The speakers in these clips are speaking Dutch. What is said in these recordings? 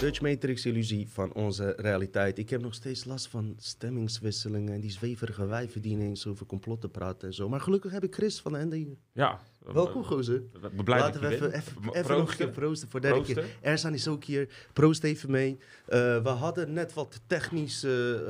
Dutch Matrix illusie van onze realiteit. Ik heb nog steeds last van stemmingswisselingen en die zweverige wijven die ineens over complotten praten en zo. Maar gelukkig heb ik Chris van de. Ja. Welkom, gozer. We Laten we even, even, nog een keer proosten voor de derde keer. Proosten. Erzan is ook hier. Proost even mee. Eh, we hadden net wat technische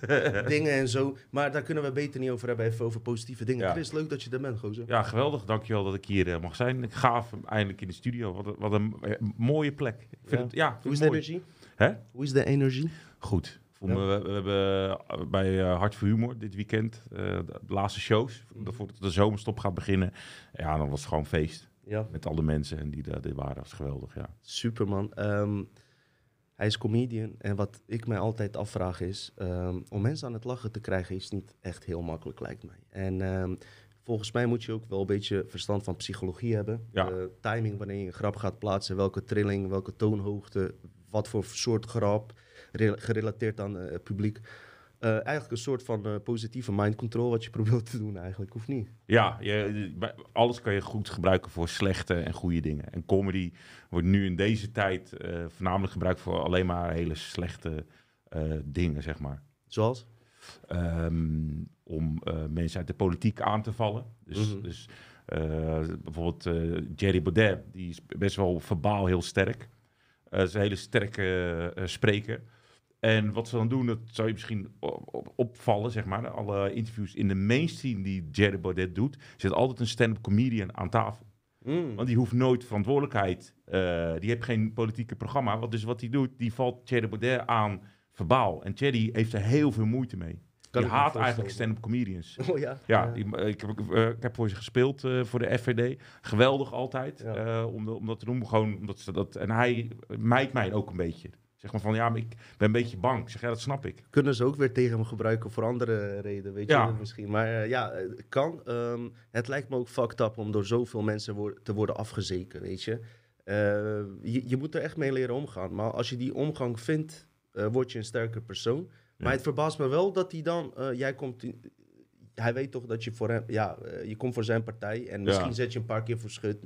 eh, dingen en zo. Maar daar kunnen we beter niet over hebben. Even over positieve dingen. Ja. Chris, leuk dat je er bent, gozer. Ja, geweldig. Dankjewel dat ik hier eh, mag zijn. Ik gaaf eindelijk in de studio. Wat een, wat een mooie plek. Ik vind Ja. het, ja, vind Hoe is de energie? Hè? Hoe is de energie? Goed. Voel Ja. me, we, hebben eh, bij eh, Hart voor Humor dit weekend eh, de laatste shows. Mhm. Voordat de zomerstop gaat beginnen. Ja, dan was het gewoon feest. Ja. Met alle mensen en die daar die waren. Dat was geweldig, ja. Superman. Ehm, hij is comedian. En wat ik mij altijd afvraag is... ehm, om mensen aan het lachen te krijgen is niet echt heel makkelijk, lijkt mij. En ehm, volgens mij moet je ook wel een beetje verstand van psychologie hebben. Ja. Eh, timing, wanneer je een grap gaat plaatsen. Welke trilling, welke toonhoogte. Wat voor soort grap. Re- gerelateerd aan eh, het publiek. Eh, eigenlijk een soort van eh, positieve mind control... wat je probeert te doen eigenlijk, of niet? Ja, je, alles kan je goed gebruiken voor slechte en goede dingen. En comedy wordt nu in deze tijd voornamelijk gebruikt voor alleen maar hele slechte dingen, zeg maar. Zoals? Ehm, om mensen uit de politiek aan te vallen. Dus, Mhm. dus bijvoorbeeld Jerry Baudet, die is best wel verbaal heel sterk. Is een hele sterke spreker. En wat ze dan doen, dat zou je misschien op- opvallen, zeg maar. Alle interviews in de mainstream die Jerry Baudet doet, zit altijd een stand-up comedian aan tafel. Mm. Want die hoeft nooit verantwoordelijkheid. eh, die heeft geen politieke programma. Wat, dus wat hij doet, die valt Thierry Baudet aan verbaal. En Thierry heeft er heel veel moeite mee. Kan die haat eigenlijk stand-up comedians. Oh ja? Ja, die, eh, ik, heb, eh, ik heb voor ze gespeeld voor de FVD. Geweldig altijd. Ja. om, de- om dat te doen. Gewoon omdat ze dat. En hij mijt mij ook een beetje. Zeg maar van ja, maar ik ben een beetje bang. Ik zeg ja, dat snap ik. kunnen ze ook weer tegen hem gebruiken voor andere redenen, weet Ja. je misschien. Maar eh, ja, eh, kan. Ehm, het lijkt me ook fucked up om door zoveel mensen te worden afgezeken, weet je. Eh, je. Je moet er echt mee leren omgaan. Maar als je die omgang vindt, word je een sterker persoon. Maar het verbaast me wel dat hij dan, jij komt, in- hij weet toch dat je voor hem, ja, je komt voor zijn partij en misschien zet je een paar keer voor schut.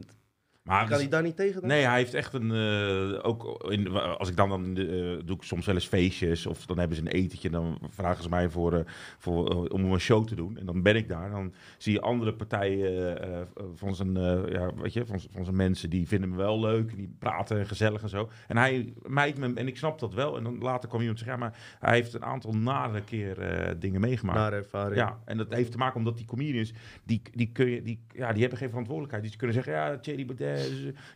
Maar Kan hij daar niet tegen dan? Nee, hij heeft echt een. eh, ook in, als ik dan, dan eh, doe ik soms wel eens feestjes. Of dan hebben ze een etentje. Dan vragen ze mij voor, eh, voor, om een show te doen. En dan ben ik daar. Dan zie je andere partijen van, zijn, ja, weet je, van, van zijn mensen. Die vinden me wel leuk. Die praten en gezellig en zo. En hij mijt me. En ik snap dat wel. En dan later kwam iemand zeggen. Ja, maar hij heeft een aantal nare keer dingen meegemaakt. Naar ervaring. Ja, en dat heeft te maken omdat die comedians, die, die, kun je, die, ja, die hebben geen verantwoordelijkheid. Dus die kunnen zeggen, ja, Thierry Baudet,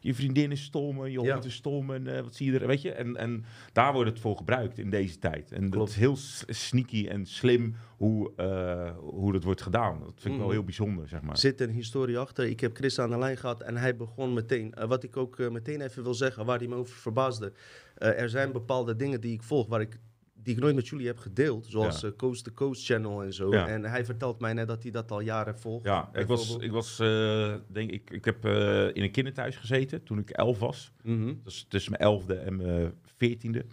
je vriendin is stom, en je hond is stom, en eh, wat zie je er, weet je? En, en daar wordt het voor gebruikt in deze tijd. En dat is heel sneaky en slim hoe, eh, hoe dat wordt gedaan. Dat vind ik wel Mhm. heel bijzonder, zeg maar. Er zit een historie achter. Ik heb Chris aan de lijn gehad en hij begon meteen. eh, wat ik ook eh, meteen even wil zeggen, waar hij me over verbaasde. Eh, er zijn bepaalde dingen die ik volg, waar ik, die ik nooit met jullie heb gedeeld. Zoals Ja. eh, Coast to Coast Channel en zo. Ja. En hij vertelt mij net dat hij dat al jaren volgt. Ja, ik was, ik was eh, denk ik, ik heb eh, in een kinderthuis gezeten toen ik elf was. Mhm. Dus tussen mijn elfde en mijn veertiende.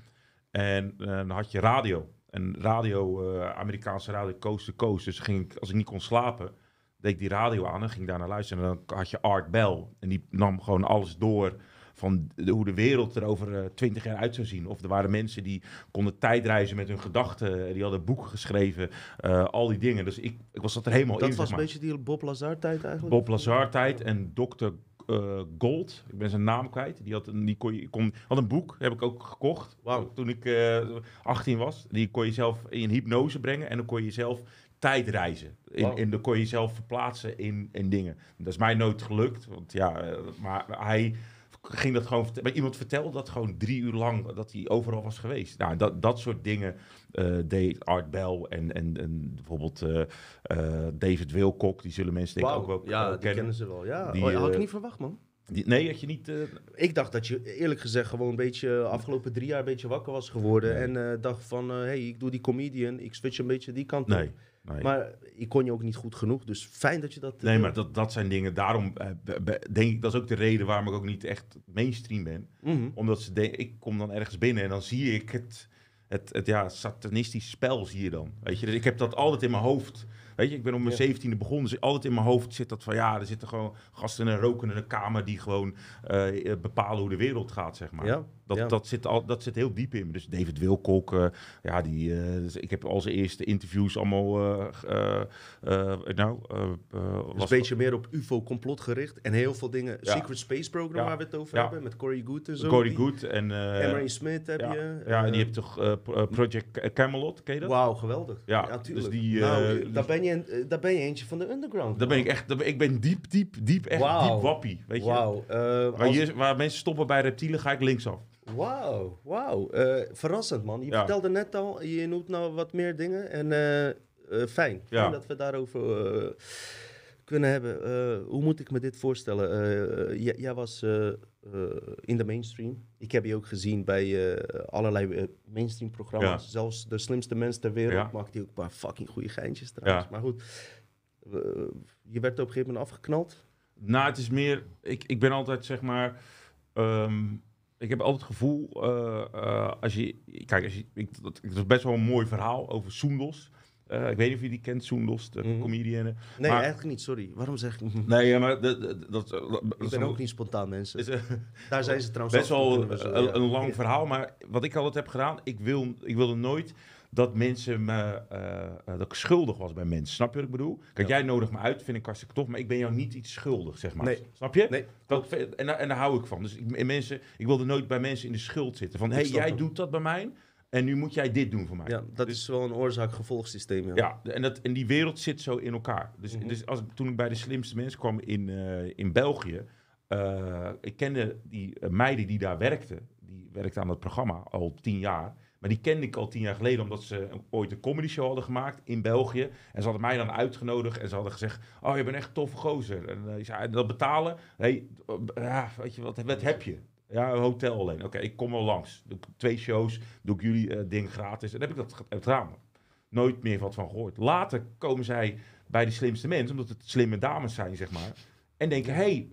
En dan had je radio. En radio, Amerikaanse radio, coast to coast. Dus ging ik, als ik niet kon slapen, deed ik die radio aan en ging daar naar luisteren. En dan had je Art Bell. En die nam gewoon alles door van de- hoe de wereld er over twintig jaar uit zou zien. Of er waren mensen die konden tijdreizen met hun gedachten. Die hadden boeken geschreven. eh, al die dingen. Dus ik, ik was dat er helemaal Dat in, was zeg een beetje die Bob Lazar-tijd eigenlijk. Bob Lazar-tijd en Dr. eh, Gold. Ik ben zijn naam kwijt. Die had een, die kon, je- kon, had een boek, heb ik ook gekocht. Wauw. Toen ik eh 18 was. Die kon je zelf in hypnose brengen. En dan kon je zelf tijdreizen. In, Wauw. in, dan kon je zelf verplaatsen in, in dingen. Dat is mij nooit gelukt. Want ja, eh, maar hij ging dat gewoon... Maar iemand vertelde dat gewoon drie uur lang... dat hij overal was geweest. Nou, dat, dat soort dingen eh, deed Art Bell en, en, en bijvoorbeeld eh, eh, David Wilcock. Die zullen mensen denk ik ook wel ja, kennen. kennen ze wel. Ja, Die, oh, had ik niet verwacht, man. Nee, had je niet... eh, Ik dacht dat je eerlijk gezegd gewoon een beetje afgelopen drie jaar een beetje wakker was geworden. Nee. En eh, dacht van, hé, hey, ik doe die comedian, ik switch een beetje die kant nee, op. nee. Maar ik kon je ook niet goed genoeg, dus fijn dat je dat... Nee, eh, maar dat, dat zijn dingen. Daarom eh, denk ik, dat is ook de reden waarom ik ook niet echt mainstream ben. mhm. Omdat ze denken, ik kom dan ergens binnen en dan zie ik het, het, het ja, satanistisch spel zie je dan. Weet je, dus ik heb dat altijd in mijn hoofd. Weet je, ik ben op mijn zeventiende begonnen, dus altijd in mijn hoofd zit dat van ja, er zitten gewoon gasten in een roken in een kamer die gewoon eh, bepalen hoe de wereld gaat, zeg maar. Ja, Dat, Ja. dat, zit al, dat zit heel diep in me. Dus David Wilcock, eh, ja, die, eh, dus ik heb al zijn eerste interviews allemaal... eh, nou, Dus was- een beetje meer op UFO-complot gericht. En heel veel dingen. Ja. Secret Space Program waar we het over hebben. Met Corey Good en zo. Corey Good en... Emery Smith heb je. ja, en die heeft toch pro- Project Camelot, ken je dat? Wauw, geweldig. Ja, tuurlijk. dus die, nou, daar, ben je, daar ben je eentje van de underground. Daar ben ik echt, daar ben- ik ben diep, diep, diep, echt diep wappie, weet je. Waar, je- waar mensen stoppen bij reptielen, ga ik linksaf. Wauw, wauw. Eh, verrassend, man. Je Ja. vertelde net al, je noemt nou wat meer dingen. En eh, eh, fijn. Ja. Fijn dat we daarover kunnen hebben. Hoe moet ik me dit voorstellen? Jij, jij was in de mainstream. Ik heb je ook gezien bij allerlei mainstream programma's. Ja. Zelfs de slimste mens ter wereld Ja. maakt die ook een paar fucking goede geintjes trouwens. Maar goed, je werd op een gegeven moment afgeknald. Nou, het is meer, ik, ik ben altijd zeg maar, ehm, ik heb altijd het gevoel, eh, eh, als je, kijk, als je, ik, dat, het is best wel een mooi verhaal over Soendos. Eh, ik weet niet of je die kent, Soendos, de Mhm. comedian. Nee, Maar- eigenlijk niet, sorry. Waarom zeg ik... Nee, ja, maar dat, dat, dat, dat ik ben ook niet spontaan, mensen. is, Daar zijn ze trouwens best wel een, ja. een lang verhaal, maar wat ik altijd heb gedaan, ik, wil, ik wilde nooit dat mensen me, eh, eh, dat ik schuldig was bij mensen. Snap je wat ik bedoel? Kijk, Ja. jij nodigt me uit, vind ik hartstikke tof, maar ik ben jou niet iets schuldig, zeg maar. Nee. Snap je? Nee, Dat, en, daar- en daar hou ik van. Dus ik, en mensen, ik wilde nooit bij mensen in de schuld zitten. Van, hé, hey, jij hem. doet dat bij mij en nu moet jij dit doen voor mij. Ja, dat Dus- is wel een oorzaak-gevolgsysteem. Ja. Ja, en, dat, en die wereld zit zo in elkaar. Dus, Mhm. dus als toen ik bij de slimste mensen kwam in, eh, in België, ik kende die meiden die daar werkten, die werkten aan het programma al tien jaar. Maar die kende ik al tien jaar geleden, omdat ze ooit een comedy show hadden gemaakt in België. En ze hadden mij dan uitgenodigd en ze hadden gezegd, oh, je bent echt een toffe gozer. En eh, ik zei, "En dat betalen? hey, ja, weet je, wat, wat heb je? Ja, een hotel alleen. Oké, ik kom wel langs. Doe twee shows, doe ik jullie eh, ding gratis. En dan heb ik dat gedaan. Nooit meer wat van gehoord. Later komen zij bij de slimste mensen, omdat het slimme dames zijn, zeg maar. En denken, hey,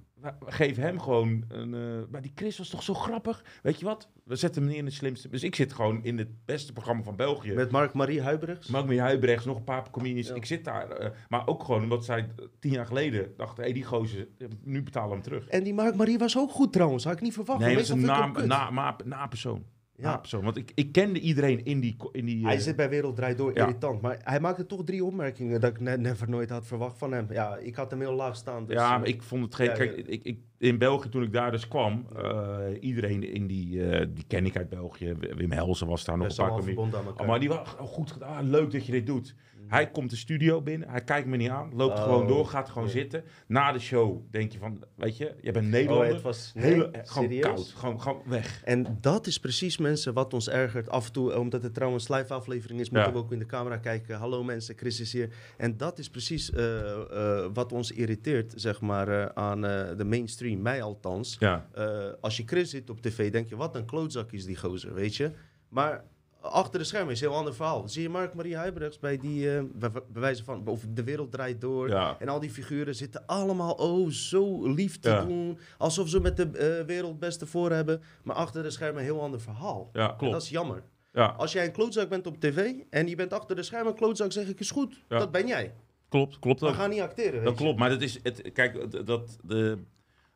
geven hem gewoon een... eh, maar die Chris was toch zo grappig? Weet je wat? We zetten hem neer in de slimste... Dus ik zit gewoon in het beste programma van België. Met Mark-Marie Huibrechts. Mark Meer Huibrechts, nog een paar comedians. Ja. Ik zit daar. eh, maar ook gewoon omdat zij eh, tien jaar geleden dachten... hé, hey, die gozer, nu betalen we hem terug. En die Mark-Marie was ook goed trouwens. Had ik niet verwacht. Nee, dat is een kut. na, na, na persoon. Ja. Persoon. Want ik, ik kende iedereen in die... In die Hij eh, zit bij Wereld Draait Door, Ja. irritant. Maar hij maakte toch drie opmerkingen dat ik ne- never nooit had verwacht van hem. Ja, ik had hem heel laag staan. Dus, ja, eh, maar ik vond het geen... ja, kijk. Ik, ik, in België, toen ik daar dus kwam... eh, iedereen in die... die ken ik uit België. Wim Helsen was daar nog een paar maar die was oh, goed gedaan. Leuk dat je dit doet. Hij komt de studio binnen, hij kijkt me niet aan, loopt Oh, gewoon door, gaat gewoon zitten. Na de show denk je van, weet je, jij bent Oh, Nederlander. het was nee, Hele, gewoon serieus? koud, gewoon, gewoon weg. En dat is precies mensen wat ons ergert af en toe, omdat het trouwens live aflevering is, moeten Ja. we ook in de camera kijken. Hallo mensen, Chris is hier. En dat is precies eh, eh, wat ons irriteert, zeg maar, eh, aan de mainstream, mij althans. Ja, als je Chris ziet op tv, denk je, wat een klootzak is die gozer, weet je. Maar achter de schermen is een heel ander verhaal. Zie je Mark-Marie Huibrechts bij die, eh, bij, bij wijze van, of de wereld draait door. ja, En al die figuren zitten allemaal oh, zo lief te Ja. doen. Alsof ze met de eh, wereld beste voor hebben. Maar achter de schermen een heel ander verhaal. ja, En klopt. dat is jammer. Ja, Als jij een klootzak bent op tv en je bent achter de schermen een klootzak, zeg ik is goed. Ja. Dat ben jij. klopt, klopt We gaan niet acteren. Dat je. klopt, maar dat is, het, kijk, dat de,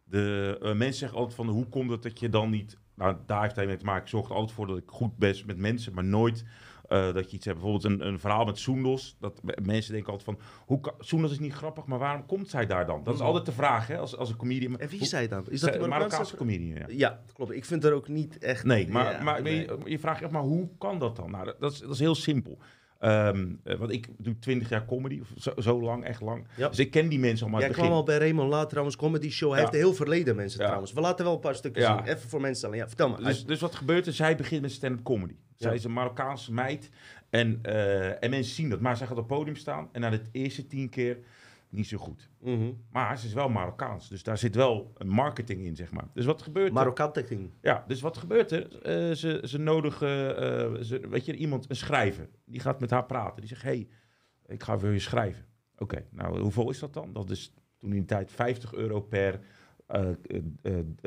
de eh, mensen zeggen altijd van, hoe komt het dat je dan niet, nou daar heeft hij mee te maken, ik zorg er altijd voor dat ik goed ben met mensen, maar nooit eh, dat je iets hebt. Bijvoorbeeld een, een verhaal met Soendos, dat me- mensen denken altijd van, hoe kan, Soendos is niet grappig, maar waarom komt zij daar dan? Dat is Mhm. altijd de vraag, hè, als, als een comedian. En wie Hoe- zei dat? Is dat zij- een Marokkaanse... Comedian, ja. Klopt. Ik vind er ook niet echt... Nee, maar, Ja, maar nee. Je, je vraagt af, maar hoe kan dat dan? Nou, dat, dat is, dat is heel simpel. Ehm, eh, want ik doe 20 jaar comedy, of zo, zo lang, echt lang. Ja. Dus ik ken die mensen al maar Jij het kwam begin. al bij Raymond Laat trouwens, comedy show. Hij Ja. heeft heel verleden mensen trouwens. We laten wel een paar stukjes zien. Even voor mensen alleen. Ja, vertel maar. Dus, dus wat gebeurt er? Zij begint met stand-up comedy. Zij is een Marokkaanse meid. En, eh, en mensen zien dat. Maar zij gaat op het podium staan. En na de eerste tien keer niet zo goed. Mhm. Maar ze is wel Marokkaans. Dus daar zit wel een marketing in, zeg maar. Dus wat gebeurt er? Ja, dus wat gebeurt er? Eh, ze, ze nodigen, eh, ze, weet je, iemand, een schrijver. Die gaat met haar praten. Die zegt, hey, ik ga voor je schrijven. Oké, nou, hoeveel is dat dan? Dat is toen in die tijd 50 euro per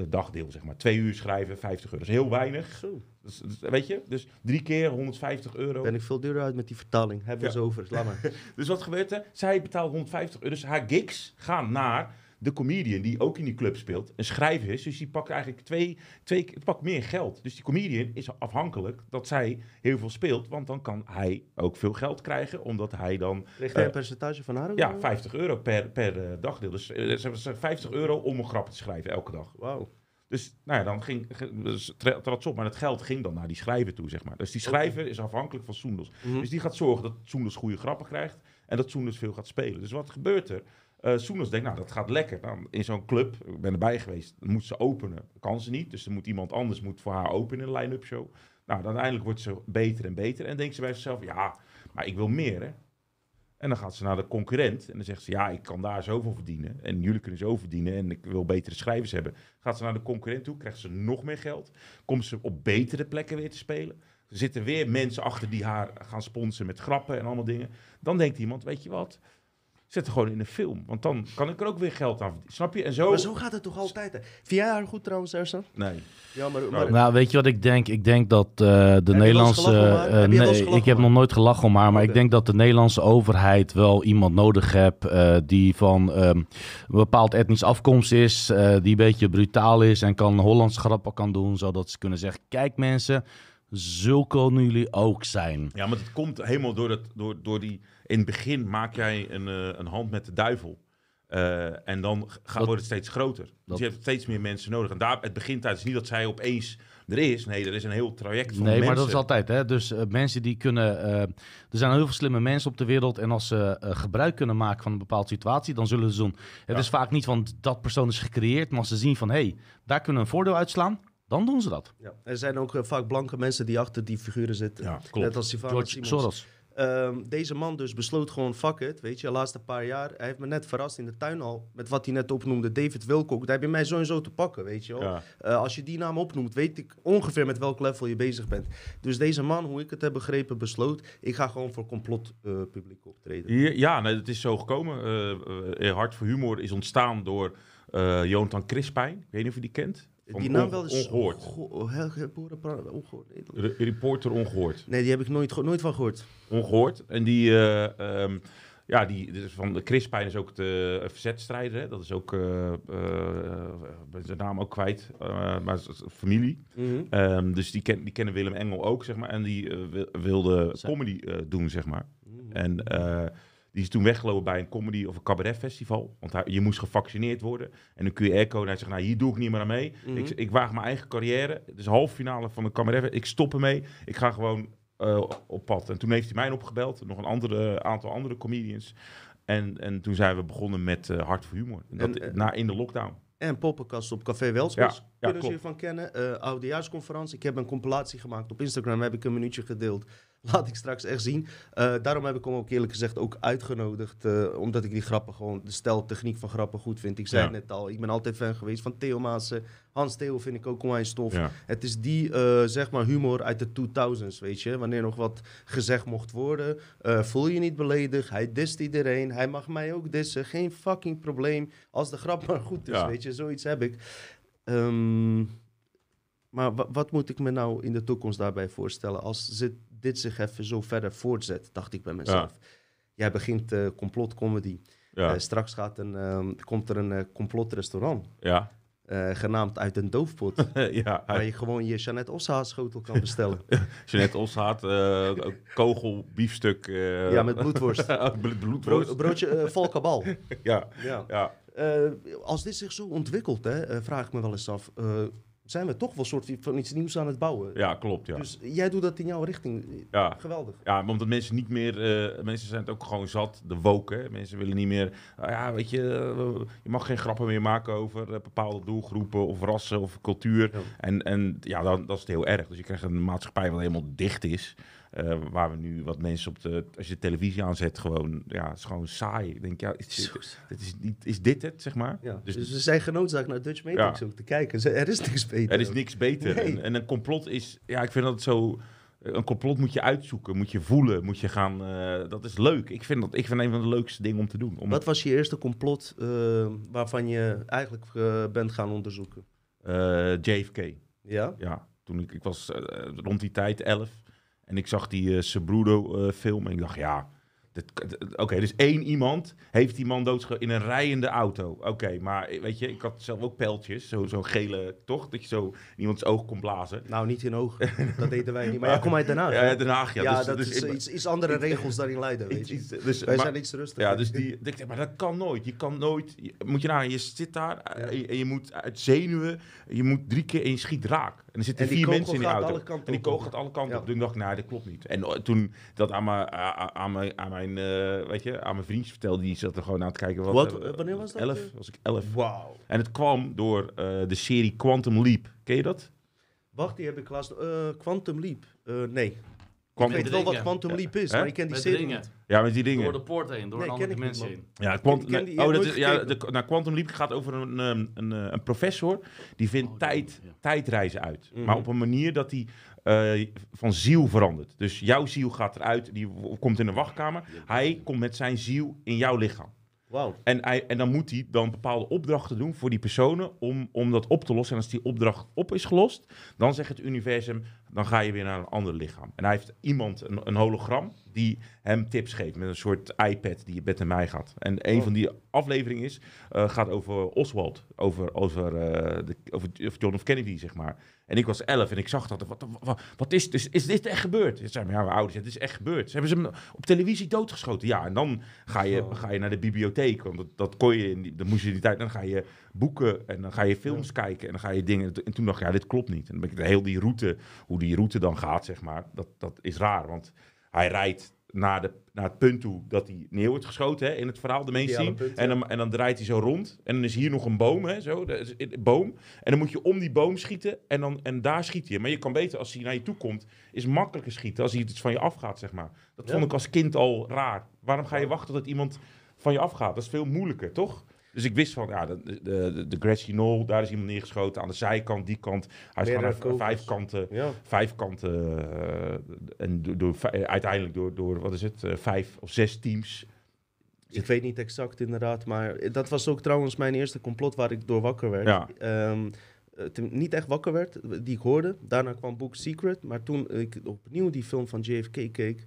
dagdeel, zeg maar. Twee uur schrijven, 50 euro. Dat is heel weinig. Zo. Dus, dus, weet je, dus drie keer 150 euro. Ben ik veel duurder uit met die vertaling. Hebben we Ja. ze over. Laat maar. Dus wat gebeurt er? Zij betaalt 150 euro. Dus haar gigs gaan naar de comedian die ook in die club speelt, een schrijver is. Dus die pakt eigenlijk twee, twee pakt meer geld. Dus die comedian is afhankelijk dat zij heel veel speelt. Want dan kan hij ook veel geld krijgen, omdat hij dan jij een Eh, percentage van haar? ja, nog? 50. 50 euro per, per eh, dagdeel. Dus eh, ze hebben ze 50 euro om een grap te schrijven elke dag. Wauw. Dus nou ja, dan ging, dus op, maar het geld ging dan naar die schrijver toe, zeg maar. Dus die schrijver is afhankelijk van Soendels. Mhm. Dus die gaat zorgen dat Soendels goede grappen krijgt en dat Soendels veel gaat spelen. Dus wat gebeurt er? Eh Soendels denkt, nou, dat gaat lekker. Nou, in zo'n club, ik ben erbij geweest, moet ze openen. Kan ze niet, dus er moet iemand anders moet voor haar openen in een line-up show. Nou, dan uiteindelijk wordt ze beter en beter en denkt ze bij zichzelf, ja, maar ik wil meer, hè. En dan gaat ze naar de concurrent en dan zegt ze, ja, ik kan daar zoveel verdienen. En jullie kunnen zo verdienen en ik wil betere schrijvers hebben. Gaat ze naar de concurrent toe, krijgt ze nog meer geld. Komt ze op betere plekken weer te spelen. Er zitten weer mensen achter die haar gaan sponsoren met grappen en allemaal dingen. Dan denkt iemand, weet je wat, zet er gewoon in een film. Want dan kan ik er ook weer geld aan verdienen. Snap je? En zo... Maar zo gaat het toch altijd? Hè? Vind jij haar goed trouwens, Ersan? Nee. Ja, maar... Nou, maar Nou, weet je wat ik denk? Ik denk dat eh, de Nederlandse... eh, Heb nee, ik heb nog nooit gelachen om haar, maar ik denk dat de Nederlandse overheid wel iemand nodig heeft eh, die van ehm, een bepaald etnisch afkomst is, eh, die een beetje brutaal is en kan Hollandse grappen kan doen, zodat ze kunnen zeggen, kijk mensen, zo kunnen jullie ook zijn. Ja, maar het komt helemaal door, dat, door, door die... In het begin maak jij een, eh, een hand met de duivel. Eh, en dan gaat, Dat- wordt het steeds groter. Dus je hebt steeds meer mensen nodig. En daar, het begint uit. Het is niet dat zij opeens er is. Nee, er is een heel traject van Nee, mensen. maar dat is altijd. Hè? Dus eh, mensen die kunnen. eh, er zijn heel veel slimme mensen op de wereld. En als ze eh, gebruik kunnen maken van een bepaalde situatie, dan zullen ze doen. Het Ja. is vaak niet van dat persoon is gecreëerd. Maar als ze zien van hé, hey, daar kunnen we een voordeel uitslaan, dan doen ze dat. Ja. Er zijn ook vaak blanke mensen die achter die figuren zitten. Ja, klopt. Net als George Simons. Soros. Ehm, deze man dus besloot gewoon, fuck it, weet je, de laatste paar jaar. Hij heeft me net verrast in de tuin al, met wat hij net opnoemde, David Wilcock. Daar heb je mij sowieso te pakken, weet je wel. Ja. Eh, als je die naam opnoemt, weet ik ongeveer met welk level je bezig bent. Dus deze man, hoe ik het heb begrepen, besloot, ik ga gewoon voor complot eh, publiek optreden. Hier, ja, nee, het is zo gekomen. Eh, Hart voor Humor is ontstaan door Jonathan Crispijn. Ik weet niet of je die kent. Die naam wel eens... Ongehoord. Ongehoord. Reporter Ongehoord. Nee, die heb ik nooit, nooit van gehoord. Ongehoord. En die, eh, ehm, ja, die dus van de Crispijn is ook de eh, verzetstrijder. Hè? Dat is ook, ik ben zijn naam ook kwijt, maar familie. Mhm. Ehm, dus die, ken, die kennen Willem Engel ook, zeg maar. En die wil- wilde comedy doen, zeg maar. Mhm. En die is toen weggelopen bij een comedy of een cabaretfestival. Want hij, je moest gevaccineerd worden. En een QR-code. En hij zegt, nou, hier doe ik niet meer aan mee. Mhm. ik, ik waag mijn eigen carrière. Het is halve finale van een cabaret. Ik stop ermee. Ik ga gewoon eh, op pad. En toen heeft hij mij opgebeld. Nog een andere, aantal andere comedians. En, en toen zijn we begonnen met eh, Hart voor Humor. En dat, En, eh, na, in de lockdown. En poppenkast op Café Welskos. Ja, ja, Kunnen ze klopt. je van kennen. Eh oudejaarsconferentie. Ik heb een compilatie gemaakt. Op Instagram heb ik een minuutje gedeeld. Laat ik straks echt zien. Eh, daarom heb ik hem ook eerlijk gezegd ook uitgenodigd. eh, omdat ik die grappen gewoon, de stijl, techniek van grappen goed vind. Ik zei Ja. het net al. Ik ben altijd fan geweest van Theo Maassen. Hans Theo vind ik ook onwijs stof. Ja. Het is die, eh, zeg maar, humor uit de 2000s, weet je. Wanneer nog wat gezegd mocht worden. voel je niet beledigd. Hij dist iedereen. Hij mag mij ook dissen. Geen fucking probleem. Als de grap maar goed is, Ja. weet je. Zoiets heb ik. Ehm, maar wa- wat moet ik me nou in de toekomst daarbij voorstellen? Als zit, dit zich even zo verder voortzet, dacht ik bij mezelf. Jij begint eh complotcomedy. Ja. Eh, straks gaat een, ehm, komt er een eh, complotrestaurant. ja. genaamd uit een doofpot. ja. waar je gewoon je Jeannette Osha schotel kan bestellen. Jeanette Oshaat, kogel, biefstuk. Ja, met bloedworst. blo- bloedworst. Bro- broodje uh, valkabal. Ja, Ja. ja. Als dit zich zo ontwikkelt, hè, vraag ik me wel eens af. Zijn we toch wel soort van iets nieuws aan het bouwen? ja, klopt. Ja. Dus jij doet dat in jouw richting. ja. Geweldig. Ja, maar omdat mensen niet meer... eh, mensen zijn het ook gewoon zat, de woke. Hè? Mensen willen niet meer... ah ja, weet je, eh, je mag geen grappen meer maken over eh, bepaalde doelgroepen of rassen of cultuur. Ja. En, en ja, dan, dat is het heel erg. Dus je krijgt een maatschappij wat helemaal dicht is. Eh, waar we nu wat mensen op de... Als je de televisie aanzet, gewoon... Ja, het is gewoon saai. Ik denk, ja, is dit, dit is, niet, is dit het, zeg maar? Ja. Dus Dus, we zijn genoodzaakt naar Dutch Matrix ook te kijken. Er is niks beter. Er is niks beter. Nee. En, en een complot is, ja, ik vind dat zo. Een complot moet je uitzoeken, moet je voelen, moet je gaan. eh, dat is leuk. Ik vind dat ik vind een van de leukste dingen om te doen. Om, Wat was je eerste complot eh, waarvan je eigenlijk bent gaan onderzoeken? JFK. Ja? Ja, toen ik, ik was rond die tijd 11 en ik zag die eh Sabrudo eh, film en ik dacht, ja, Oké, dus één iemand heeft die man doodgeschoten in een rijende auto. Oké, maar weet je, ik had zelf ook pijltjes. Zo- Zo'n gele, toch? Dat je zo in iemands oog kon blazen. Nou, niet in ogen. Dat deden wij niet. Maar ja, kom uit Den Haag. Ja? Den Haag, ja. Ja, dus, dat dus is iets, iets andere regels dan in Leiden, weet je. iets- dus, Wij maar- zijn iets rustiger. Ja, dus die, ik maar dat kan nooit. Je kan nooit, je- moet je nou, je zit daar eh, en je, en je moet uit zenuwen, je moet drie keer en je schiet raak. En er zitten vier mensen in die auto. alle kanten en die kogel gaat alle kanten op. Toen dacht ik, nou, dat klopt niet. En eh, toen dat aan mijn, aan aan mijn, aan mijn, eh, weet je, aan mijn vriendjes vertelde, die zat er gewoon aan te kijken. Wat, eh, eh, wanneer was dat, Elf, eh? was ik elf. Wauw. En het kwam door eh, de serie Quantum Leap. Ken je dat? Wacht, die heb ik laatst... eh Quantum Leap. Eh, nee. Quantum, ik weet wel wat. Quantum Leap is, Hè? maar ik ken die serie niet. ja, met die dingen. Door de poort heen, door Nee, een andere dimensie man. heen. Ja, quant- Ik ken die- nee, ik heb oh, dat is, ja, de, nou, Quantum Leap gaat over een, ehm, een, eh, een professor die vindt Oh, tijd, ja. tijdreizen uit. Mhm. Maar op een manier dat hij eh, van ziel verandert. Dus jouw ziel gaat eruit, die komt in een wachtkamer. Hij komt met zijn ziel in jouw lichaam. Wauw. En, hij, en dan moet hij dan bepaalde opdrachten doen voor die personen om, om dat op te lossen. En als die opdracht op is gelost, dan zegt het universum, dan ga je weer naar een ander lichaam. En hij heeft iemand, een, een hologram, die hem tips geeft met een soort iPad die met hem mij gaat. En een Oh. van die afleveringen is, eh, gaat over Oswald, over, over, eh, de, over John F. Kennedy, zeg maar. En ik was elf en ik zag dat. Wat, wat, wat is, is, is dit echt gebeurd? Ze zeiden, ja, mijn ouders, het is echt gebeurd. Ze hebben ze hem op televisie doodgeschoten. Ja, en dan ga je, Oh. ga je naar de bibliotheek, want dat, dat kon je, in dat moest je in die tijd. Dan ga je boeken en dan ga je films kijken en dan ga je dingen. En toen dacht ik, ja, dit klopt niet. En dan ben ik de heel die route, hoe die route dan gaat, zeg maar, dat, dat is raar. Want hij rijdt naar, de, naar het punt toe dat hij neer wordt geschoten hè, in het verhaal, de mainstream. Ideale punt, en, dan, en dan draait hij zo rond. En dan is hier nog een boom, hè, zo, een boom. En dan moet je om die boom schieten en, dan, en daar schiet je. Maar je kan beter, als hij naar je toe komt, is makkelijker schieten als hij iets van je afgaat, zeg maar. Dat Ja. vond ik als kind al raar. Waarom ga je wachten tot iemand van je afgaat? Dat is veel moeilijker, toch? Dus ik wist van, ja, de, de, de, Knoll, daar is iemand neergeschoten. Aan de zijkant, die kant. Hij is gewoon vijf kanten Ja. vijf kanten eh, en door, door, vij- uiteindelijk door, door, wat is het, eh, vijf of zes teams. Ik weet niet exact inderdaad, maar dat was ook trouwens mijn eerste complot waar ik door wakker werd. Ja. Ehm, eh, niet echt wakker werd, die ik hoorde. Daarna kwam Book Secret, maar toen ik opnieuw die film van JFK keek...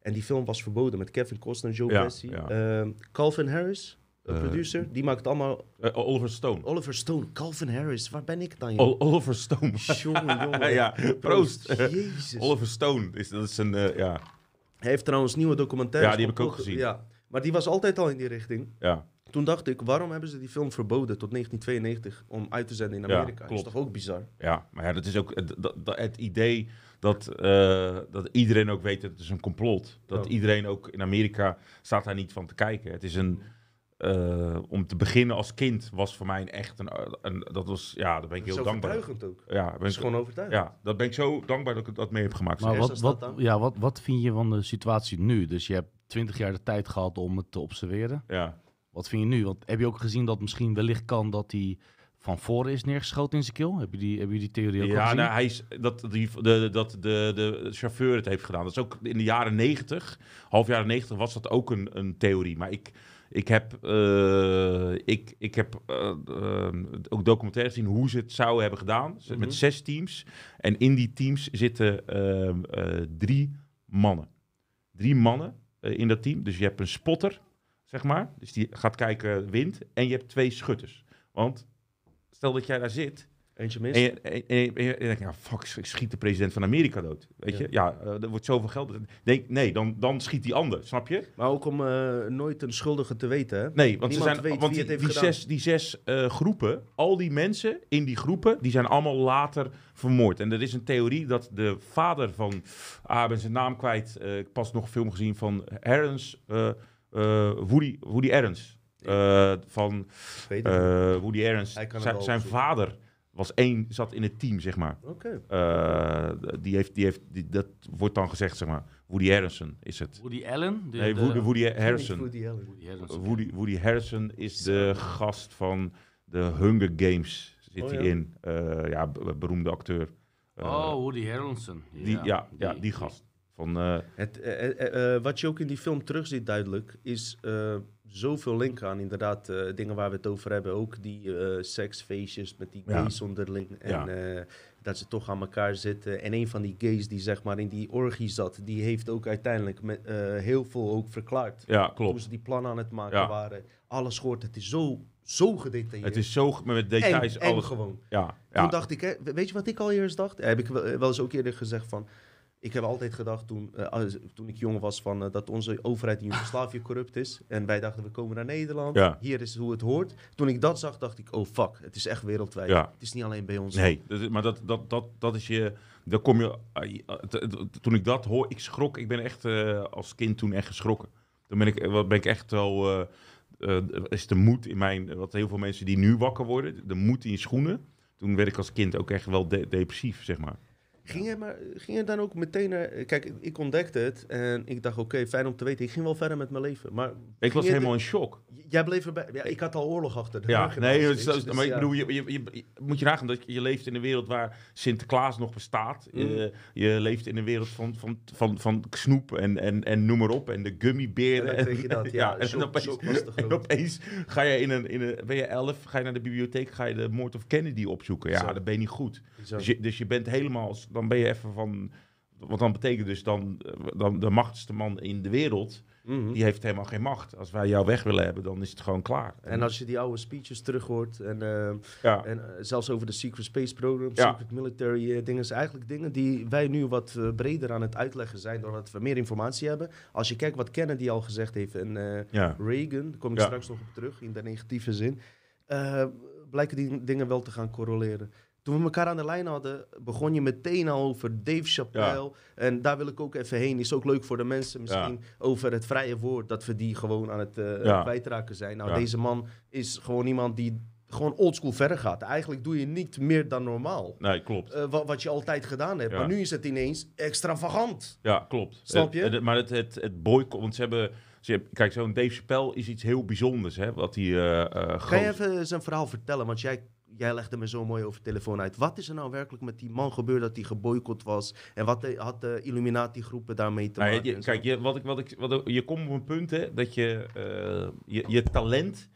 en die film was verboden met Kevin Costner, Joe Ja, Pesci. ja. Ehm, Calvin Harris, een Eh, producer, die maakt allemaal... Eh, Oliver Stone. Oliver Stone, Calvin Harris, waar ben ik dan? joh? Oliver Stone. Jongen, jongen. ja, proost. Jezus. Oliver Stone, is, dat is een, eh, ja, Hij heeft trouwens nieuwe documentaires. Ja, die heb ik ook gezien. Ja, maar die was altijd al in die richting. ja. Toen dacht ik, waarom hebben ze die film verboden tot 1992 om uit te zenden in Ja, Amerika? klopt. is toch ook bizar? Ja, maar ja, dat is ook het, dat, dat- het idee dat, dat iedereen ook weet dat het is een complot. Dat Ja. iedereen ook in Amerika staat daar niet van te kijken. Het is een, eh, om te beginnen als kind was voor mij echt een, een dat was, ja, daar ben ik heel dankbaar. overtuigend ook. Ja, ben Dat ik, is gewoon overtuigend. ja, dat ben ik zo dankbaar dat ik dat mee heb gemaakt. Maar wat, wat, ja, wat, wat vind je van de situatie nu? Dus je hebt twintig jaar de tijd gehad om het te observeren. Ja. Wat vind je nu? Want heb je ook gezien dat misschien wellicht kan dat hij van voren is neergeschoten in zijn keel? Heb je die, heb je die theorie ook al Ja, gezien? nou, hij is, dat, die, de, dat de, de chauffeur het heeft gedaan. Dat is ook in de jaren negentig, half jaren negentig, was dat ook een, een theorie. Maar ik, ik heb, eh, ik, ik heb eh, eh, ook documentaires gezien hoe ze het zouden hebben gedaan. Ze- Mhm. Met zes teams. En in die teams zitten ehm, eh, drie mannen. Drie mannen in dat team. Dus je hebt een spotter, zeg maar. Dus die gaat kijken wind. En je hebt twee schutters. Want stel dat jij daar zit Eentje mis. en je, en, je- en je- en je denkt, ja, fuck, ik schiet de president van Amerika dood. Weet je? Ja, eh, er wordt zoveel geld. Denk, nee, dan, dan schiet die ander, snap je? Maar ook om eh, nooit een schuldige te weten, hè? Nee, want, ze zijn, want die, die zes, die zes eh, groepen, al die mensen in die groepen, die zijn allemaal later vermoord. En er is een theorie dat de vader van, ah, ik ben zijn naam kwijt, eh, ik pas nog een film gezien van Harrens, eh, Woody, Woody Harrens. Eh, van Woody Zijn, vader was één, zat in het team, zeg maar. Oké. Eh, die heeft, die heeft, die, dat wordt dan gezegd, zeg maar. Woody Harrison is het. Woody Allen? De, Nee, Woody, Woody Harrison. Woody Allen. Woody Harrelson. Woody, Woody Harrison is de gast van de Hunger Games. Zit Oh, hij ja. in. Eh, ja, be- beroemde acteur. Eh, oh, Woody Harrelson. die, ja, ja, die, gast. Van, eh, Het, wat je ook in die film terugziet duidelijk, is eh, zoveel link aan inderdaad eh, dingen waar we het over hebben. Ook die eh, seksfeestjes met die Ja. gays onderling. En Ja. eh, dat ze toch aan elkaar zitten. En een van die gays die zeg maar in die orgie zat, die heeft ook uiteindelijk met, heel veel ook verklaard. Ja, Toen klopt. ze die plannen aan het maken Ja. waren. Alles gehoord. Het is zo, zo gedetailleerd. Het is zo, met details, alles. gewoon. Ja, Toen ja. dacht ik, hè, weet je wat ik al eerst dacht? Heb ik wel, wel eens ook eerder gezegd van... Ik heb altijd gedacht toen, eh, toen ik jong was van, eh, dat onze overheid in Joegoslavië corrupt is. En wij dachten we komen naar Nederland. Ja. Hier is hoe het hoort. Toen ik dat zag dacht ik, oh fuck, het is echt wereldwijd. Ja. Het is niet alleen bij ons. Nee, dat is- maar dat, dat, dat, dat is je. Dan kom je. eh, t- t- Toen ik dat hoor, ik schrok. Ik ben echt eh, als kind toen echt geschrokken. Toen ben ik, wat ben ik echt wel. eh, eh, is de moed in mijn. Wat heel veel mensen die nu wakker worden, de moed in je schoenen. Toen werd ik als kind ook echt wel de- depressief, zeg maar. Ging je, maar, ging je dan ook meteen naar... Kijk, ik ontdekte het en ik dacht, oké, fijn om te weten. Ik ging wel verder met mijn leven. Maar Ik was helemaal in shock. Jij bleef erbij. Ja, ik had al oorlog achter de Ja, nee, maar ik bedoel, je, je, je, je- moet je nagaan dat je, leeft in een wereld waar Sinterklaas nog bestaat. Mm. Je, je leeft in een wereld van, van, van, van snoep en, en, en noem maar op. En de gummiberen. En dan dat, ja, en, shock- opeens, te en opeens ga je in een, in een, ben je elf, ga je naar de bibliotheek, ga je de Moord of Kennedy opzoeken. Ja, Zo. dan ben je niet goed. Zo. Dus je, dus je bent helemaal, dan ben je even van, wat dan betekent dus dan, dan de machtigste man in de wereld, Mhm. die heeft helemaal geen macht. Als wij jou weg willen hebben, dan is het gewoon klaar. En als je die oude speeches terug hoort en, eh, ja. en eh, zelfs over de Secret Space Program, Ja. Secret Military eh, dingen, is eigenlijk dingen die wij nu wat breder aan het uitleggen zijn doordat we meer informatie hebben. Als je kijkt wat Kennedy al gezegd heeft en ja. Reagan, daar kom ik straks nog op terug in de negatieve zin, blijken die dingen wel te gaan correleren. Toen we elkaar aan de lijn hadden, begon je meteen al over Dave Chappelle. En daar wil ik ook even heen. Is ook leuk voor de mensen misschien. Over het vrije woord. Dat we die gewoon aan het Ja. kwijtraken zijn. Nou, deze man is gewoon iemand die gewoon oldschool verder gaat. Eigenlijk doe je niet meer dan normaal. Nee, klopt. Eh, wat, wat je altijd gedaan hebt. Maar nu is het ineens extravagant. Ja, klopt. Snap je? Het- het- maar het, het, het boycott, want ze hebben... Kijk, zo'n Dave Chappelle is iets heel bijzonders, hè. Wat hij... Ga groot- je even zijn verhaal vertellen? Want jij, jij legde me zo mooi over telefoon uit. Wat is er nou werkelijk met die man gebeurd dat hij geboycott was? En wat de- had de Illuminati-groepen daarmee te Nou, maken? je- kijk, je, wat ik, wat ik, wat, je komt op een punt, hè, dat je... eh, je, je talent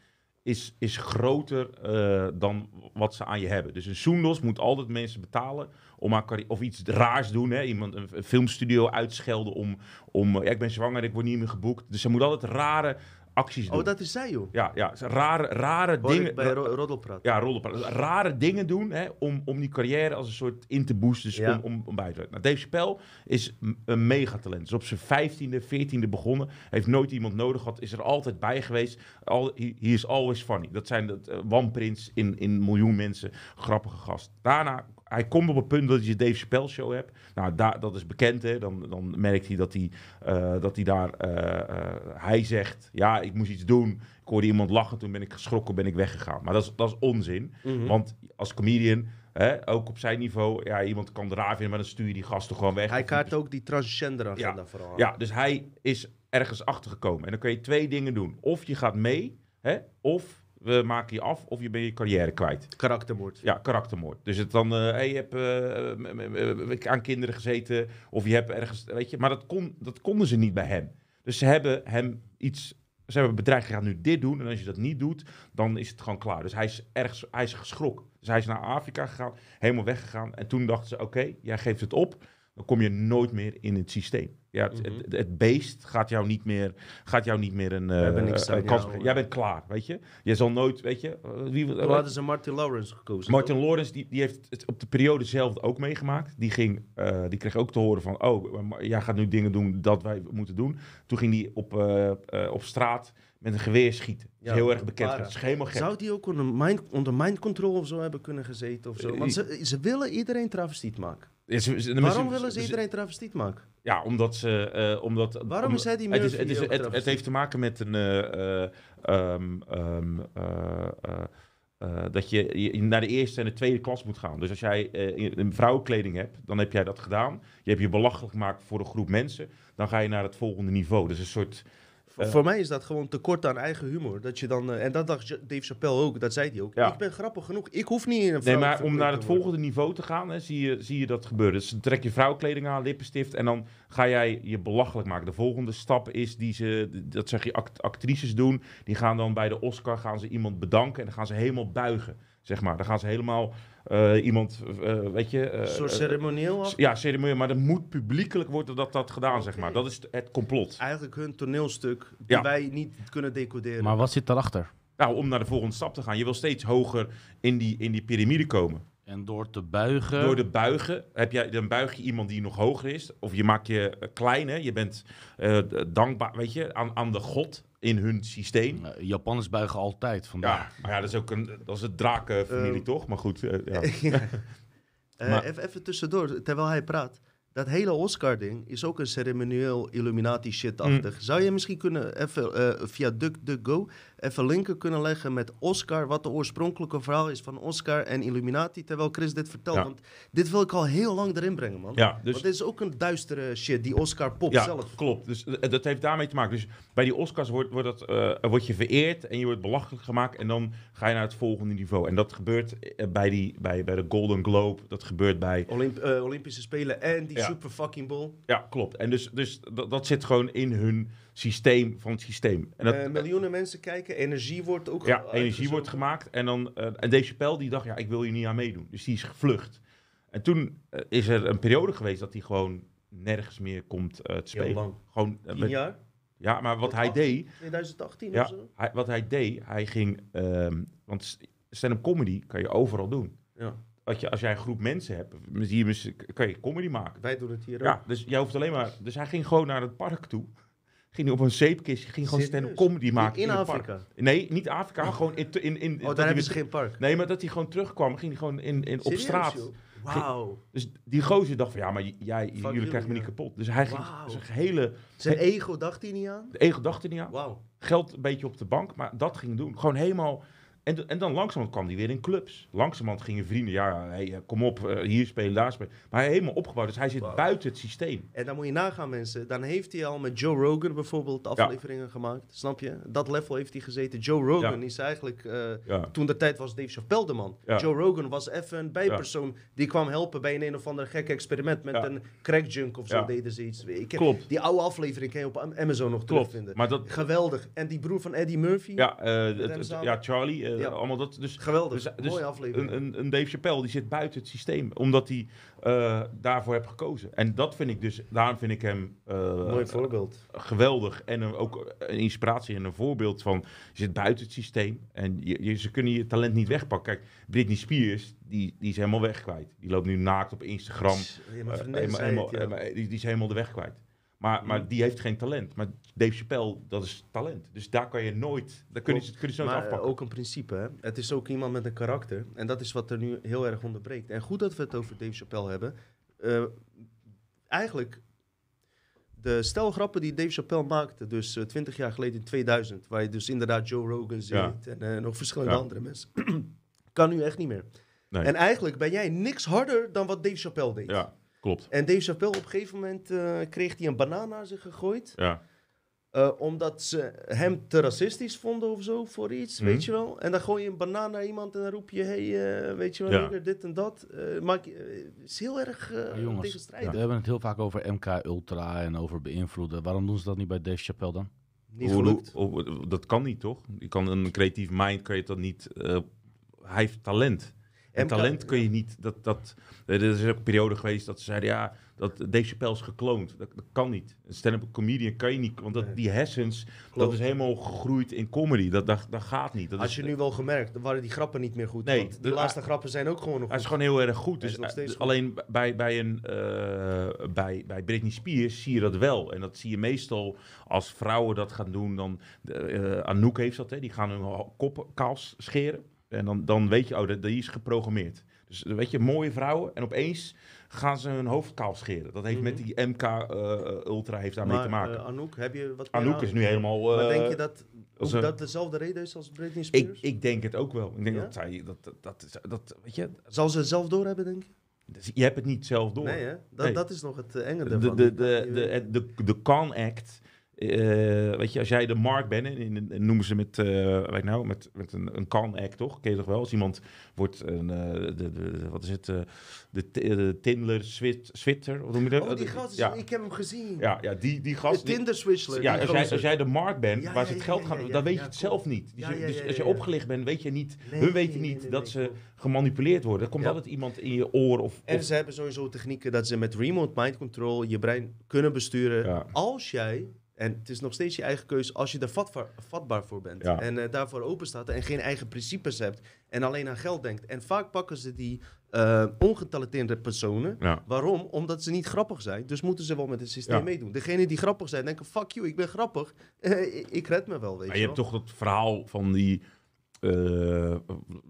is, is groter eh, dan wat ze aan je hebben. Dus een Soendos moet altijd mensen betalen om carri- of iets raars doen. Hè? Iemand een, een filmstudio uitschelden om, om eh, ja, ik ben zwanger, ik word niet meer geboekt. Dus ze moet altijd rare acties doen. Oh, dat is zij, joh. Ja, ja, rare, rare Hoor dingen. bij Ro Roddelpraat. Ja, rollenpraat. Rare dingen doen hè, om, om die carrière als een soort in te boosten. Dus Ja. om, om, om bij te werken. Nou, Dave Chappelle is een megatalent. Is op zijn vijftiende, veertiende begonnen. Heeft nooit iemand nodig gehad. Is er altijd bij geweest. Al, he, he is always funny. Dat zijn de uh, One Prince in, in miljoen mensen. Grappige gast. Daarna, hij komt op het punt dat je Dave Chappelle show hebt. Nou, daar, dat is bekend. Hè. Dan, dan merkt hij dat hij, eh, dat hij daar... eh, eh, hij zegt, ja, ik moest iets doen. Ik hoorde iemand lachen. Toen ben ik geschrokken, ben ik weggegaan. Maar dat is, dat is onzin. Mhm. Want als comedian, hè, ook op zijn niveau, ja, iemand kan raar vinden, maar dan stuur je die gasten gewoon weg. Hij kaart ook die transgender agenda Ja. vooral. Ja, dus hij is ergens achtergekomen. En dan kun je twee dingen doen. Of je gaat mee, hè, of we maken je af, of je bent je carrière kwijt. Karaktermoord. Ja, karaktermoord. Dus het dan, eh hey, je hebt eh, aan kinderen gezeten, of je hebt ergens, weet je. Maar dat, kon, dat konden ze niet bij hem. Dus ze hebben hem iets, ze hebben bedreigd, je gaat nu dit doen. En als je dat niet doet, dan is het gewoon klaar. Dus hij is ergens, hij is geschrokken. Dus hij is naar Afrika gegaan, helemaal weggegaan. En toen dachten ze, oké, jij geeft het op. Dan kom je nooit meer in het systeem. Ja, het, Mhm. het, het beest gaat jou niet meer, gaat jou niet meer een, eh, hebben niks een kans jou. Jij bent klaar, weet je. Je zal nooit, weet je. eh, Wie, Toen hadden ze Martin Lawrence gekozen. Martin toch? Lawrence die, die heeft het op de periode zelf ook meegemaakt. Die, ging, eh, die kreeg ook te horen van... oh, jij gaat nu dingen doen dat wij moeten doen. Toen ging hij op, eh, eh, op straat met een geweer schieten. Ja, heel erg bekend. Dat is helemaal gek. Zou die ook onder mind, onder mind control of zo hebben kunnen gezeten? Of zo? Want ze, ze willen iedereen travestiet maken. Ja, ze- ze- Waarom willen ze iedereen travestiet maken? Ja, omdat ze... eh, omdat, Waarom om- is hij die het, is, het, is, het, het heeft te maken met een... eh, eh, ehm, ehm, eh, eh, eh, dat je, je naar de eerste en de tweede klas moet gaan. Dus als jij een vrouwenkleding hebt, dan heb jij dat gedaan. Je hebt je belachelijk gemaakt voor een groep mensen. Dan ga je naar het volgende niveau. Dus een soort... Voor- Eh. Voor mij is dat gewoon tekort aan eigen humor. Dat je dan, eh, en dat dacht Dave Chappelle ook, dat zei hij ook. Ja. Ik ben grappig genoeg, ik hoef niet in een Nee, maar om naar het worden. volgende niveau te gaan, hè, zie, je, zie je dat gebeuren. Dus trek je vrouwenkleding aan, lippenstift en dan ga jij je belachelijk maken. De volgende stap is die ze, dat zeg je act- actrices doen, die gaan dan bij de Oscar gaan ze iemand bedanken en dan gaan ze helemaal buigen. zeg maar. Dan gaan ze helemaal eh, iemand, eh, weet je... eh, Een soort ceremonieel af. ja, ceremonieel, maar er moet publiekelijk worden dat dat gedaan, zeg maar. Dat is het complot. Eigenlijk hun toneelstuk die Ja. wij niet kunnen decoderen. Maar wat zit daarachter? Nou, om naar de volgende stap te gaan. Je wil steeds hoger in die, in die piramide komen. En door te buigen. Door de buigen heb jij, dan buig je iemand die nog hoger is. Of je maakt je klein, hè. Je bent eh, dankbaar, weet je, aan, aan de god in hun systeem. Eh, Japanners buigen altijd vandaar. Ja, maar ja, dat is ook een, dat is het drakenfamilie, Ehm. toch? Maar goed, eh, ja. Ja. Eh, Maar- even, even tussendoor, terwijl hij praat. Dat hele Oscar-ding is ook een ceremonieel Illuminati shit-achtig. Mm. Zou je misschien kunnen even eh, via DuckDuckGo even linken kunnen leggen met Oscar, wat de oorspronkelijke verhaal is van Oscar en Illuminati, terwijl Chris dit vertelt? Ja. Want dit wil ik al heel lang erin brengen, man. ja, dus Want dit is ook een duistere shit, die Oscar pop ja, zelf. klopt. Dus eh, dat heeft daarmee te maken. Dus bij die Oscars wordt, wordt, dat, eh, word je vereerd en je wordt belachelijk gemaakt. En dan ga je naar het volgende niveau. En dat gebeurt eh, bij, die, bij, bij de Golden Globe. Dat gebeurt bij Olymp- Olympische Spelen en die Ja. super fucking bowl. Ja, klopt. En dus, dus dat, dat zit gewoon in hun systeem van het systeem. En dat, Eh, miljoenen mensen kijken, energie wordt ook ja, energie wordt gemaakt. En, dan, eh, en Dave Chappelle die dacht, ja, ik wil hier niet aan meedoen. Dus die is gevlucht. En toen eh, is er een periode geweest dat hij gewoon nergens meer komt te Heel spelen. lang. Gewoon, met- jaar? ja, maar wat hij deed, 2018 ja, of zo? hij, wat hij deed, hij ging, ehm, want stand-up comedy kan je overal doen. Ja. Als, je, als jij een groep mensen hebt, je, kan je comedy maken. Wij doen het hier ook. Dus jij hoeft alleen maar. Dus hij ging gewoon naar het park toe. Ging hij op een zeepkistje, ging gewoon stand-up comedy maken. In Afrika? park. Nee, niet Afrika, gewoon in. in, in Oh, daar hij hebben ze geen park. Nee, maar dat hij gewoon terugkwam, ging hij gewoon in, in, op straat. joh? Wauw. Dus die gozer dacht van ja, maar jij, jullie jullie, krijgen me niet kapot. Dus hij ging zijn hele. Zijn ego dacht hij niet aan? De ego dacht er niet aan. Wauw. Geld een beetje op de bank, maar dat ging doen. Gewoon helemaal. En, en dan langzamerhand kwam hij weer in clubs. Langzamerhand gingen vrienden, ja, hey, kom op, eh, hier spelen, daar spelen. Maar hij helemaal opgebouwd, dus hij zit buiten het systeem. En dan moet je nagaan, mensen. Dan heeft hij al met Joe Rogan bijvoorbeeld afleveringen gemaakt. Snap je? Dat level heeft hij gezeten. Joe Rogan Ja. is eigenlijk... eh, Ja. toen de tijd was Dave Chappelle de man. Joe Rogan was even een bijpersoon die kwam helpen bij een een of ander gek experiment met een crackjunk of zo deden ze iets. Ik heb Klopt. Die oude aflevering kan je op Am- Amazon nog Klopt. terugvinden. Maar dat, Geweldig. En die broer van Eddie Murphy. Ja, eh, ja Charlie, eh, Ja. allemaal dat. Dus, Geweldig. dus, dus Mooie aflevering. een, een, een Dave Chappelle die zit buiten het systeem, omdat hij eh, daarvoor heeft gekozen. En dat vind ik dus, daarom vind ik hem eh, Mooi voorbeeld. geweldig en een- ook een inspiratie en een voorbeeld van je zit buiten het systeem en je, je- ze kunnen je talent niet wegpakken. Kijk, Britney Spears, die, die is helemaal weg kwijt. Die loopt nu naakt op Instagram. Helemaal, die is helemaal de weg kwijt. Maar, maar die heeft geen talent. Maar Dave Chappelle, dat is talent. Dus daar kan je nooit, daar kunnen ze, kunnen ze nooit Maar eh, afpakken. ook een principe, hè? Het is ook iemand met een karakter. En dat is wat er nu heel erg onderbreekt. En goed dat we het over Dave Chappelle hebben. Eh, eigenlijk, de stelgrappen die Dave Chappelle maakte, dus eh, 20 jaar geleden in 2000, waar je dus inderdaad Joe Rogan ziet Ja. en eh, nog verschillende Ja. andere mensen, kan nu echt niet meer. Nee. En eigenlijk ben jij niks harder dan wat Dave Chappelle deed. Ja, klopt. En Dave Chappelle op een gegeven moment eh, kreeg hij een banaan naar zich gegooid. Ja. Eh, omdat ze hem te racistisch vonden of zo voor iets, Mhm. weet je wel. En dan gooi je een banaan naar iemand en dan roep je, hey, eh, weet je wel, Ja. dit en dat. Eh maak je, eh, is heel erg eh Maar jongens, tegenstrijdig. We hebben het heel vaak over MK Ultra en over beïnvloeden. Waarom doen ze dat niet bij Dave Chappelle dan? Niet hoe- hoe- dat kan niet, toch? Je kan een creatief mind, kan je dat niet... eh, hij heeft talent. En talent kun je niet... Dat, dat, er is ook een periode geweest dat ze zeiden... Ja, dat Dave Chappelle is gekloond. Dat, dat kan niet. Een stand-up comedian kan je niet... Want dat, Nee. die hersens, Klopt. dat is helemaal gegroeid in comedy. Dat, dat, dat gaat niet. Dat Had is, je nu wel gemerkt, dan waren die grappen niet meer goed. Nee, want de de- laatste grappen zijn ook gewoon nog Hij is gewoon heel erg goed. Dus, eh, steeds dus goed. alleen bij, bij, een, eh, bij, bij Britney Spears zie je dat wel. En dat zie je meestal als vrouwen dat gaan doen. Dan, eh, Anouk heeft dat, hè, die gaan hun kop kaal scheren. En dan, dan weet je, oh, dat, die is geprogrammeerd. Dus eh, weet je, mooie vrouwen. En opeens gaan ze hun hoofd kaal scheren. Dat heeft met Mhm. die MK eh, Ultra heeft daarmee te maken. eh, Anouk, heb je wat Anouk aan- is nu helemaal... Maar eh, denk je dat, als ook een- dat dezelfde reden is als Britney ik, Spears? ik denk het ook wel. Ik denk Ja? dat zij... Dat, dat, dat, dat, weet je, Zal ze het zelf doorhebben, denk je? dus je hebt het niet zelf door. Nee, hè? Dat, Nee. dat is nog het eh, enge de, ervan. de, de, de, de, de con act eh, weet je, als jij de mark bent, en, en- en noemen ze met, eh weet nou, met, met een, een can-act, toch? Ken je toch wel? Als iemand wordt, een, eh, de, de, de- wat is het, de, de Tindler Swit, Switter, wat noem je dat? Oh, die gast, ja. ik heb hem gezien. Ja, ja, die, die De gast... die- Tinder switchler. ja, als jij, als jij de markt bent, Ja, waar ze het geld gaan, dan weet je het zelf niet. Dus, je- dus als je opgelicht bent, weet je niet, Nee, hun weten nee, niet nee, dat ze gemanipuleerd worden. Er komt altijd iemand in je oor of... En of- ze hebben sowieso technieken dat ze met remote mind control je brein kunnen besturen. Als jij, en het is nog steeds je eigen keuze, als je er vatbaar, vatbaar voor bent. Ja. En eh, daarvoor open staat en geen eigen principes hebt. En alleen aan geld denkt. En vaak pakken ze die eh ongetalenteerde personen. ja. Waarom? Omdat ze niet grappig zijn. Dus moeten ze wel met het systeem Ja. meedoen. Degenen die grappig zijn, denken: fuck you, ik ben grappig. Eh, ik- red me wel, weet Maar je hebt toch dat verhaal van die... eh,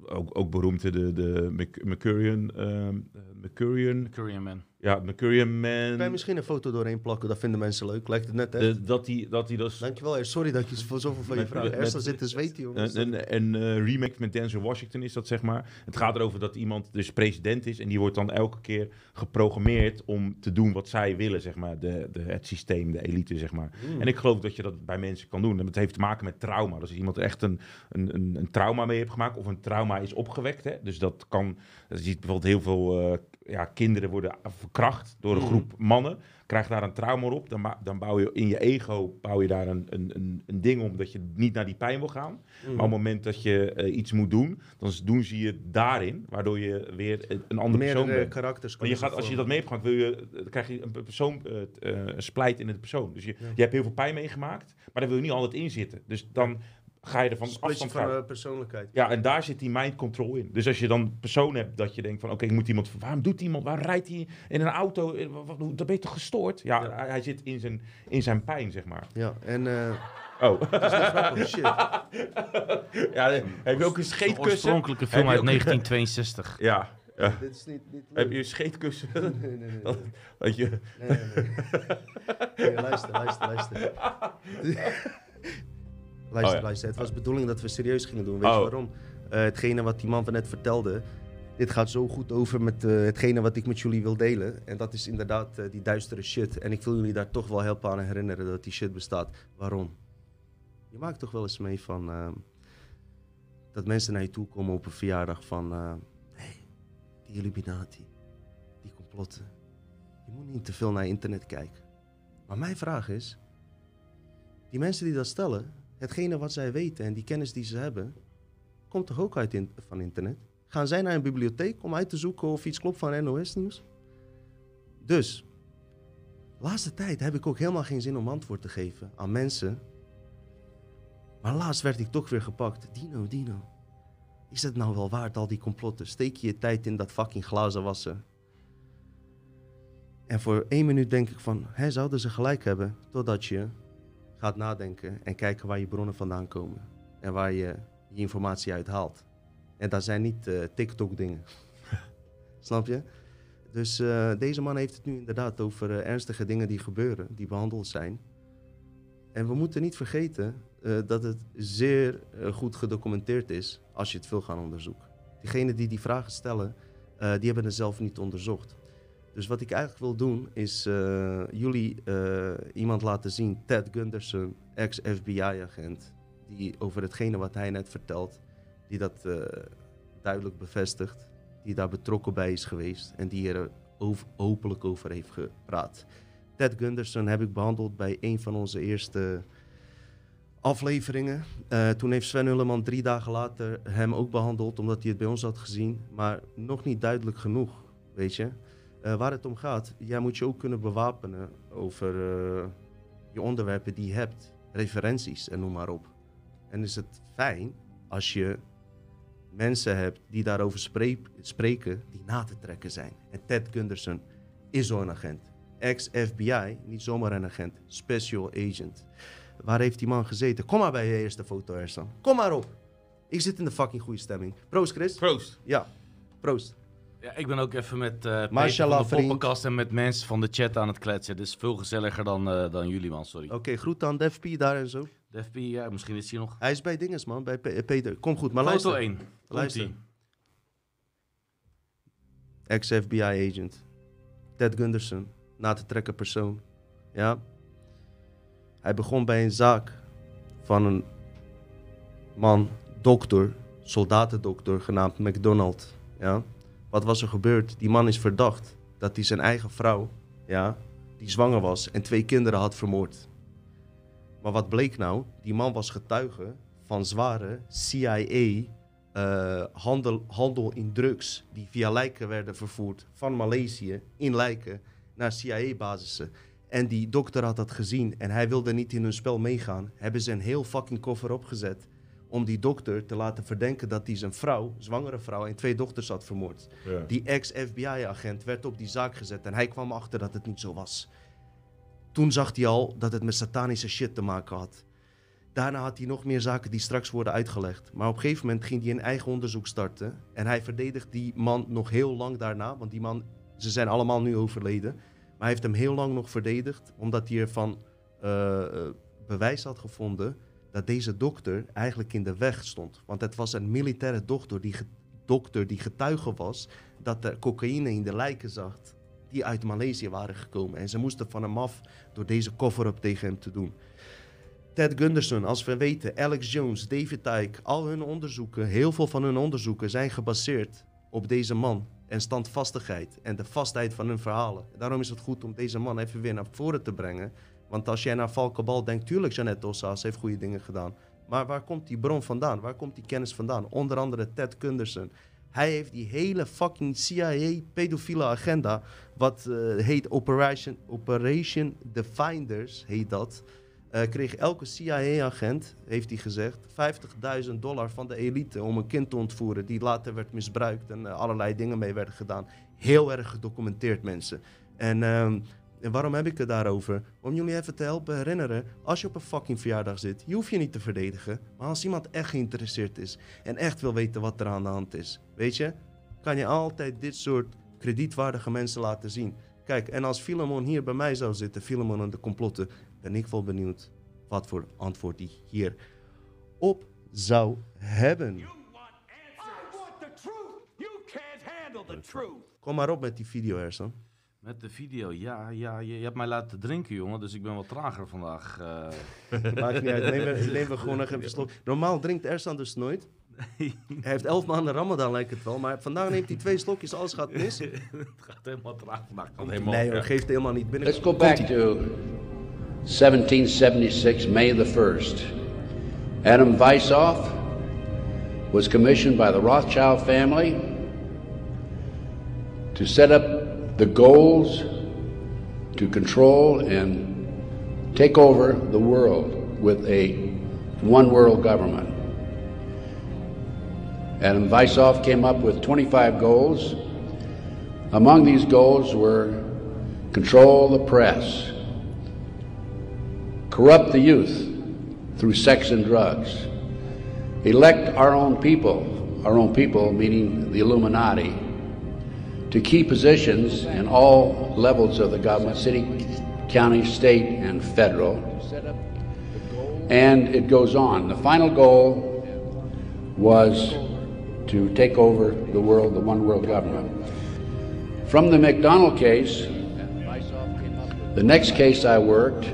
ook, ook beroemd, de, de Mc- Mercurian... ehm, eh, Mercurian... Korean man. Ja, Mercurian Kan je Man... misschien een foto doorheen plakken? Dat vinden mensen leuk. Lijkt het net. De, dat die, dat die dus... Dankjewel, sorry dat je voor zoveel van je al met- zit te zweten, jongens. Een, een, een eh, remake met Denzel Washington is dat, zeg maar. Het gaat erover dat iemand dus president is... en die wordt dan elke keer geprogrammeerd om te doen wat zij willen, zeg maar. De, de, het systeem, de elite, zeg maar. Mm. En ik geloof dat je dat bij mensen kan doen. En dat heeft te maken met trauma. Dus als iemand er echt een, een, een, een trauma mee heeft gemaakt... of een trauma is opgewekt, hè. Dus dat kan... Je ziet bijvoorbeeld heel veel eh, ja, kinderen worden verkracht door een Mhm. groep mannen... Krijg daar een trauma op, dan, dan bouw je in je ego bouw je daar een, een, een, een ding om dat je niet naar die pijn wil gaan. Mm. Maar op het moment dat je eh, iets moet doen, dan doen ze je daarin, waardoor je weer een- een andere persoon bent. karakters Maar je gaat, als je dat mee hebt wil je, eh, dan krijg je een pe- persoon, eh, een splijt in de persoon. Dus je, Ja. je hebt heel veel pijn meegemaakt, maar daar wil je niet altijd in zitten. Dus dan ga je er van vormen. Splitsje afstand van van. eh, persoonlijkheid. Ja, en daar zit die mind control in. Dus als je dan een persoon hebt dat je denkt van... oké, ik moet iemand... waarom doet iemand... waarom rijdt hij in een auto? Eh, Dan ben je toch gestoord? Ja, Ja. Hij, hij zit in zijn, in zijn pijn, zeg maar. Ja, en eh Oh. dat shit. ja, heb je ook een Een scheetkussen? oorspronkelijke film uit ook- 1962. Ja. ja. Dit is niet, niet Heb je een scheetkussen? Nee, nee, nee. nee. Dat je... Nee, nee, nee. Nee, luister, luister, luister. luister, ja. luister. Het was de bedoeling dat we serieus gingen doen. Weet je Oh. waarom? Eh, hetgene wat die man van net vertelde. Dit gaat zo goed over met eh, hetgene wat ik met jullie wil delen. En dat is inderdaad eh, die duistere shit. En ik wil jullie daar toch wel helpen aan herinneren dat die shit bestaat. Waarom? Je maakt toch wel eens mee van... ehm, dat mensen naar je toe komen op een verjaardag van... hey, die Illuminati, die complotten. Je moet niet te veel naar internet kijken. Maar mijn vraag is: die mensen die dat stellen, hetgene wat zij weten en die kennis die ze hebben, komt toch ook uit van internet? Gaan zij naar een bibliotheek om uit te zoeken of iets klopt van NOS-nieuws? Dus, laatste tijd heb ik ook helemaal geen zin om antwoord te geven aan mensen. Maar laatst werd ik toch weer gepakt. Dino, Dino. Is het nou wel waard, al die complotten? Steek je je tijd in dat fucking glazen wassen. En voor één minuut denk ik van, hè, zouden ze gelijk hebben? Totdat je gaat nadenken en kijken waar je bronnen vandaan komen. En waar je je informatie uit haalt. En dat zijn niet eh, TikTok-dingen. Snap je? Dus eh, deze man heeft het nu inderdaad over eh, ernstige dingen die gebeuren, die behandeld zijn. En we moeten niet vergeten dat het zeer goed gedocumenteerd is als je het wil gaan onderzoeken. Diegenen die die vragen stellen, die hebben het zelf niet onderzocht. Dus wat ik eigenlijk wil doen, is eh, jullie eh, iemand laten zien, Ted Gunderson, ex-FBI-agent, die over hetgene wat hij net vertelt, die dat eh, duidelijk bevestigt, die daar betrokken bij is geweest en die er over, openlijk over heeft gepraat. Ted Gunderson heb ik behandeld bij een van onze eerste afleveringen. Toen heeft Sven Hulleman drie dagen later hem ook behandeld, omdat hij het bij ons had gezien. Maar nog niet duidelijk genoeg, weet je. Eh, waar het om gaat, jij moet je ook kunnen bewapenen over eh, je onderwerpen die je hebt. Referenties en noem maar op. En is het fijn als je mensen hebt die daarover spreek- spreken, die na te trekken zijn. En Ted Gunderson is zo'n agent. Ex-FBI, niet zomaar een agent, special agent. Waar heeft die man gezeten? Kom maar bij je eerste foto, Ersan. Kom maar op. Ik zit in de fucking goede stemming. Proost, Chris. Proost. Ja, proost. Ja, ik ben ook even met eh Peter Mashallah, van de poppenkast en met mensen van de chat aan het kletsen. Het is veel gezelliger dan, eh, dan jullie, man. Sorry. Oké, groet aan Def P daar en zo. De FP, ja, misschien is hij nog. Hij is bij dinges, man. Bij Pe- Peter. Kom goed, maar Foto luister. 1. Luister. Luister. Ex-FBI agent. Ted Gunderson. Na te trekken persoon. Ja. Hij begon bij een zaak van een man, dokter, soldatendokter, genaamd McDonald. Ja? Wat was er gebeurd? Die man is verdacht dat hij zijn eigen vrouw, ja, die zwanger was en twee kinderen had vermoord. Maar wat bleek nou? Die man was getuige van zware CIA eh, handel, handel in drugs die via lijken werden vervoerd van Maleisië in lijken naar CIA-basissen. En die dokter had dat gezien en hij wilde niet in hun spel meegaan. Hebben ze een heel fucking koffer opgezet om die dokter te laten verdenken dat hij zijn vrouw, zwangere vrouw en twee dochters had vermoord. Ja. Die ex-FBI-agent werd op die zaak gezet en hij kwam achter dat het niet zo was. Toen zag hij al dat het met satanische shit te maken had. Daarna had hij nog meer zaken die straks worden uitgelegd. Maar op een gegeven moment ging hij een eigen onderzoek starten. En hij verdedigt die man nog heel lang daarna. Want die man, ze zijn allemaal nu overleden. Maar hij heeft hem heel lang nog verdedigd. Omdat hij ervan eh, bewijs had gevonden dat deze dokter eigenlijk in de weg stond. Want het was een militaire dokter die, dokter die getuige was dat er cocaïne in de lijken zag die uit Maleisië waren gekomen. En ze moesten van hem af door deze cover-up tegen hem te doen. Ted Gunderson, als we weten, Alex Jones, David Icke, al hun onderzoeken, heel veel van hun onderzoeken zijn gebaseerd op deze man en standvastigheid en de vastheid van hun verhalen. Daarom is het goed om deze man even weer naar voren te brengen. Want als jij naar Valkenbal denkt, tuurlijk Jeannette Ossaas heeft goede dingen gedaan. Maar waar komt die bron vandaan? Waar komt die kennis vandaan? Onder andere Ted Gunderson. Hij heeft die hele fucking CIA-pedofiele agenda, wat eh, heet Operation, Operation The Finders, heet dat. Eh, kreeg elke CIA-agent, heeft hij gezegd, 50.000 dollar van de elite om een kind te ontvoeren die later werd misbruikt en eh, allerlei dingen mee werden gedaan. Heel erg gedocumenteerd, mensen. En, ehm, en waarom heb ik het daarover? Om jullie even te helpen herinneren, als je op een fucking verjaardag zit, je hoeft je niet te verdedigen. Maar als iemand echt geïnteresseerd is en echt wil weten wat er aan de hand is, weet je, kan je altijd dit soort kredietwaardige mensen laten zien. Kijk, en als Filemon hier bij mij zou zitten, Filemon en de complotten, ben ik wel benieuwd wat voor antwoord hij hier op zou hebben. You want answers. I want the truth. You can't handle the truth. Kom maar op met die video, Ersan. Met de video, ja, ja je, je hebt mij laten drinken, jongen, dus ik ben wat trager vandaag. eh. Maakt niet uit. Neem we, neem we gewoon nog even een slok. Normaal drinkt Ersan dus nooit. Hij heeft elf maanden Ramadan, lijkt het wel. Maar vandaag neemt hij twee slokjes, alles gaat mis. het gaat helemaal traag vandaag. Helemaal, Nee hoor, ja. geeft helemaal niet binnen. Let's go back to 1776, May the 1st. Adam Weissoff was commissioned by the Rothschild family to set up the goals to control and take over the world with a one world government. Adam Weissoff came up with 25 goals. Among these goals were control the press, corrupt the youth through sex and drugs, elect our own people, our own people meaning the Illuminati, to key positions in all levels of the government city, county, state, and federal. And it goes on. The final goal was to take over the world, the one world government. From the McDonald case, the next case I worked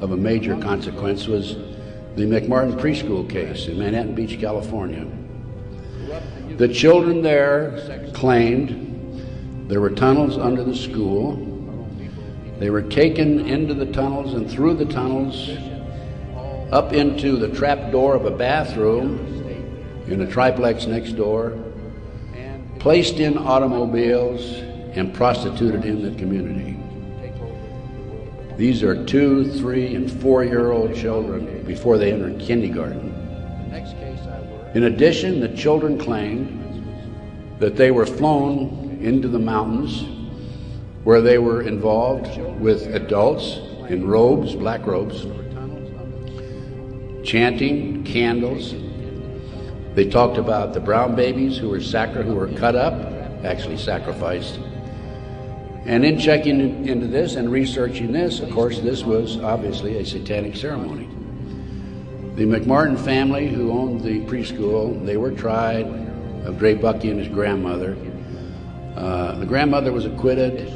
of a major consequence was the McMartin preschool case in Manhattan Beach, California. The children there claimed there were tunnels under the school. They were taken into the tunnels and through the tunnels up into the trap door of a bathroom in a triplex next door, placed in automobiles, and prostituted in the community. These are two, three, and four year old children before they enter kindergarten. In addition, the children claimed that they were flown into the mountains where they were involved with adults in robes, black robes, chanting, candles. They talked about the brown babies who were sacri- who were cut up, actually sacrificed. And in checking into this and researching this, of course, this was obviously a satanic ceremony. The McMartin family, who owned the preschool, they were tried of Dre Bucky and his grandmother. Uh, the grandmother was acquitted,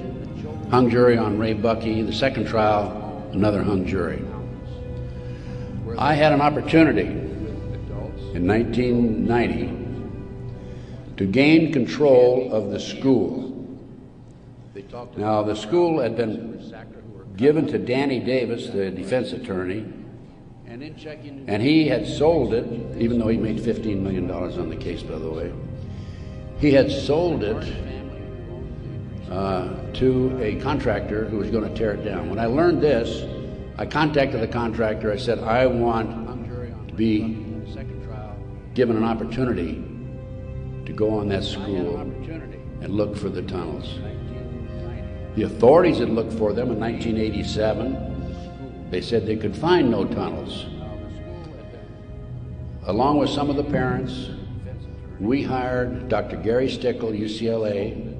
hung jury on Ray Bucky. The second trial, another hung jury. I had an opportunity in 1990 to gain control of the school. Now, the school had been given to Danny Davis, the defense attorney, and he had sold it, even though he made $15 million on the case, by the way. He had sold it uh, to a contractor who was going to tear it down. When I learned this, I contacted the contractor. I said, I want to be given an opportunity to go on that school and look for the tunnels. The authorities had looked for them in 1987. They said they could find no tunnels. Along with some of the parents, we hired Dr. Gary Stickle, UCLA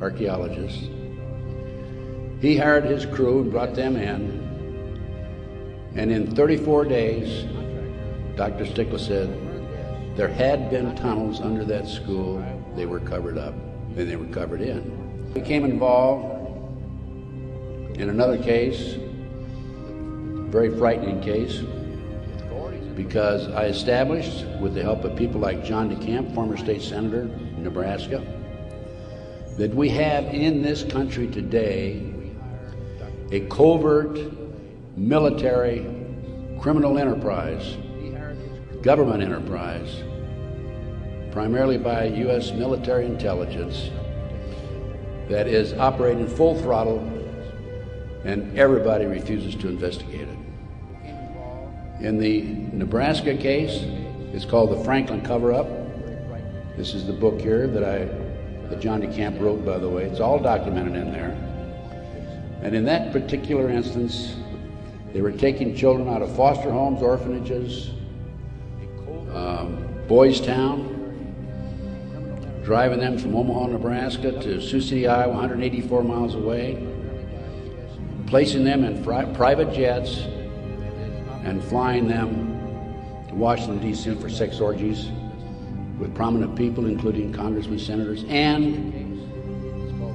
archaeologist. He hired his crew and brought them in. And in 34 days, Dr. Stickle said there had been tunnels under that school. They were covered up and they were covered in. We became involved in another case, very frightening case, because I established, with the help of people like John DeCamp, former state senator in Nebraska, that we have in this country today a covert military criminal enterprise, government enterprise, primarily by U.S. military intelligence, that is operating full throttle and everybody refuses to investigate it. In the Nebraska case, it's called the Franklin cover up. This is the book here that I that John DeCamp wrote, by the way. It's all documented in there. And in that particular instance, they were taking children out of foster homes, orphanages, um, Boys Town, driving them from Omaha, Nebraska to Sioux City, Iowa, 184 miles away, placing them in private jets, and flying them to Washington, D.C. for sex orgies with prominent people, including congressmen, senators, and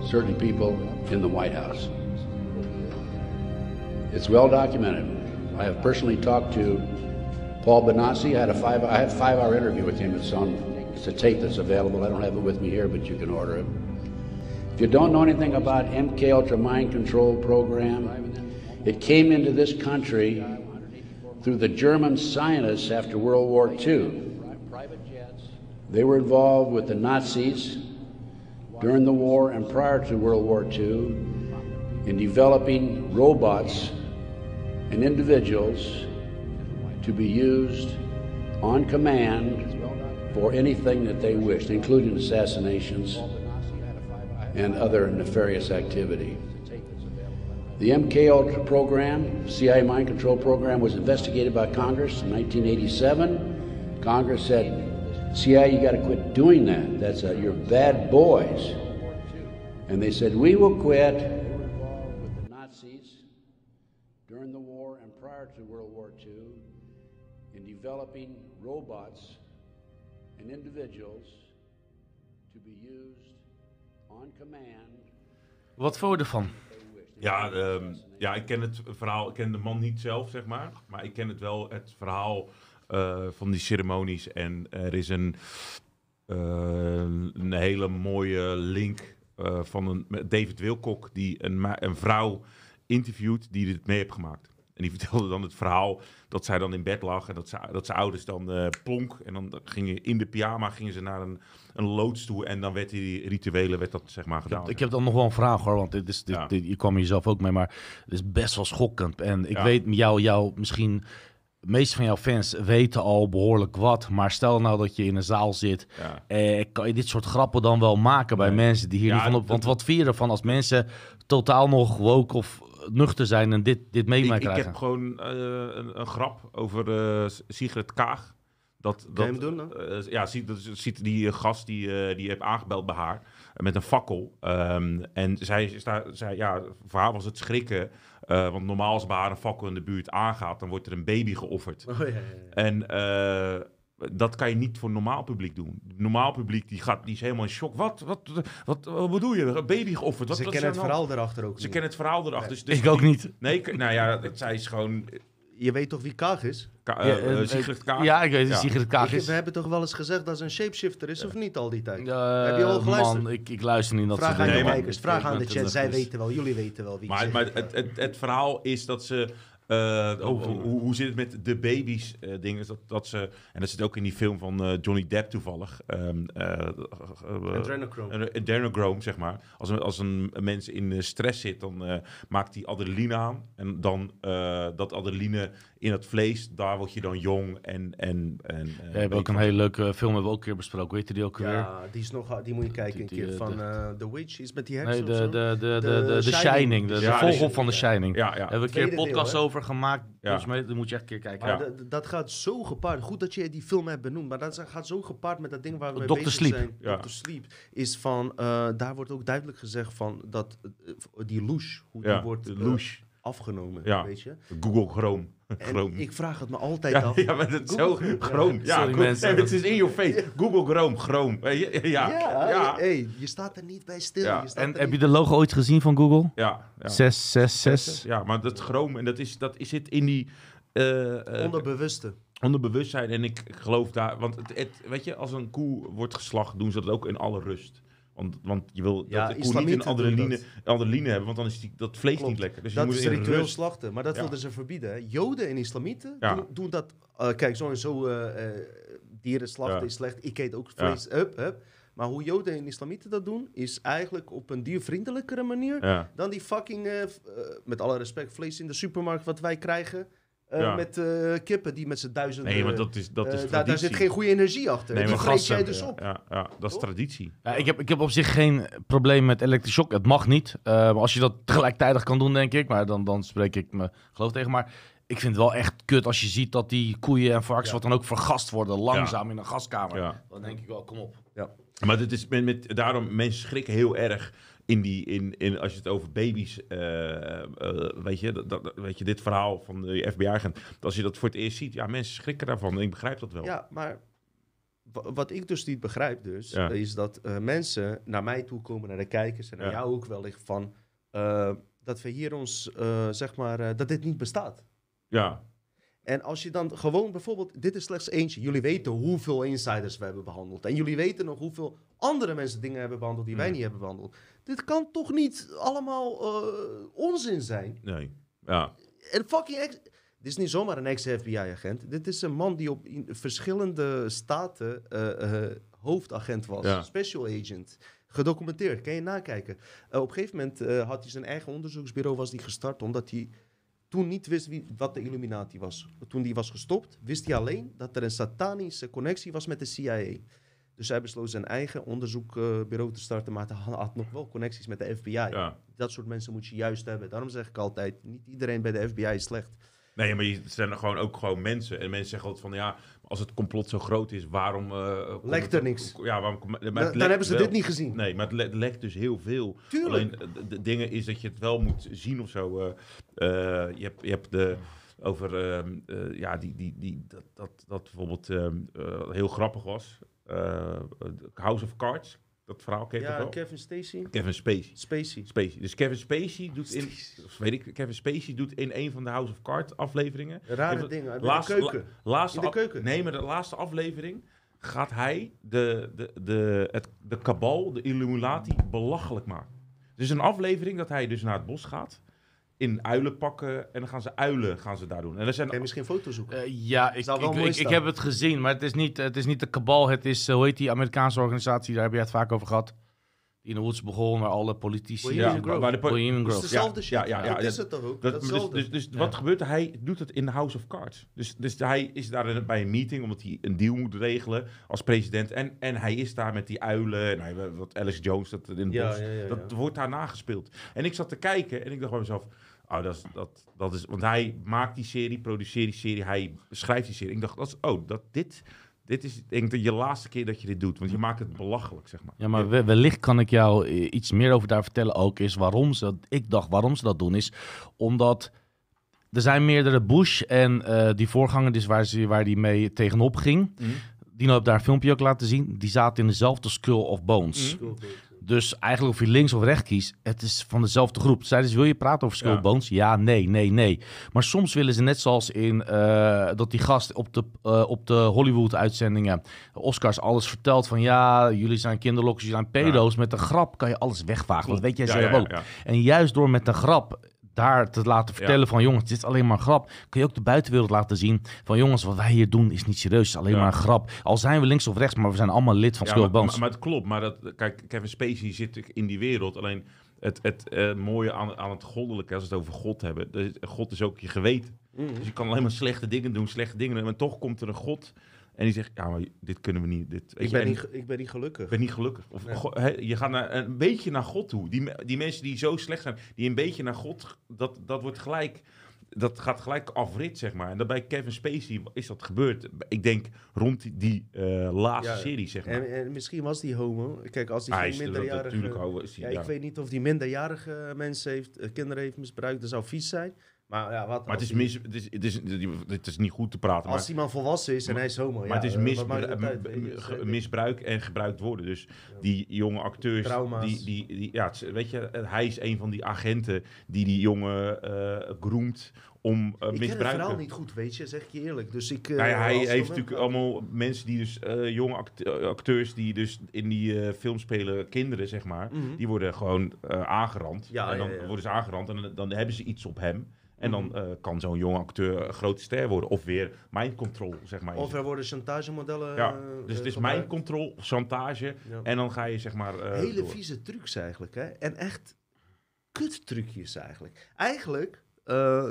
certain people in the White House. It's well documented. I have personally talked to Paul Benassi. I had a five I had a five hour interview with him. It's on it's a tape that's available. I don't have it with me here, but you can order it. If you don't know anything about MK Ultra Mind Control Program, it came into this country through the German scientists after World War II. They were involved with the Nazis during the war and prior to World War II in developing robots and individuals to be used on command for anything that they wished, including assassinations and other nefarious activity. The MK Ultra program, CIA mind control program, was investigated by Congress in 1987. Congress said, CIA, you got to quit doing that. That's uh, you're bad boys. And they said, we will quit. They were involved with the Nazis during the war and prior to World War II in developing robots and individuals to be used on command. Wat vond je ervan? Ja, ehm, ja, ik ken het verhaal, ik ken de man niet zelf, zeg maar. Maar ik ken het wel, het verhaal van die ceremonies. En er is een, eh, een hele mooie link eh, van een, David Wilcock, die een, een vrouw interviewt die dit mee heeft gemaakt. En die vertelde dan het verhaal dat zij dan in bed lag en dat ze, dat ze ouders dan eh, plonk. En dan gingen in de pyjama gingen ze naar een, een loods toe en dan werd die rituelen werd dat zeg maar gedaan. Ik heb dan nog wel een vraag hoor, want dit is, dit, Ja. dit- je kwam hier zelf ook mee, maar het is best wel schokkend. En ik Ja. weet, jou, jou misschien, de meeste van jouw fans weten al behoorlijk wat, maar stel nou dat je in een zaal zit, Ja. eh, kan je dit soort grappen dan wel maken bij Nee. mensen die hier Ja, niet van op, want wat vind je ervan als mensen totaal nog woke of nuchter zijn en dit, dit mee ik, ik heb gewoon eh, een, een grap over eh, Sigrid Kaag. Dat, dat, je hem doen dan? eh, ja, ziet, dat ziet die gast die, eh, die heeft aangebeld bij haar met een fakkel. Ehm, en zij, is daar, zij, ja, voor haar was het schrikken. Eh, want normaal als bij haar een fakkel in de buurt aangaat, dan wordt er een baby geofferd. Oh, ja, ja, ja. En eh, dat kan je niet voor normaal publiek doen. Normaal publiek die gaat, die is helemaal in shock. Wat, wat, wat, wat bedoel je? Een baby geofferd? Wat, Ze wat is kennen het er nou? verhaal erachter ook Ze niet. kennen het verhaal erachter. Dus, dus ik ook niet. Nee, nou ja, het- zij is gewoon... Je weet toch wie Kaag is? Ka Ja, eh, eh, Sigrid Kaag. Ja, ik weet. Ja. Sigrid Kaag is... we hebben toch wel eens gezegd dat ze een shapeshifter is, of niet al die tijd? Eh, Heb je al geluisterd? Man, ik, ik luister niet naar dat vraag aan de Nee, dingen. maar- kijkers, vraag aan de chat. Zij weten wel, jullie weten wel wie Maar, maar het, het verhaal is dat ze. Eh, hoe, hoe, hoe zit het met de baby's eh dingen? Dat, dat ze, en dat zit ook in die film van eh, Johnny Depp toevallig. ehm eh, eh, eh, Adrenochrome. zeg maar. Als een, als een mens in stress zit, dan eh, maakt hij adrenaline aan. En dan eh, dat adrenaline in het vlees, daar word je dan jong en... en, en eh, We hebben ook een hele leuke film hebben we ook een keer besproken. Weet je die ook weer? Ja, die, is nog, die moet je kijken Die- een keer. eh, Van de- eh, The Witch, is met die heks Nee, de, zo? de, de, de, De Shining. Shining. De, de Ja, volgop van de Shining. Ja, ja. Hebben we een keer een podcast deel, over gemaakt. Ja. Volgens mij dat moet je echt een keer kijken. Maar Ja. dat- dat gaat zo gepaard. Goed dat je die film hebt benoemd, maar dat gaat zo gepaard met dat ding waar we mee Dr. bezig Sleep. zijn. Ja. Dr. Sleep. Is van, eh, daar wordt ook duidelijk gezegd van dat eh, die louche, hoe Ja, die wordt de eh. Afgenomen, Ja. weet je. Google Chrome. Ik vraag het me altijd Ja, af. ja, maar dat is zo Chrome. Ja, Sorry, Google- mensen. Het is in your face. Google Chrome, Chrome. Eh, Ja, ja, Ja, ja. Hey, je staat er niet bij stil. Ja. Je staat En heb je de logo ooit gezien van Google? ja, ja. 666. Ja, maar dat Chrome, en dat, is, dat is zit in die... eh, eh, onderbewuste. onderbewustzijn. En ik geloof daar... Want het, het- weet je, als een koe wordt geslacht, doen ze dat ook in alle rust. Want, want je wil Ja, dat de koe niet een doen adrenaline, hebben, want dan is die, dat vlees Klopt. niet lekker. Dus dat je moet is ritueel slachten, maar dat wilden ze verbieden. Hè. Joden en islamieten doen, doen dat. eh, kijk, zo en zo eh, eh, dieren slachten is slecht. Ik eet ook vlees. Up, up. Maar hoe Joden en islamieten dat doen, is eigenlijk op een diervriendelijkere manier Ja. dan die fucking, met alle respect, vlees in de supermarkt wat wij krijgen. Eh, Ja. Met eh, kippen die met z'n duizenden... Nee, maar dat is, dat eh, is daar, traditie. daar zit geen goede energie achter. Nee, die maar jij dus ja, op. ja, ja, dat is Toch? traditie. Ja, ik, heb, ik heb op zich geen probleem met elektrische shock. Het mag niet. Eh, maar als je dat tegelijkertijd kan doen, denk ik. Maar dan, dan spreek ik me geloof tegen. Maar ik vind het wel echt kut als je ziet dat die koeien en varkens... Ja. wat dan ook vergast worden, langzaam in een gaskamer. Ja. Dan denk ik wel, kom op. Maar dit is met, met, daarom, mensen schrikken heel erg in die, in, in, als je het over baby's, eh, eh, weet, je, dat, dat- weet je, dit verhaal van de FBI-agent, als je dat voor het eerst ziet, ja, mensen schrikken daarvan. En ik begrijp dat wel. Ja, maar wa- wat ik dus niet begrijp dus, Ja. is dat eh, mensen naar mij toe komen, naar de kijkers en naar Ja. jou ook wellicht van, dat we hier ons, zeg maar, dat dit niet bestaat. Ja, En als je dan gewoon bijvoorbeeld, dit is slechts eentje, jullie weten hoeveel insiders we hebben behandeld. En jullie weten nog hoeveel andere mensen dingen hebben behandeld die wij Hmm. niet hebben behandeld. Dit kan toch niet allemaal eh, onzin zijn? nee. Ja, En fucking ex... Dit is niet zomaar een ex-FBI-agent. Dit is een man die op verschillende staten eh, eh, hoofdagent was. Ja. Special agent. Gedocumenteerd. Kan je nakijken. Op een gegeven moment had hij zijn eigen onderzoeksbureau was die gestart. Omdat hij toen niet wist wie, wat de Illuminati was. Toen die was gestopt, wist hij alleen dat er een satanische connectie was met de CIA. Dus hij besloot zijn eigen onderzoekbureau te starten. Maar hij had nog wel connecties met de FBI. ja. Dat soort mensen moet je juist hebben. Daarom zeg ik altijd, niet iedereen bij de FBI is slecht. Nee, maar je- het zijn er gewoon ook gewoon mensen. En mensen zeggen altijd van, ja, als het complot zo groot is, waarom... komt Lekt er niks. Ja, waarom... komt- maar het Dan, hebben ze wel. dit niet gezien. Nee, maar het le- lekt dus heel veel. Tuurlijk. Alleen eh, de, de dingen is dat je het wel moet zien of zo. eh, je, hebt, je hebt de over ehm, eh, ja, die, die, die, dat, dat, dat bijvoorbeeld ehm, eh, heel grappig was. House of Cards, dat verhaal ken je toch ja, wel? Kevin Stacey. Kevin Spacey. Spacey. Spacey. Dus Kevin Spacey doet in, weet ik, Kevin Spacey doet in een van de House of Cards afleveringen. Rare Even- dingen. In laatste- de keuken. Laatste In de keuken. Nee, maar de laatste aflevering gaat hij de, de, de, het, de kabal, de Illuminati, belachelijk maken. Dus een aflevering dat hij dus naar het bos gaat, in uilen pakken, en dan gaan ze uilen gaan ze daar doen. En er zijn Kan je misschien foto's zoeken? Eh, ja, ik, Zou wel ik, ik, heb het gezien, maar het is niet, het is niet de kabal. Het is, eh, hoe heet die Amerikaanse organisatie, daar heb je het vaak over gehad. Die in de woods begon, waar alle politici... Ja, waar de po- Bohemian Het is Grove. dezelfde Ja, shit. ja, ja, dat ja, is het toch ook? Dat, dus dus, dus Ja. wat gebeurt er? Hij doet het in de House of Cards. Dus, dus hij is daar bij een meeting, omdat hij een deal moet regelen als president. En, en hij is daar met die uilen. Nou, ja, wat Alice Jones, dat in het Ja, bos, ja, ja, ja. dat wordt daar nagespeeld. En ik zat te kijken en ik dacht bij mezelf... Oh, dat is, dat, dat is, want hij maakt die serie, produceert die serie, hij schrijft die serie. Ik dacht, dat is, oh, dat, dit, dit is denk ik de je laatste keer dat je dit doet. Want je maakt het belachelijk, zeg maar. Ja, maar we- wellicht kan ik jou eh, iets meer over daar vertellen ook. Is waarom ze, ik dacht waarom ze dat doen, is omdat er zijn meerdere Bush en eh, die voorganger, dus waar, ze, waar die mee tegenop ging. Mhm. Dino heeft daar een filmpje ook laten zien. Die zaten in dezelfde Skull of Bones. Mhm. Dus eigenlijk of je links of rechts kiest, het is van dezelfde groep. Zeiden ze, wil je praten over Skull Ja. Nee, nee, nee. Maar soms willen ze net zoals in eh, dat die gast op de, eh, op de Hollywood-uitzendingen, Oscars, alles vertelt van ja, jullie zijn kinderlokkers, jullie zijn pedo's. Met een grap kan je alles wegvagen. Dat weet jij zelf ook. En juist door met een grap daar te laten vertellen van jongens, dit is alleen maar een grap. Kun je ook de buitenwereld laten zien van jongens, wat wij hier doen is niet serieus, het is alleen Ja. maar een grap. Al zijn we links of rechts, maar we zijn allemaal lid van Ja, Skull maar, maar, maar het klopt, maar dat, kijk, Kevin Spacey zit in die wereld. Alleen het, het eh, mooie aan, aan het goddelijke, als we het over God hebben, dat is- God is ook je geweten. Mhm. Dus je kan alleen maar slechte dingen doen, slechte dingen doen. En toch komt er een God en die zegt, ja, maar dit kunnen we niet. Dit, Ik ben, en niet, ik ben niet gelukkig. ik ben niet gelukkig. Of, go- je gaat naar, een beetje naar God toe. Die, die mensen die zo slecht zijn, die een beetje naar God, dat, dat wordt gelijk... Dat gaat gelijk afrit, zeg maar. En dat bij Kevin Spacey is dat gebeurd. Ik denk rond die, eh, laatste Ja, serie, zeg maar. En, en misschien was die homo. Kijk, als die Hij is er minderjarige... natuurlijk Ja, ja. ik weet niet of die minderjarige mensen heeft, eh, kinderen heeft misbruikt. Dat zou vies zijn. Maar ja, wat Maar het is, die- mis, het, is, het, is, het is niet goed te praten. Als Maar, iemand volwassen is en hij is homo, maar ja, het is eh, misbru- het eh, misbruik en gebruikt worden. Dus die jonge acteurs, Trauma's. die, die, die, ja, weet je, eh, hij is een van die agenten die die jongen eh groemt om eh, Ik ken het misbruiken. verhaal niet goed, weet je, zeg ik je eerlijk. Dus ik, eh, Nou ja, hij heeft natuurlijk allemaal mensen die dus, eh, jonge act- acteurs die dus in die film spelen, kinderen zeg maar, Mhm. die worden gewoon aangerand. Ja, en dan ja. worden ze aangerand en dan, dan hebben ze iets op hem. En dan Mhm. eh, kan zo'n jonge acteur een grote ster worden. Of weer mind control, zeg maar. Of er worden chantagemodellen ja, eh, dus het is mind control, chantage. Ja. En dan ga je zeg maar... eh, Hele door. vieze trucs eigenlijk, hè. En echt kut trucjes eigenlijk. Eigenlijk,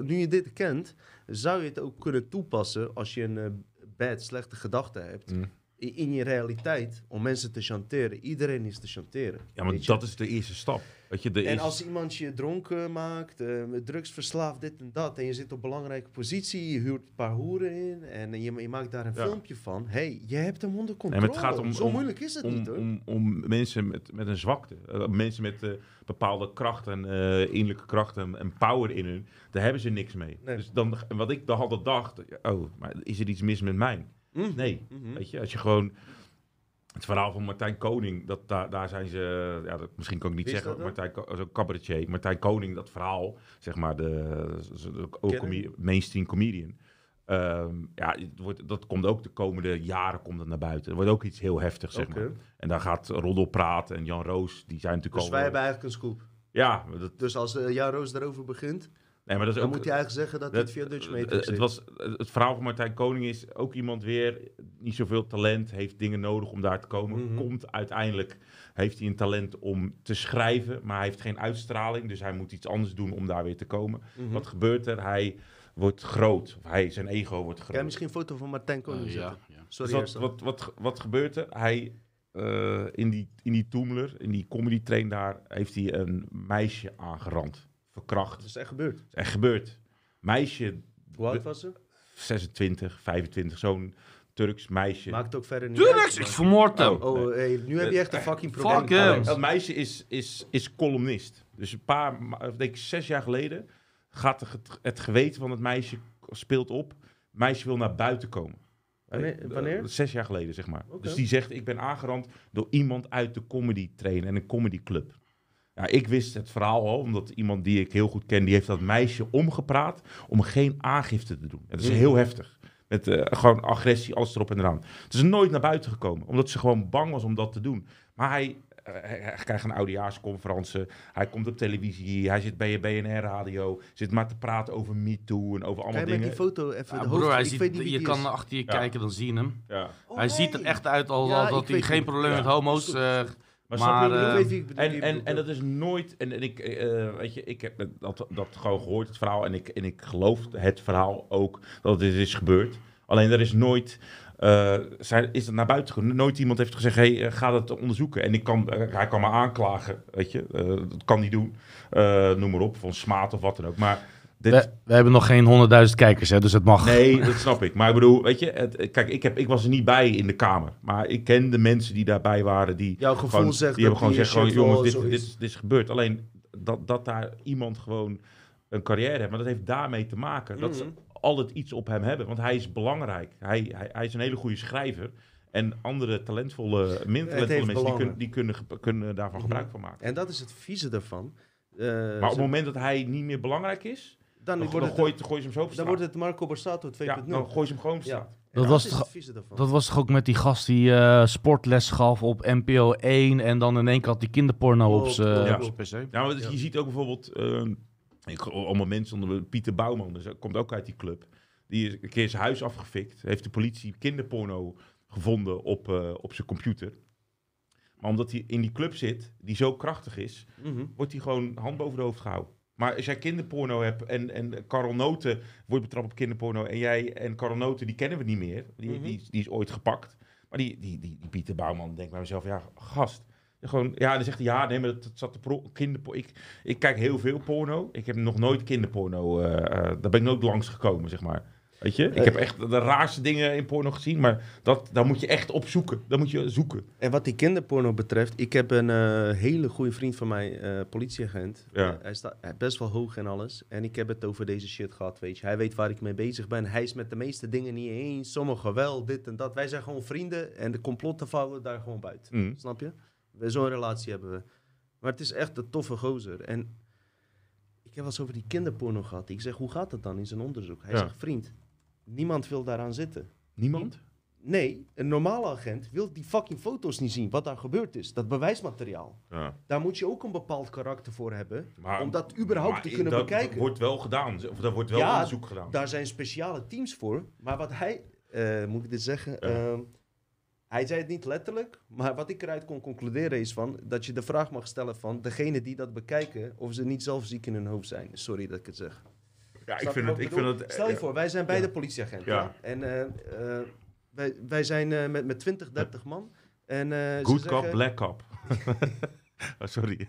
nu je dit kent, zou je het ook kunnen toepassen als je een bad, slechte gedachte hebt. Mm. i- In je realiteit, om mensen te chanteren. Iedereen is te chanteren. Ja, maar dat is de eerste stap. Weet je, de En als iemand je dronken maakt, eh, drugs verslaafd, dit en dat, en je zit op belangrijke positie, je huurt een paar hoeren in en je, je maakt daar een Ja. filmpje van. hey, je hebt hem onder controle. maar het gaat om- Zo om- moeilijk is het om, niet hoor. om, om mensen met, met een zwakte, eh, mensen met eh, bepaalde krachten, innerlijke krachten en power in hun, daar hebben ze niks mee. Nee. Dus dan, wat ik dan altijd dacht, oh, maar is er iets mis met mij? Mhm. Nee, Mhm. weet je, als je gewoon... Het verhaal van Martijn Koning, dat, daar, daar zijn ze... Ja, dat, misschien kan ik niet zeggen, dat? Martijn, zo'n cabaretier. Martijn Koning, dat verhaal, zeg maar, de, ook mainstream comedian. Ehm, ja, wordt, dat komt ook de komende jaren komt het naar buiten. Het wordt ook iets heel heftigs, zeg maar. En daar gaat Roddel praten en Jan Roos, die zijn natuurlijk Dus al... wij hebben eigenlijk een scoop. Ja, dat, Dus als uh, Jan Roos daarover begint, nee, maar dat is dan ook... moet hij eigenlijk zeggen dat, hij het via Dutch het, Matrix het, was, het verhaal van Martijn Koning is ook iemand weer, niet zoveel talent, heeft dingen nodig om daar te komen. Mhm. Komt uiteindelijk, heeft hij een talent om te schrijven, maar hij heeft geen uitstraling. Dus hij moet iets anders doen om daar weer te komen. Mhm. Wat gebeurt er? Hij wordt groot. Of hij, zijn ego wordt Kan groot. je misschien een foto van Martijn Koning Eh, zetten? ja, ja. Sorry, Dus wat, wat, wat gebeurt er? Hij, eh, in, die, in die Toemler, in die comedy train daar, heeft hij een meisje aangerand. Verkracht. Dat is echt gebeurd. Dat is echt gebeurd. Meisje, Hoe oud was ze? 26, 25, zo'n Turks meisje. Maakt ook verder niet uit, ik vermoord hem. Oh. Oh, hey, nu heb je echt een fucking probleem. Fuck. Dat meisje is, is, is columnist. Dus een paar, denk ik zes jaar geleden, gaat het, het geweten van het meisje speelt op. Het meisje wil naar buiten komen. Wanneer- Eh, wanneer? Zes jaar geleden, zeg maar. Dus die zegt, ik ben aangerand door iemand uit de comedy train en een comedyclub. Ja, ik wist het verhaal al, omdat iemand die ik heel goed ken, die heeft dat meisje omgepraat om geen aangifte te doen. Het is Mm. heel heftig. Met eh, gewoon agressie, alles erop en eraan. Het is nooit naar buiten gekomen, omdat ze gewoon bang was om dat te doen. Maar hij, eh, hij, hij krijgt een oudejaarsconferentie, hij komt op televisie, hij zit bij je BNR-radio, zit maar te praten over MeToo en over allemaal dingen. die foto even Ja, de broer, hoofd... hij ik ziet, weet niet wie je kan achter je Ja. kijken, dan zie je hem. Ja. Oh, hij ziet er echt uit ik dat hij geen probleem ja. met homo's... Eh. Maar, eh, weet ik bedoel. En, en, bedoel. en dat is nooit. En, en ik, eh, weet je, ik heb dat, dat gewoon gehoord, het verhaal. En ik, en ik geloof het verhaal ook dat dit is gebeurd. Alleen er is nooit. eh, zijn, is het naar buiten. Nooit iemand heeft gezegd: hey, eh, ga dat onderzoeken. En ik kan, eh, hij kan me aanklagen, weet je. Eh, dat kan hij doen. Eh, noem maar op, van smaad of wat dan ook. Maar dit, we, we hebben nog geen honderdduizend kijkers, hè, dus het mag. Nee, dat snap ik. Maar ik bedoel, weet je, het, kijk, ik, heb, ik was er niet bij in de kamer. Maar ik ken de mensen die daarbij waren. Die Jouw gevoel gewoon, zegt die dat hebben gewoon gezegd, gewoon, jongens, dit, is. dit, is- dit is gebeurd. Alleen dat, dat daar iemand gewoon een carrière heeft. Maar dat heeft daarmee te maken. Dat ze Mhm. altijd iets op hem hebben. Want hij is belangrijk. Hij, hij, hij is een hele goede schrijver. En andere talentvolle, minder talentvolle mensen, die, kunnen, die kunnen, daarvan Mhm. gebruik van maken. En dat is het vieze daarvan. Eh, Maar op het ze- moment dat hij niet meer belangrijk is, dan, dan, wordt dan het, gooi, je, gooi je hem zo op dan wordt het Marco Borsato 2.0. ja, dan gooi je hem gewoon op Ja. straat. Dat was toch-. Dat was toch ook met die gast die eh, sportles gaf op NPO 1 en dan in één keer had die kinderporno op Klopt, zijn klopt, op zijn PC. Ja, maar dus Ja. je ziet ook bijvoorbeeld, eh, ik, allemaal mensen onder Pieter Bouwman, dus dat komt ook uit die club. Die is een keer zijn huis afgefikt. Heeft de politie kinderporno gevonden op, eh, op zijn computer. Maar omdat hij in die club zit, die zo krachtig is, Mhm. wordt hij gewoon hand boven de hoofd gehouden. Maar als jij kinderporno hebt en, en Karel Noten wordt betrapt op kinderporno en jij en Karel Noten, die kennen we niet meer. Die, Mhm. die, die is ooit gepakt. Maar die, die, die, die Pieter Bouwman denkt bij mezelf, ja, gast. Gewoon, ja, dan zegt hij, ja, nee, maar dat, dat zat de pro- kinderporno. Ik, ik kijk heel veel porno. Ik heb nog nooit kinderporno, eh, eh, daar ben ik nooit langs gekomen, zeg maar. Weet je? Ik Eh. heb echt de raarste dingen in porno gezien, maar dat, daar moet je echt op zoeken. Daar moet je zoeken. En wat die kinderporno betreft, ik heb een eh, hele goede vriend van mij, eh, politieagent. Ja. Eh, hij staat best wel hoog en alles. En ik heb het over deze shit gehad, weet je. Hij weet waar ik mee bezig ben. Hij is met de meeste dingen niet eens. Sommige wel, dit en dat. Wij zijn gewoon vrienden en de complotten vouwen daar gewoon buiten. Mm. Snap je? Zo'n relatie hebben we. Maar het is echt een toffe gozer. En ik heb wel eens over die kinderporno gehad. Ik zeg, hoe gaat het dan in zijn onderzoek? Hij Ja. zegt, vriend, niemand wil daaraan zitten. Niemand? Nee, een normale agent wil die fucking foto's niet zien, wat daar gebeurd is. Dat bewijsmateriaal. Ja. Daar moet je ook een bepaald karakter voor hebben, Maar- om dat überhaupt Maar te kunnen dat bekijken. wordt wel gedaan. Of daar wordt wel Ja, onderzoek gedaan. Daar zijn speciale teams voor. Maar wat hij, eh, moet ik dit zeggen, Ja. Ehm, hij zei het niet letterlijk, maar wat ik eruit kon concluderen is van, dat je de vraag mag stellen van degene die dat bekijken, of ze niet zelf ziek in hun hoofd zijn. Sorry dat ik het zeg. Ja, ik vind het... Ik bedoel? vind het Stel je eh, voor, wij zijn beide ja. politieagenten. Ja. En eh, eh, wij, wij zijn eh, met, met 20, 30 man. En, eh, Good zeggen- cop, black cop. oh, sorry.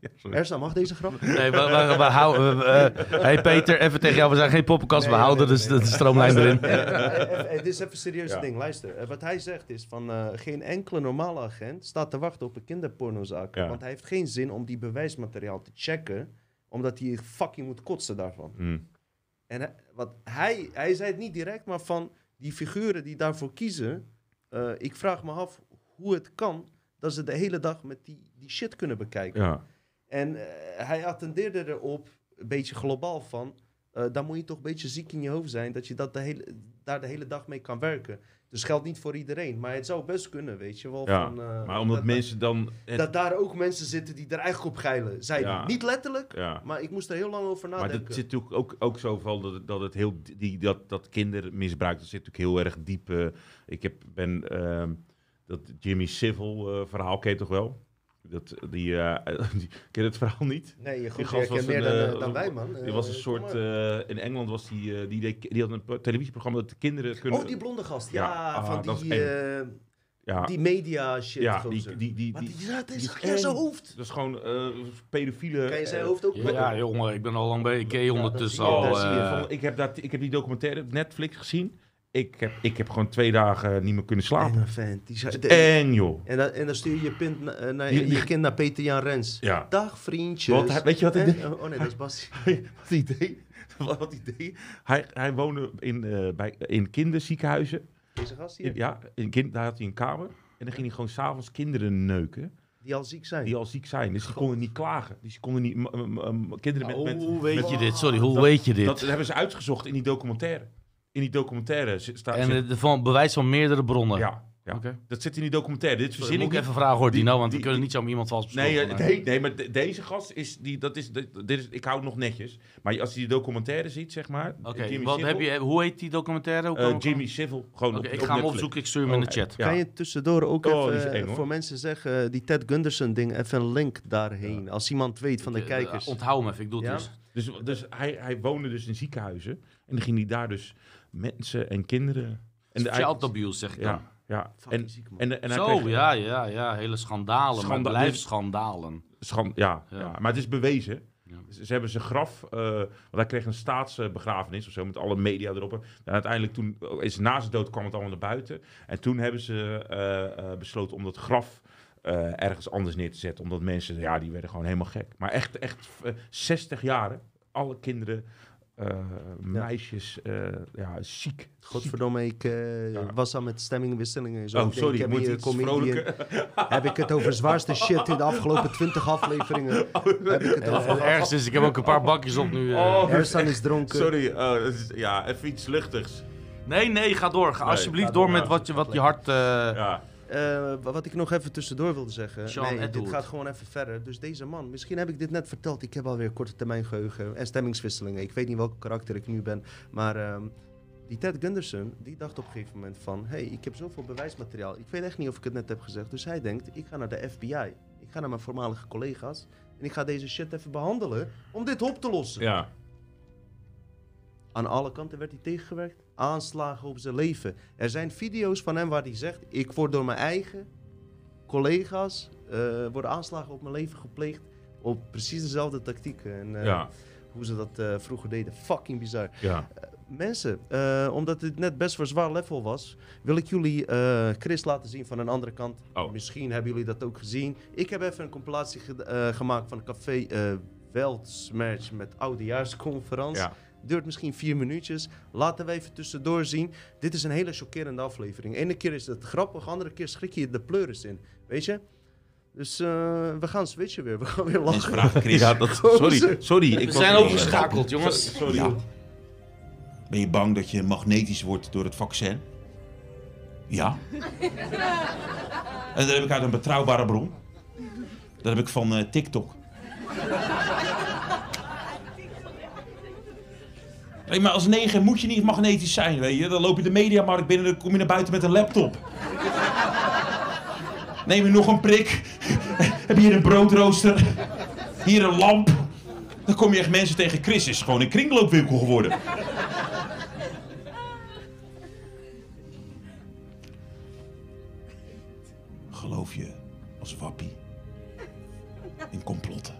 ja, sorry. Mag deze grap? Nee, we, we, we houden... eh, hey Peter, even tegen jou. We zijn geen poppenkast, we houden nee, dus nee, de, nee. stroomlijn erin. Dit is even een serieus Ja. ding, luister. Wat hij zegt is van eh, geen enkele normale agent staat te wachten op een kinderpornozaak. Ja. Want hij heeft geen zin om die bewijsmateriaal te checken, omdat hij fucking moet kotsen daarvan. Mm. En hij, wat hij, hij zei het niet direct, maar van die figuren die daarvoor kiezen, eh, ik vraag me af hoe het kan dat ze de hele dag met die, die shit kunnen bekijken. Ja. En eh, hij attendeerde erop, een beetje globaal van, eh dan moet je toch een beetje ziek in je hoofd zijn, dat je dat de hele, daar de hele dag mee kan werken. Dus geldt niet voor iedereen, maar het zou best kunnen, weet je wel. Ja, van, eh, Maar omdat dat, mensen dan... het- dat daar ook mensen zitten die er eigenlijk op geilen. Zij Ja. niet letterlijk, ja. maar ik moest er heel lang over Maar nadenken. dat zit natuurlijk ook, ook zo van dat, dat het heel die, dat, dat kindermisbruik, dat zit natuurlijk heel erg diep. eh. ik heb, ben ehm, dat Jimmy Civil eh, verhaal ken je toch wel? Dat, die, eh, die, ken je het verhaal niet? Nee, je goed, gast was meer een, dan, eh, eh, dan wij, man. Die was een soort, eh, in Engeland was die, eh, die, deed- die had een televisieprogramma dat de kinderen kunnen... Oh, die blonde gast. Ja, Ja, ah, van die, eh, ja, die media shit. ja, gozer. die, die, die, Maar die, die, die ja, zijn hoofd. dat is gewoon eh pedofiele... Kan je zijn hoofd ook Ja, jongen, ik ben al lang bij. Ik ken ondertussen dat zie je, al. ik, heb dat, ik heb die documentaire op Netflix gezien. Ik heb, ik heb gewoon twee dagen niet meer kunnen slapen. Enge vent. Die zei, de- eng, joh. en, dan, en dan stuur je je, pint, na- eh, naar, je kind naar Peter Jan Rens. Ja. Dag vriendjes. Want hij- weet je wat hij En- deed? Oh, oh nee, dat is Bas. Wat hij deed? Wat hij deed? Hij, hij woonde in, eh, bij, in kinderziekenhuizen. Deze gast In- hier, ja, in kind, daar had hij een kamer. En dan ging hij gewoon s'avonds kinderen neuken. die al ziek zijn. Die al ziek zijn. Dus die konden niet klagen. Dus die konden niet... kinderen met... met hoe weet met- je dit? Sorry, hoe dat- weet je dit? Dat hebben ze uitgezocht in die documentaire. In die documentaire zit- staat... en zit- eh, van bewijs van meerdere bronnen. ja, ja. Oké. dat zit in die documentaire. Dit verzin moet ik even vragen hoor, Die- Dino, want die- we kunnen die- niet zo iemand vals Nee, beschuldigen. eh, nee, nee, maar de- deze gast is die, dat is, dit dit is, ik hou het nog netjes. Maar als je die documentaire ziet, zeg maar. Oké, Jimmy wat Civil, heb je, hoe heet die documentaire? Hoe eh, kan ik- Jimmy Civil, gewoon Oké, op, ik op ga hem opzoeken, ik stuur hem in de chat. Ja. Kan je tussendoor ook Oh, even, eng, eh, voor mensen zeggen, die Ted Gunderson ding, even een link daarheen. Als iemand weet van de Eh, kijkers. Onthoud hem even, ik doe het Ja? dus. Dus, dus hij, hij woonde dus in ziekenhuizen. En dan ging hij daar dus mensen en kinderen... En de- Child abuse, zeg ik dan. Ja, ja. En, en, en hij Zo, kreeg- ja, ja, ja. Hele schandalen, Schanda- maar blijfschandalen. Schand, ja, Ja. ja. maar het is bewezen. Ja. Ze, ze hebben zijn graf, eh, want hij kreeg een staatsbegrafenis of zo, met alle media erop. En uiteindelijk toen, is na zijn dood kwam het allemaal naar buiten. En toen hebben ze eh, eh, besloten om dat graf eh, ergens anders neer te zetten. Omdat mensen, ja, die werden gewoon helemaal gek. Maar echt, echt eh, 60 jaar, alle kinderen eh, meisjes, eh, ja, ziek. Godverdomme, ik eh, Ja. was al met stemmingwisselingen en zo. Oh, Ik denk, sorry, ik heb moet hier iets een comedian- vrolijker. Heb ik het over zwaarste shit in de afgelopen 20 afleveringen. heb ik het over. ergste is, ik heb ook een paar bakjes op nu. eh. Oh, Ersan is dronken. Sorry, oh, is- ja, even iets luchtigs. Nee, nee, ga door. Ga Nee, alsjeblieft ga door door. met wat je, wat je hart... eh, Ja. Eh, wat ik nog even tussendoor wilde zeggen. Sean nee, dit gaat gewoon even verder. Dus deze man, misschien heb ik dit net verteld. Ik heb alweer korte termijn geheugen en stemmingswisselingen. Ik weet niet welke karakter ik nu ben. Maar ehm, die Ted Gunderson, die dacht op een gegeven moment van... hey, ik heb zoveel bewijsmateriaal. Ik weet echt niet of ik het net heb gezegd. Dus hij denkt, ik ga naar de FBI. Ik ga naar mijn voormalige collega's. En ik ga deze shit even behandelen om dit op te lossen. ja. Aan alle kanten werd hij tegengewerkt. Aanslagen op zijn leven. Er zijn video's van hem waar hij zegt: Ik word door mijn eigen collega's. eh, worden aanslagen op mijn leven gepleegd. Op precies dezelfde tactieken. En eh, ja, hoe ze dat eh, vroeger deden. Fucking bizar. ja. Mensen, omdat dit net best voor zwaar level was, wil ik jullie Chris laten zien van een andere kant. Oh. Misschien hebben jullie dat ook gezien. Ik heb even een compilatie ge- gemaakt van Café Weltsmerch met Oudejaarsconferentie. Ja. Duurt misschien vier minuutjes. Laten we even tussendoor zien. Dit is een hele chockerende aflevering. Ene keer is het grappig, andere keer schrik je de pleuris in. Weet je? Dus eh, we gaan switchen weer. We gaan weer lachen. Chris, Ja, dat, sorry, sorry. Ik We zijn overgeschakeld, jongens. Sorry. Ja. ben je bang dat je magnetisch wordt door het vaccin? Ja. en dat heb ik uit een betrouwbare bron. Dat heb ik van eh, TikTok. Maar als negen moet je niet magnetisch zijn, weet je. Dan loop je de mediamarkt binnen en dan kom je naar buiten met een laptop. Neem je nog een prik. heb je hier een broodrooster. Hier een lamp. Dan kom je echt mensen tegen. Chris is gewoon een kringloopwinkel geworden. Geloof je als wappie in complotten?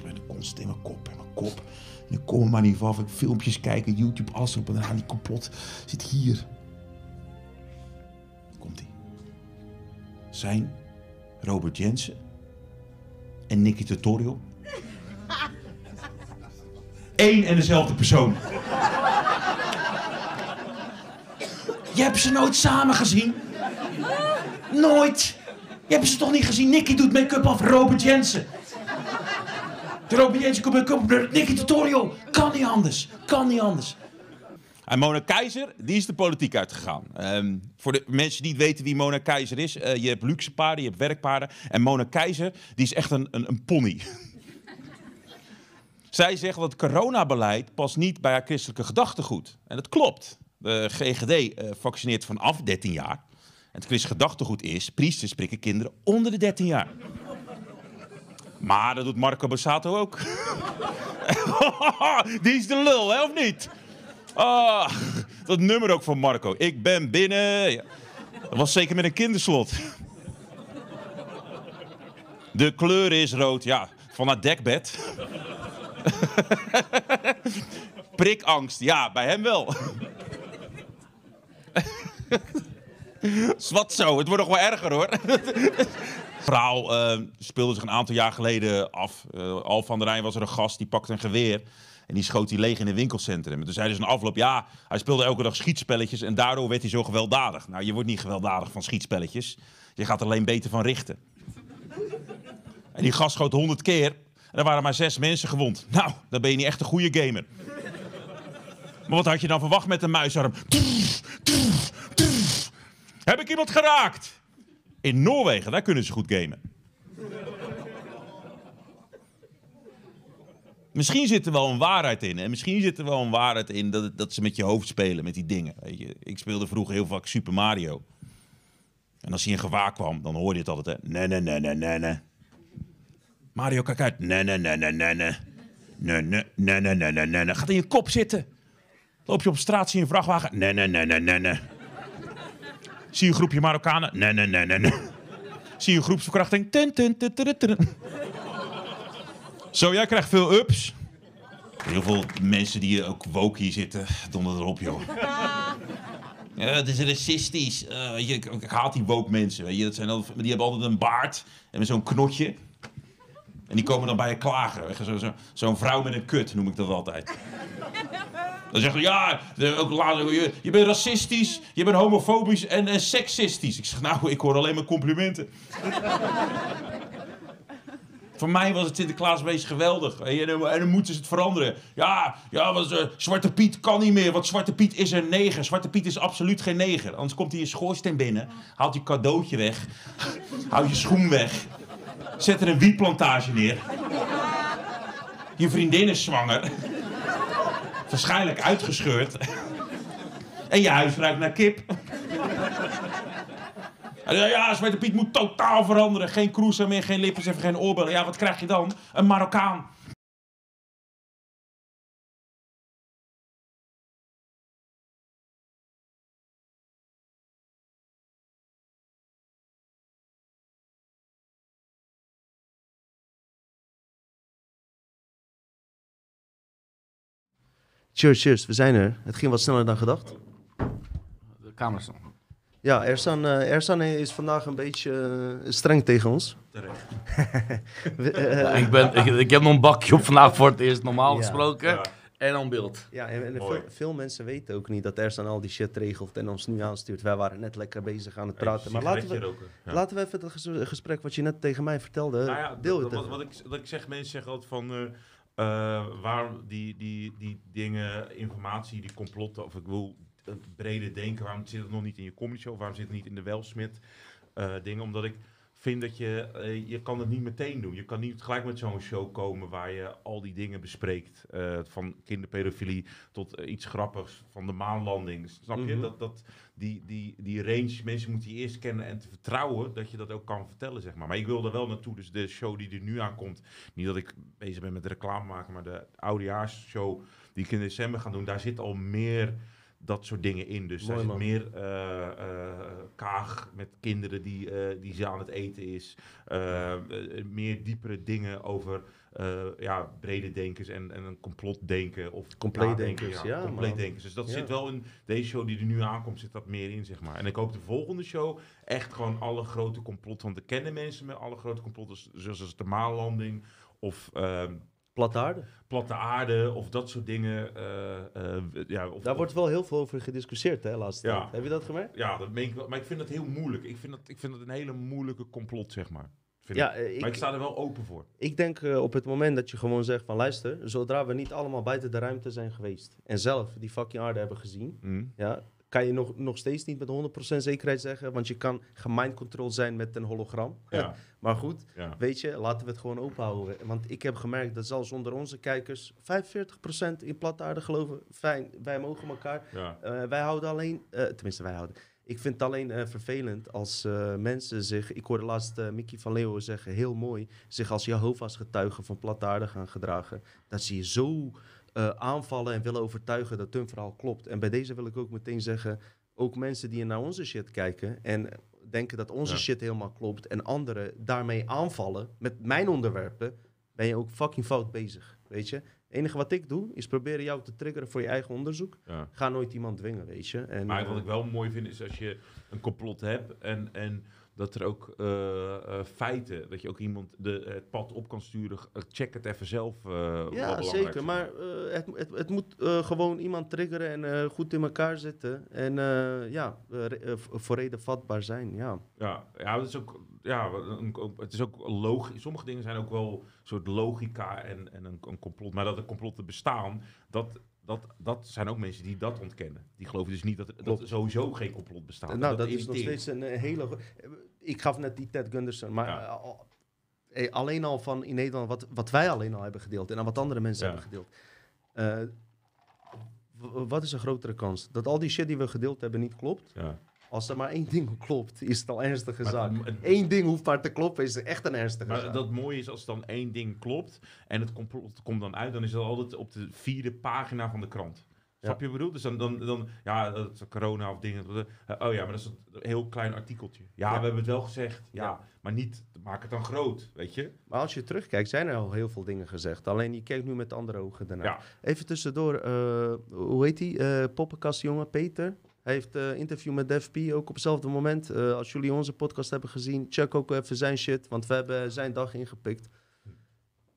Bezig ben. Constant in mijn kop, in mijn kop. En ik kom er maar niet van. Ik filmpjes kijken, YouTube, alles op en eraan. Die complot zit hier. Komt ie. Zijn Robert Jensen en Nicky Tutorial één en dezelfde persoon. Je hebt ze nooit samen gezien? Nooit. Je hebt ze toch niet gezien? Nicky doet make-up af Robert Jensen. De Robert Jensen komt make-up op Nicky Tutorial. Kan niet anders. Kan niet anders. En Mona Keizer, die is de politiek uitgegaan. Ehm, voor de mensen die niet weten wie Mona Keizer is, eh, je hebt luxe paarden, je hebt werkpaarden. En Mona Keizer, die is echt een, een, een pony. Zij zegt dat het coronabeleid past niet bij haar christelijke gedachtegoed. En dat klopt. De GGD eh, vaccineert vanaf 13 jaar. En het christelijk gedachtegoed is, priesters prikken kinderen onder de 13 jaar. Maar dat doet Marco Bassato ook. Die is de lul, hè, of niet? Ah, dat nummer ook van Marco. Ik ben binnen. Dat was zeker met een kinderslot. De kleur is rood, ja, van het dekbed. Prikangst, ja, bij hem wel. Zwat zo, het wordt nog wel erger hoor. Vrouw eh, speelde zich een aantal jaar geleden af. Eh, Al van der Rijn was er een gast, die pakte een geweer. En die schoot hij leeg in een winkelcentrum. En toen zeiden ze een afloop, ja, hij speelde elke dag schietspelletjes. En daardoor werd hij zo gewelddadig. Nou, je wordt niet gewelddadig van schietspelletjes. Je gaat alleen beter van richten. En die gast schoot honderd keer. En er waren maar zes mensen gewond. Nou, dan ben je niet echt een goede gamer. Maar wat had je dan verwacht met een muisarm? Heb ik iemand geraakt? In Noorwegen, daar kunnen ze goed gamen. Misschien zit er wel een waarheid in. En misschien zit er wel een waarheid in dat, dat ze met je hoofd spelen, met die dingen. Weet je. Ik speelde vroeger heel vaak Super Mario. En als hij in gevaar kwam, dan hoorde je het altijd. Nee, nee, nee, nee, nee, nee. Mario, kijk uit. Nee, nee, nee, nee. Nee, nee, nee, nee, nee, nee, nee, nee. Gaat in je kop zitten. Loop je op straat, zie je een vrachtwagen. Nee, nee, nee, nee, nee, nee. Zie je een groepje Marokkanen. Nee, nee, nee, nee, nee. Zie je een groepsverkrachting. Tun, tun, tun, tun, tun. Zo, jij krijgt veel ups. Heel veel mensen die ook woke hier zitten, donder erop, joh. Ja, het is racistisch. Weet je, ik, haat die woke mensen. Weet je. Dat zijn al, die hebben altijd een baard en met zo'n knotje. En die komen dan bij je klagen. Je, zo- zo- Zo'n vrouw met een kut noem ik dat altijd. Dan zeggen ze, ja, ook later, je, je bent racistisch, je bent homofobisch en, en seksistisch. Ik zeg, nou, ik hoor alleen maar complimenten. Voor mij was het Sinterklaasbeest geweldig. En dan, en dan moeten ze het veranderen. Ja, ja wat, eh, Zwarte Piet kan niet meer, want Zwarte Piet is een neger. Zwarte Piet is absoluut geen neger. Anders komt hij je schoorsteen binnen, haalt je cadeautje weg, haalt je schoen weg, zet er een wietplantage neer. Je vriendin is zwanger. Waarschijnlijk uitgescheurd. En je huis ruikt naar kip. Ja, Zwarte Piet moet totaal veranderen. Geen cruiser meer, geen lippers en geen oorbellen. Ja, wat krijg je dan? Een Marokkaan. Cheers, cheers. We zijn er. Het ging wat sneller dan gedacht. De camera's dan. Ja, Ersan, Ersan is vandaag een beetje eh, streng tegen ons. Terecht. We, eh, Ja, ik, ben, ik, ik heb nog een bakje op vandaag voor het eerst normaal Ja. gesproken. Ja. En dan beeld. Ja, en, veel, veel mensen weten ook niet dat Ersan al die shit regelt en ons nu aanstuurt. Wij waren net lekker bezig aan het praten. Maar laten we, Roken. Laten we even het ges- gesprek wat je net tegen mij vertelde, Nou ja, deel het wat, wat, ik, wat ik zeg, mensen zeggen altijd van... eh waarom die, die, die dingen, informatie, die complotten... of ik wil het brede denken, waarom zit het nog niet in je comedy show? Waarom zit het niet in de Welsmith eh dingen? Omdat ik vind dat je... eh, je kan het niet meteen doen. Je kan niet gelijk met zo'n show komen... waar je al die dingen bespreekt. van kinderpedofilie tot iets grappigs van de maanlanding. Snap je? Mhm. Dat, dat, die, die, die range, mensen moeten je eerst kennen en te vertrouwen dat je dat ook kan vertellen, zeg maar. Maar ik wil er wel naartoe, dus de show die er nu aankomt, niet dat ik bezig ben met reclame maken, maar de oudejaarsshow die ik in december ga doen, daar zit al meer dat soort dingen in. Dus daar zit meer eh, eh, kaag met kinderen die, eh, die ze aan het eten is. Meer diepere dingen over eh, ja, brede denkers en, en een complotdenken. Of Compleetdenkers, ja, compleetdenkers. Dus dat Ja. zit wel in deze show die er nu aankomt, zit dat meer in, zeg maar. En ik hoop de volgende show echt gewoon alle grote complotten. Want we kennen mensen met alle grote complotten, zoals als de maanlanding of ehm, Platte aarde. platte aarde of dat soort dingen. eh, eh, ja, of, Daar wordt wel heel veel over gediscussieerd, hè, laatste Ja. tijd. Heb je dat gemerkt? ja, dat meen ik wel. Maar ik vind dat heel moeilijk. Ik vind dat, ik vind dat een hele moeilijke complot, zeg maar. Ja, ik. eh, Maar ik sta er wel open voor. ik denk eh, op het moment dat je gewoon zegt van luister, zodra we niet allemaal buiten de ruimte zijn geweest en zelf die fucking aarde hebben gezien, Hm? ja, kan je nog, nog steeds niet met 100% zekerheid zeggen, want je kan gemindcontrolled zijn met een hologram. Ja, Maar goed, ja. weet je, laten we het gewoon open houden. Want ik heb gemerkt dat zelfs onder onze kijkers 45% in platte aarde geloven. Fijn, wij mogen elkaar. ja. Eh, wij houden alleen, tenminste wij houden. Ik vind het alleen eh, vervelend als eh, mensen zich, ik hoorde laatst eh, Mickey van Leeuwen zeggen, heel mooi, zich als Jehovah's getuigen van platte aarde gaan gedragen. Dat ze je zo aanvallen en willen overtuigen dat hun verhaal klopt. En bij deze wil ik ook meteen zeggen, ook mensen die naar onze shit kijken en denken dat onze Ja. shit helemaal klopt en anderen daarmee aanvallen met mijn onderwerpen, ben je ook fucking fout bezig, weet je. Het enige wat ik doe, is proberen jou te triggeren voor je eigen onderzoek. ja. Ga nooit iemand dwingen, weet je. En, Maar eh, wat ik wel mooi vind is als je een complot hebt en, en dat er ook eh, eh, feiten, dat je ook iemand de, het pad op kan sturen. Check het even zelf. wat ja, zeker. Maar het, het, het moet gewoon iemand triggeren en goed in elkaar zitten. En ja, voor reden vatbaar zijn, ja. Ja, ja, het is ook, ja, het is ook logisch. Sommige dingen zijn ook wel een soort logica en, en een, een complot. Maar dat er complotten bestaan, dat, dat, dat zijn ook mensen die dat ontkennen. Die geloven dus niet dat, er- dat er sowieso geen complot bestaat. nou, dat, is nog steeds een eh, hele... Ik gaf net die Ted Gunderson, maar Ja. eh, al- eh, alleen al van in Nederland, wat, wat wij alleen al hebben gedeeld en dan wat andere mensen Ja. hebben gedeeld. Wat is een grotere kans? Dat al die shit die we gedeeld hebben niet klopt? Ja. Als er maar één ding klopt, is het al ernstige Maar zaak. het- het- Eén ding hoeft maar te kloppen, is echt een ernstige Maar zaak. dat mooie is als dan één ding klopt en het complot komt dan uit, dan is dat altijd op de vierde pagina van de krant. Snap je wat ik bedoel? Dus dan, dan, dan ja, dat is corona of dingen. eh, oh ja, maar dat is een heel klein artikeltje. Ja, Ja. we hebben het wel gezegd. Ja, Ja. maar niet, maak het dan groot, weet je? Maar als je terugkijkt, zijn er al heel veel dingen gezegd. Alleen je kijkt nu met andere ogen daarnaar. Ja. Even tussendoor, eh, hoe heet die? eh poppenkastjongen, Peter? Hij heeft een interview met Def P ook op hetzelfde moment. Eh, als jullie onze podcast hebben gezien, check ook even zijn shit. Want we hebben zijn dag ingepikt.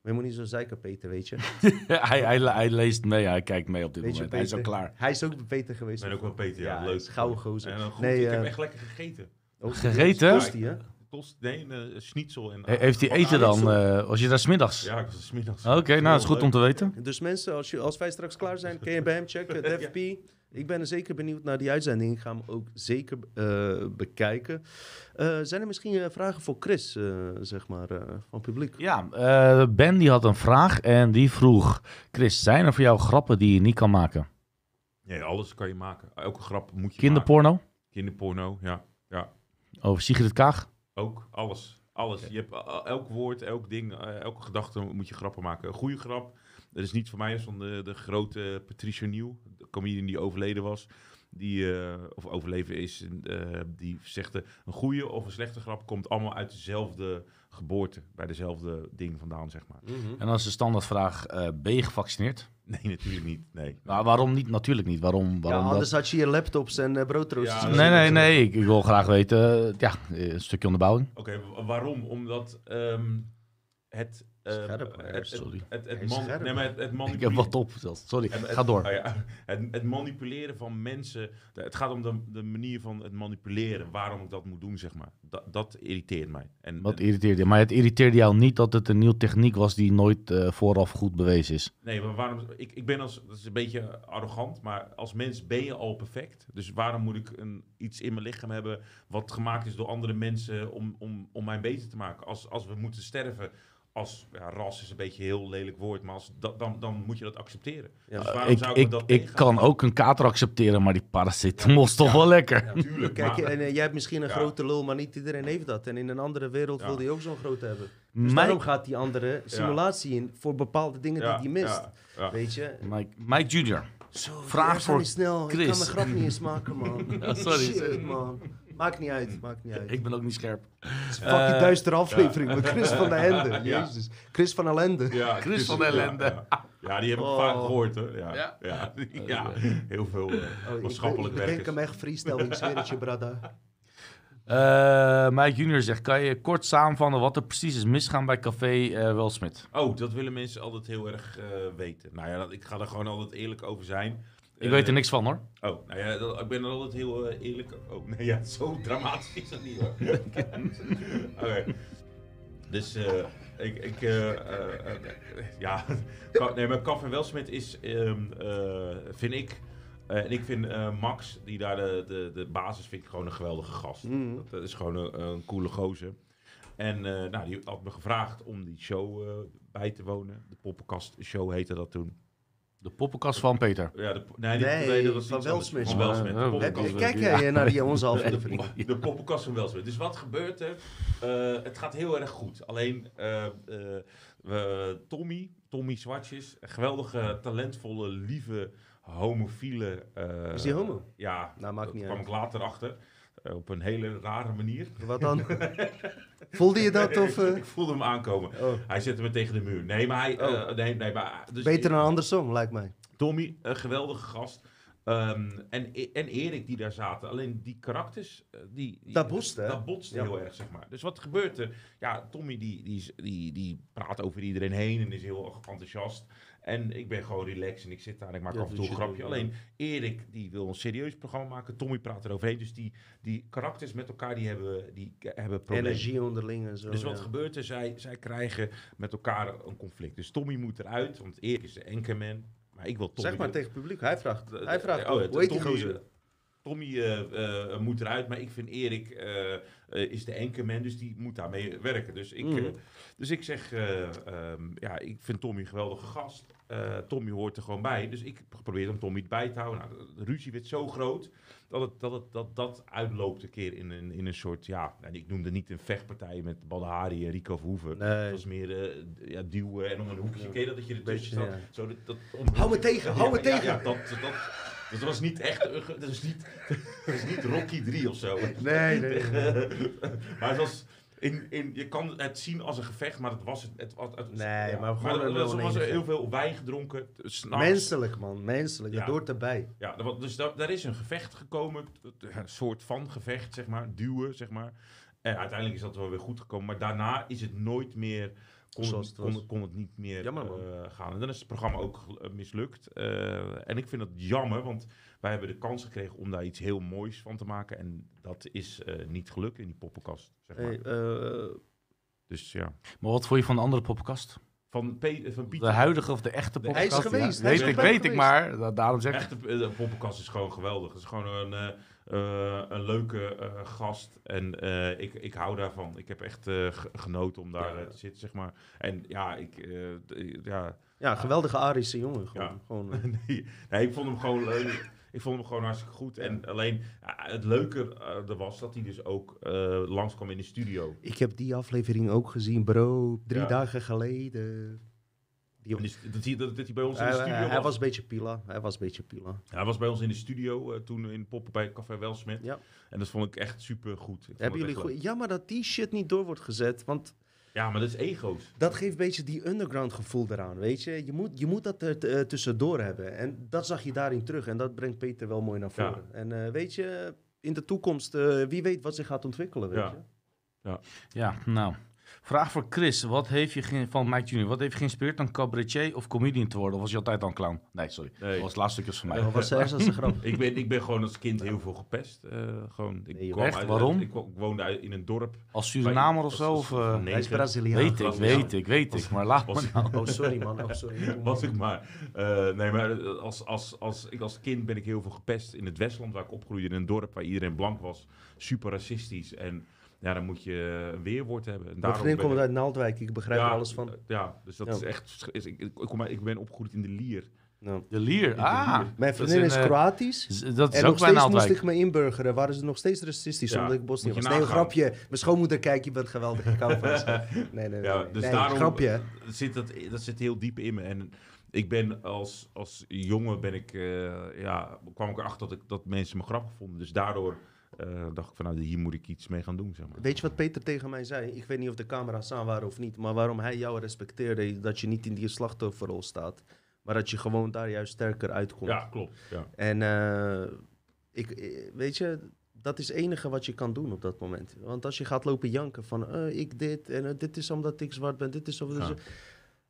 Maar je moet niet zo zeiken, Peter, weet je. hij, hij, hij leest mee, hij kijkt mee op dit Weet je, moment. Hij is al klaar. Hij is ook Peter Ik geweest. ben ook wel Peter, ja, Ja, leuk. gouden gozer. En dan goed, Nee, ik heb eh, echt lekker gegeten. Ook Gegeten? Tosti, hè? Tost, nee, een eh, schnitzel. En, He- Heeft hij eten dan? Eh was je daar smiddags? Ja, ik was er 's middags. Oké, nou, dat is goed om te weten. Dus mensen, als, je, als wij straks klaar zijn, kun je bij hem checken. Def P. Ik ben er zeker benieuwd naar die uitzending. Ik ga hem ook zeker eh, bekijken. Eh, zijn er misschien eh, vragen voor Chris, eh, zeg maar, eh, van het publiek? Ja, eh, Ben die had een vraag en die vroeg... Chris, zijn er voor jou grappen die je niet kan maken? Nee, alles kan je maken. Elke grap moet je Kinderporno? maken. Kinderporno, ja. ja. Over Sigrid Kaag? Ook, alles. Alles. Je hebt elk woord, elk ding, elke gedachte moet je grappen maken. Een goede grap, dat is niet voor mij, is van de, de grote Patricia Nieuw, comedian die overleden was. Die, eh, of overleven is, eh, die zegt eh, een goede of een slechte grap komt allemaal uit dezelfde geboorte, bij dezelfde ding vandaan, zeg maar. En dan is de standaardvraag, eh ben je gevaccineerd? Nee, natuurlijk niet. Nee. Nou, waarom niet? Natuurlijk niet. Waarom? Ja, waarom anders dat? had je je laptops en uh. Ja. Nee, nee, nee. Ik, ik wil graag weten, ja, een stukje onderbouwing. Oké, wa- waarom? Omdat ehm, het, Scherp, het, het, sorry. het, het, man- scherp. nee, maar het, het Ik heb manipuleren- wat op. Sorry, Het- ga door. oh ja, het, het manipuleren van mensen. Het gaat om de, de manier van het manipuleren. Waarom ik dat moet doen, zeg maar. Dat, dat irriteert mij. En, Wat en- irriteerde je? Maar het irriteerde jou niet dat het een nieuwe techniek was die nooit eh, vooraf goed bewezen is. nee, maar waarom? Ik, ik ben als. Dat is een beetje arrogant. Maar als mens ben je al perfect. Dus waarom moet ik een, iets in mijn lichaam hebben. wat gemaakt is door andere mensen. om, om, om mij beter te maken? Als, als we moeten sterven. Als ja, ras is een beetje een heel lelijk woord. Maar als, dat, dan, dan moet je dat accepteren. Ja. dus waarom Ik, zou ik, ik, dat ik kan ook een kater accepteren, maar die paracetamol is toch wel lekker. Tuurlijk, Kijk, maar- en, eh, jij hebt misschien een Ja. grote lul, maar niet iedereen heeft dat. En in een andere wereld Ja. wil die ook zo'n grote hebben. Dus daarom gaat die andere simulatie in voor bepaalde dingen Ja, die die mist. ja, ja. Weet je? Mike, Mike. Zo, die Vraag voor snel. Ik Chris. kan mijn grap niet eens maken, man. Ja, sorry. Shit, man. Maakt niet uit, maakt niet uit. Ik ben ook niet scherp. Het is een fucking Eh, duistere aflevering met Chris van der Ende. Ja. Jezus. Chris van Ellende. Ja, Chris van der Ellende. Ja, ja. Ja, die heb ik Oh. vaak gehoord hoor. Ja, Ja? ja. ja, heel veel eh, Oh, ik, maatschappelijk ik bedenk werkers. hem echt freestyle, ik zweer het je, brada. Eh Mike Jr. zegt, kan je kort samenvatten wat er precies is misgaan bij Café eh Welsmit? Oh, dat willen mensen altijd heel erg eh, weten. Nou ja, dat, ik ga er gewoon altijd eerlijk over zijn. Ik weet er niks van hoor. Oh, nou ja, dat- ik ben er altijd heel eh, eerlijk. Oh, nee, ja, zo dramatisch is dat niet hoor. Oké. Dus eh, ik, ik eh, ja, nee, maar Kaf en Welsmit is, ehm, eh, vind ik, eh, en ik vind eh, Max, die daar de, de, de basis vind ik gewoon een geweldige gast. Mm. Dat, dat is gewoon een, een coole gozer. En eh, nou, die had me gevraagd om die show eh, bij te wonen. De poppenkast show heette dat toen. De poppenkast van Peter. Ja, de, nee, die- Nee, nee, dat was van. Welsmith. Van Welsmith. De poppenkast Heb, van- kijk jij naar die onze aflevering? de, de poppenkast van Welsmith. Dus wat gebeurt er? Eh, het gaat heel erg goed. Alleen eh, eh, we, Tommy, Tommy Zwartjes, een geweldige, talentvolle, lieve, homofiele... eh, Is die homo? Ja, Nou, maakt dat niet kwam uit. ik later achter. Eh, op een hele rare manier. Wat dan? Voelde je dat of... eh, ik voelde hem aankomen. Oh. Hij zette me tegen de muur. Nee, maar hij... eh, Oh. nee, nee, maar, dus Beter dan andersom, lijkt mij. Tommy, een geweldige gast. Ehm, en, en Erik die daar zaten. Alleen die karakters, eh, die, die- Dat botste? Dat botste Ja. heel erg, zeg maar. Dus wat gebeurt er? Ja, Tommy die, die, die, die praat over iedereen heen en is heel erg enthousiast. En ik ben gewoon relaxed en ik zit daar en ik maak Ja, af en toe dus een je grapje. Alleen Erik die wil een serieus programma maken. Tommy praat eroverheen. Dus die, die karakters met elkaar die hebben, die hebben problemen. Energie onderling en zo. Dus wat ja. gebeurt er? Zij, zij krijgen met elkaar een conflict. Dus Tommy moet eruit, want Erik is de anchorman. Maar ik wil Tommy... Zeg maar tegen het publiek. Hij vraagt. De- Hij vraagt. oh, hoe heet die Tommy, gozer? Tommy eh, eh, moet eruit, maar ik vind Erik eh, eh, is de anchorman, dus die moet daarmee werken. Dus ik, Mhm. eh, dus ik zeg, eh, ehm, ja, ik vind Tommy een geweldige gast. Eh, Tommy hoort er gewoon bij, dus ik probeer hem Tommy bij te houden. Nou, de ruzie werd zo groot dat het, dat, het, dat, dat uitloopt een keer in een, in een soort, ja, nou, ik noemde niet een vechtpartij met Badahari en Rico Verhoeven. Nee. Het was meer eh, ja, duwen en om een hoekje. Ken je dat, dat je er tussen staat? ja. Zo, dat, dat, om- Hou me tegen, hou me Ja, tegen. Ja, dat, dat, dat was niet echt, dat is niet, dat is niet Rocky 3 of zo. Nee, nee. maar het was, In, in, je kan het zien als een gevecht, maar het was het. het, was- het Nee, maar gewoon er een was, er heel veel wijn gedronken. Menselijk, man. Menselijk. Dat Ja. hoort erbij. Ja, dus daar, daar is een gevecht gekomen. Een soort van gevecht, zeg maar. Duwen, zeg maar. En uiteindelijk is dat wel weer goed gekomen. Maar daarna is het nooit meer... Kon, Zoals het, kon, kon het niet meer Jammer, man. eh, gaan. En dan is het programma ook eh, mislukt. Eh, en ik vind dat jammer, want wij hebben de kans gekregen om daar iets heel moois van te maken. En dat is eh, niet gelukt in die poppenkast, zeg maar. Hey, eh, Dus ja. Maar wat vond je van de andere podcast? Van, Pe- van Pieter. De huidige of de echte De- podcast? Hij is geweest, Ja, hij is weet ik, weet ik maar. Da- Daarom zeg ik. Echt, de, de poppenkast is gewoon geweldig. Het is gewoon een, eh, eh, een leuke eh, gast. En eh, ik, ik hou daarvan. Ik heb echt eh, genoten om daar Ja. eh, te zitten, zeg maar. En ja, ik... eh, ja, ja, geweldige Arische jongen. Gewoon. Ja. gewoon eh. nee, nee, ik vond hem gewoon... leuk. Ik vond hem gewoon hartstikke goed. En alleen, het leuke eh, er was dat hij dus ook eh langskwam in de studio. ik heb die aflevering ook gezien, bro. Drie Ja. dagen geleden. Die, dus dat, hij, dat, dat hij bij ons in de studio hij- hij was. was een beetje pila. Hij was een beetje pila. Hij was bij ons in de studio eh, toen in Poppen bij Café Welsmet. Ja. En dat vond ik echt super goed. Hebben jullie goed... Jammer dat die shit niet door wordt gezet. Want Ja, maar dat is ego's. dat geeft een beetje die underground gevoel eraan, weet je. Je moet, je moet dat er eh, tussendoor hebben. En dat zag je daarin terug. En dat brengt Peter wel mooi naar Ja. voren. En eh, weet je, in de toekomst, eh, wie weet wat zich gaat ontwikkelen, weet Ja. je. Ja, nou. Vraag voor Chris. Wat heeft je van Mike Junior? Wat heeft je geïnspireerd om cabaretier of comedian te worden? Of was je altijd al een clown? Nee, sorry. Nee. Dat was het laatste stukje van mij. Was eerste grap? Ik ben, ik ben gewoon als kind heel veel gepest. eh, gewoon, ik Nee, joh. kwam Echt? uit- Waarom? ik, wo- ik woonde uit- in een dorp. Als Surinamer of Als- zo? als- Of, als eh, Hij is Braziliaan. weet ik, weet ik, weet ik. Maar laat was- me nou. Oh, sorry man. Oh, sorry. Was ik maar. Eh, nee, maar als, als, als, ik als kind ben ik heel veel gepest in het Westland, waar ik opgroeide. In een dorp waar iedereen blank was. Super racistisch. En ja, dan moet je een weerwoord hebben. En Mijn daarom vriendin ben komt ik- uit Naaldwijk. Ik begrijp er alles van. Ja, dus dat Ja. is echt... is- Ik, ik, kom uit- ik ben opgegroeid in de Lier. Nou. De lier. de Ah. lier. Mijn dat vriendin is, in, eh, Kroatisch. Dat is En ook nog steeds moest ik me inburgeren. Waren ze nog steeds racistisch Ja, omdat ik Bosnië was. Nee, een grapje. Mijn schoonmoeder kijkt, je bent geweldig. Ik hou van ze. Nee, nee, nee. Ja, dus Nee, daarom grapje. zit dat, dat zit heel diep in me. En ik ben als, als jongen ben ik, eh, ja, kwam ik erachter dat, ik, dat mensen me grappig vonden. Dus daardoor eh, dacht ik van nou, hier moet ik iets mee gaan doen. Zeg maar. Weet je wat Peter tegen mij zei? Ik weet niet of de camera's aan waren of niet. Maar waarom hij jou respecteerde. Dat je niet in die slachtofferrol staat. Maar dat je gewoon daar juist sterker uitkomt. Ja, klopt. Ja. En eh, ik, eh, weet je, dat is het enige wat je kan doen op dat moment. Want als je gaat lopen janken van eh, ik dit en dit is omdat ik zwart ben, dit is omdat... Ja.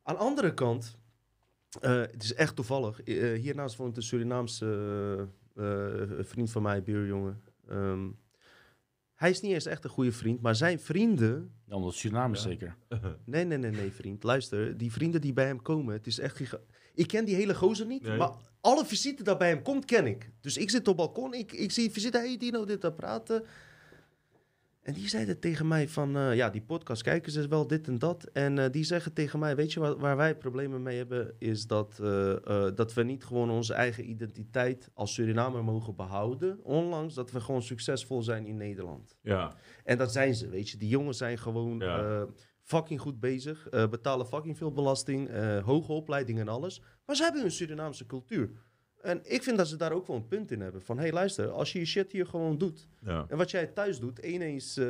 Aan de andere kant, eh, het is echt toevallig. eh, hiernaast woont een Surinaamse vriend van mij, buurjongen. Ehm, hij is niet eens echt een goede vriend, maar zijn vrienden Ja, omdat Suriname Ja. zeker. Nee, nee, nee, nee, vriend. Luister, die vrienden die bij hem komen, het is echt... giga- Ik ken die hele gozer niet, Nee. maar alle visite dat bij hem komt, ken ik. Dus ik zit op het balkon, ik, ik zie visite, hey Dino, dit, dat praten. En die zeiden tegen mij van, eh, ja, die podcast kijken ze wel dit en dat. En eh, die zeggen tegen mij, weet je wat, waar wij problemen mee hebben, is dat, eh, dat we niet gewoon onze eigen identiteit als Surinamer mogen behouden. Ondanks dat we gewoon succesvol zijn in Nederland. Ja. En dat zijn ze, weet je. Die jongens zijn gewoon Ja. fucking goed bezig. betalen fucking veel belasting. hoge opleiding en alles. Maar ze hebben een Surinaamse cultuur. En ik vind dat ze daar ook wel een punt in hebben. Van, hé hey, luister, als je je shit hier gewoon doet... ja. en wat jij thuis doet, ineens... eh,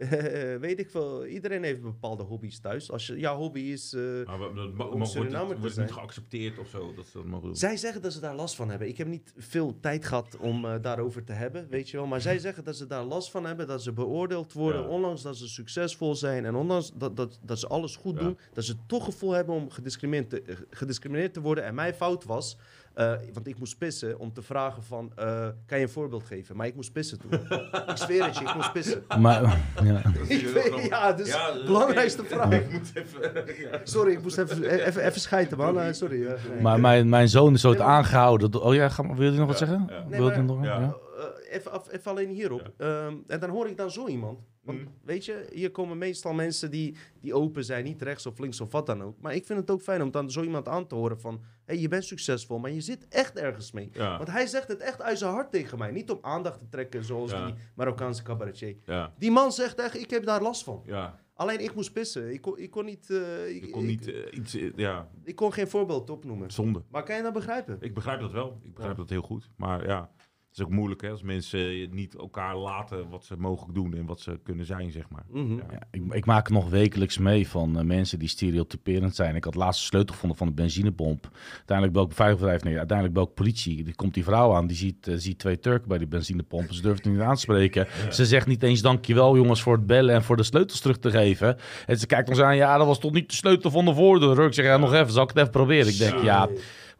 weet ik veel, iedereen heeft bepaalde hobby's thuis. Als je, jouw hobby is... eh, Maar we- dat Om wordt, wordt niet geaccepteerd of zo. Dat ze dat mogen doen. Zij zeggen dat ze daar last van hebben. Ik heb niet veel tijd gehad om eh, daarover te hebben, weet je wel. Maar zij zeggen dat ze daar last van hebben, dat ze beoordeeld worden, Ja. ondanks dat ze succesvol zijn en ondanks dat, dat, dat ze alles goed Ja. doen, dat ze toch gevoel hebben om gediscrimineerd te, eh, gediscrimineerd te worden. En mijn fout was, eh, want ik moest pissen, om te vragen van, eh, kan je een voorbeeld geven? Maar ik moest pissen toen. ik zweer het je, ik moest pissen. Maar, ja. Weet- dus Ja, belangrijkste vraag. Ik moet even... ja. Sorry, ik moest even, even, even schijten, man. Eh, sorry. nee. maar mijn, mijn zoon is ooit aangehouden. Oh ja, ga, maar- wil je nog wat zeggen? ja. Nee, Wil je maar- nog, ja. ja. Eh, even, af- even alleen hierop. Ehm, en dan hoor ik dan zo iemand. Want Mm. weet je, hier komen meestal mensen die, die open zijn, niet rechts of links of wat dan ook. Maar ik vind het ook fijn om dan zo iemand aan te horen van... hé, hey, je bent succesvol, maar je zit echt ergens mee. Ja. Want hij zegt het echt uit zijn hart tegen mij. Niet om aandacht te trekken zoals Ja. die Marokkaanse cabaretier. Ja. Die man zegt echt, ik heb daar last van. Ja. Alleen ik moest pissen. Ik kon, ik kon niet... eh, ik, kon niet eh, iets... eh, ja, ik kon geen voorbeeld opnoemen. zonde. Maar kan je dat begrijpen? Ik begrijp dat wel. Ik begrijp dat heel goed. Maar ja, Het is ook moeilijk hè, als mensen niet elkaar laten wat ze mogen doen en wat ze kunnen zijn, zeg maar. Mhm. Ja. Ja, ik, ik maak het nog wekelijks mee van eh, mensen die stereotyperend zijn. Ik had laatst de sleutel gevonden van de benzinepomp. Uiteindelijk bel ik veiligheidsbedrijf nee, uiteindelijk bel ik politie. Er komt die vrouw aan, die ziet, eh, ziet twee Turken bij die benzinepomp. Ze durft het niet aan te spreken. Ze zegt niet eens dankjewel jongens voor het bellen en voor de sleutels terug te geven. En ze kijkt ons aan, ja dat was toch niet de sleutel van de voordeur. Ik zeg, ja nog even, zal ik het even proberen? Ik denk, ja...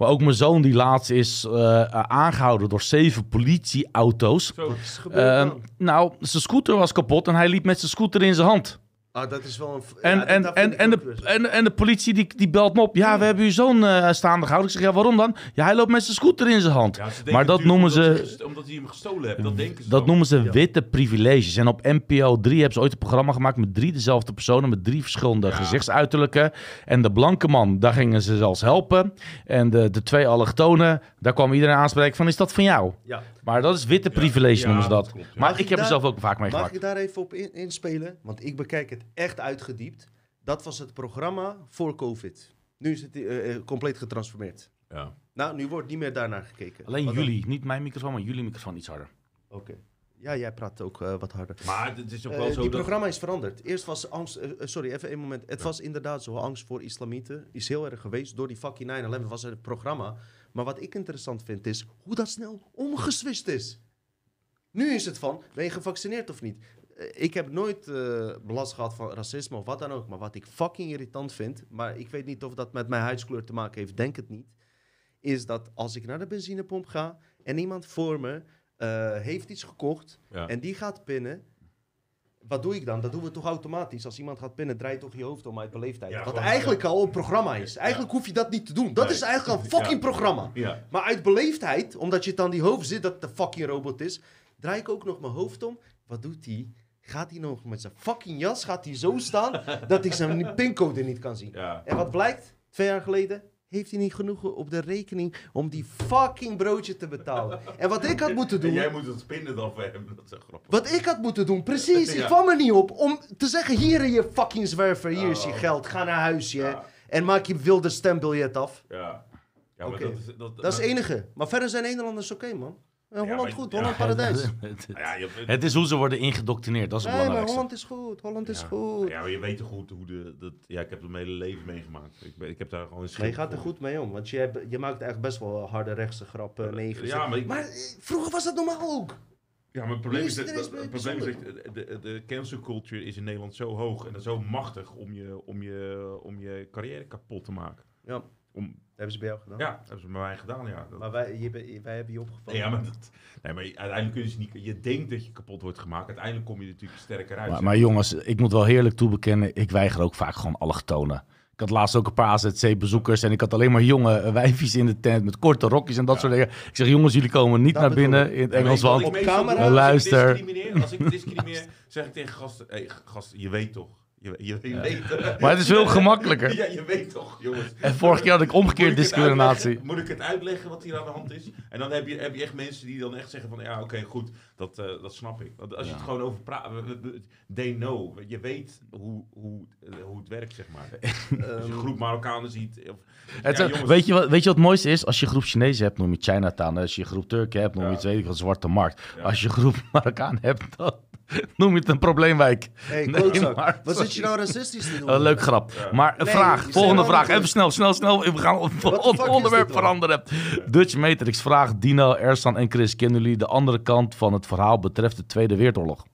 Maar ook mijn zoon die laatst is eh, aangehouden door zeven politieauto's. Zo. Wat is gebeurd Ehm, nou, zijn scooter was kapot en hij liep met zijn scooter in zijn hand. Ah, dat is wel een... En, ja, en, en, en, de, best. en, en de politie die, die belt me op. Ja, we hebben uw zoon eh, staande gehouden. Ik zeg, ja, waarom dan? Ja, hij loopt met zijn scooter in zijn hand. Ja, ze denken maar dat noemen omdat ze... Omdat hij hem gestolen heeft, dat denken ze Dat dan. noemen ze witte privileges. En op NPO 3 hebben ze ooit een programma gemaakt met drie dezelfde personen, met drie verschillende gezichtsuiterlijken. En de blanke man, daar gingen ze zelfs helpen. En de, de twee allochtonen, daar kwam iedereen aanspreken van, is dat van jou? Ja. Maar dat is witte privilege ja, noemen ze dat. dat klopt, ja. Maar Mag ik ik heb er daar- zelf ook vaak Mag meegemaakt. ik daar even op in- inspelen? Want ik bekijk het echt uitgediept. Dat was het programma voor COVID. Nu is het eh, eh, compleet getransformeerd. Ja. Nou, nu wordt niet meer daarnaar gekeken. Alleen Wat dan? jullie, niet mijn microfoon, maar jullie microfoon iets harder. Oké. Ja, jij praat ook eh, wat harder. Maar het is ook wel zo die dat... programma is veranderd. Eerst was angst... sorry, even een moment. Het was inderdaad zo. Angst voor islamieten is heel erg geweest. Door die fucking 9-11 was er het programma. Maar wat ik interessant vind is hoe dat snel omgeswist is. Nu is het van, ben je gevaccineerd of niet? Eh, Ik heb nooit eh, belast gehad van racisme of wat dan ook. Maar wat ik fucking irritant vind... maar ik weet niet of dat met mijn huidskleur te maken heeft, denk het niet... is dat als ik naar de benzinepomp ga... en iemand voor me eh, heeft iets gekocht... Ja. en die gaat pinnen... Wat doe ik dan? Dat doen we toch automatisch. Als iemand gaat pinnen, draai je toch je hoofd om uit beleefdheid. Ja, Wat gewoon, eigenlijk ja. al een programma is. Eigenlijk hoef je dat niet te doen. Dat Nee. is eigenlijk een fucking programma. Maar uit beleefdheid, omdat je het aan die hoofd zit dat een fucking robot is, draai ik ook nog mijn hoofd om. Wat doet hij? Gaat hij nog met zijn fucking jas, gaat hij zo staan dat ik zijn pincode niet kan zien. En wat blijkt? Twee jaar geleden heeft hij niet genoeg op de rekening om die fucking broodje te betalen. En wat ik had moeten En doen... jij moet het spinnen dan voor hem. Dat is grappig. Wat ik had moeten doen, precies. Ik kwam er niet op om te zeggen: hier je fucking zwerver, hier is je Oh. geld, ga naar huis je. Ja. En maak je wilde stembiljet af. Ja. Ja, maar Oké. dat is... Dat, Dat is het enige. Maar verder zijn Nederlanders oké, man. Eh, Holland maar- goed, ja. Holland paradijs. Ja, je, Het is hoe ze worden ingedoctrineerd, dat is het Nee, maar belangrijkste. Holland is goed, Holland is ja. goed. Ja, maar je weet toch goed hoe de... Dat, ja, ik heb het mijn hele leven meegemaakt. Ik, ben- ik heb daar gewoon een Maar je gaat er goed mee om, want je, hebt, je maakt echt best wel harde rechtse grappen, negers. Ja, maar ik- maar eh, vroeger was dat normaal ook. Ja, maar het probleem Nu is, is dat, het dat- ineens het probleem is bijzonder. dat de, de cancel culture is in Nederland zo hoog en zo machtig om je, om je, om je carrière kapot te maken. Ja, Om, hebben ze bij jou gedaan. ja, dat hebben ze bij mij gedaan, ja. Dat- Maar wij, je, wij hebben je opgevallen. Nee, ja, maar, dat, nee, maar uiteindelijk kun je, dus niet, je denkt dat je kapot wordt gemaakt. Uiteindelijk kom je er natuurlijk sterker uit. Maar, maar jongens, ik moet wel heerlijk toebekennen, ik weiger ook vaak gewoon allochtonen. Ik had laatst ook een paar AZC-bezoekers en ik had alleen maar jonge wijfjes in de tent met korte rokjes en dat soort dingen. Ik zeg, jongens, jullie komen niet Dat naar binnen in het Engels, want meestal camera- doe, als ik Luister. discrimineer- Als ik discrimineer, zeg ik tegen gasten, hey, gast, je weet toch. Je, je, je weet Maar het is veel gemakkelijker. Ja, je weet toch, jongens. En vorige keer had ik omgekeerd discriminatie. Moet ik het uitleggen wat hier aan de hand is? En dan heb je, heb je echt mensen die dan echt zeggen van... Ja, oké, goed, dat, eh, dat snap ik. Want als je het gewoon over praat... They know. Je weet hoe, hoe, eh, hoe het werkt, zeg maar. Als je een groep Marokkanen ziet... Of, Het, ja, eh, jongens, weet, je wat, weet je wat het mooiste is? Als je groep Chinezen hebt, noem je Chinatown. Als je groep Turken hebt, noem je het wat, Zwarte Markt. Ja. Als je groep Marokkaan hebt, dan noem je het een probleemwijk. Hey, Nee, maar- Wat zit je nou racistisch te doen? Een leuk grap. Maar een Nee, vraag, volgende vraag. Even snel, snel, snel. We gaan het fuck is onderwerp veranderen. Dutch Matrix vraagt Dino, Ersan en Chris. Kennen jullie de andere kant van het verhaal betreft de Tweede Wereldoorlog?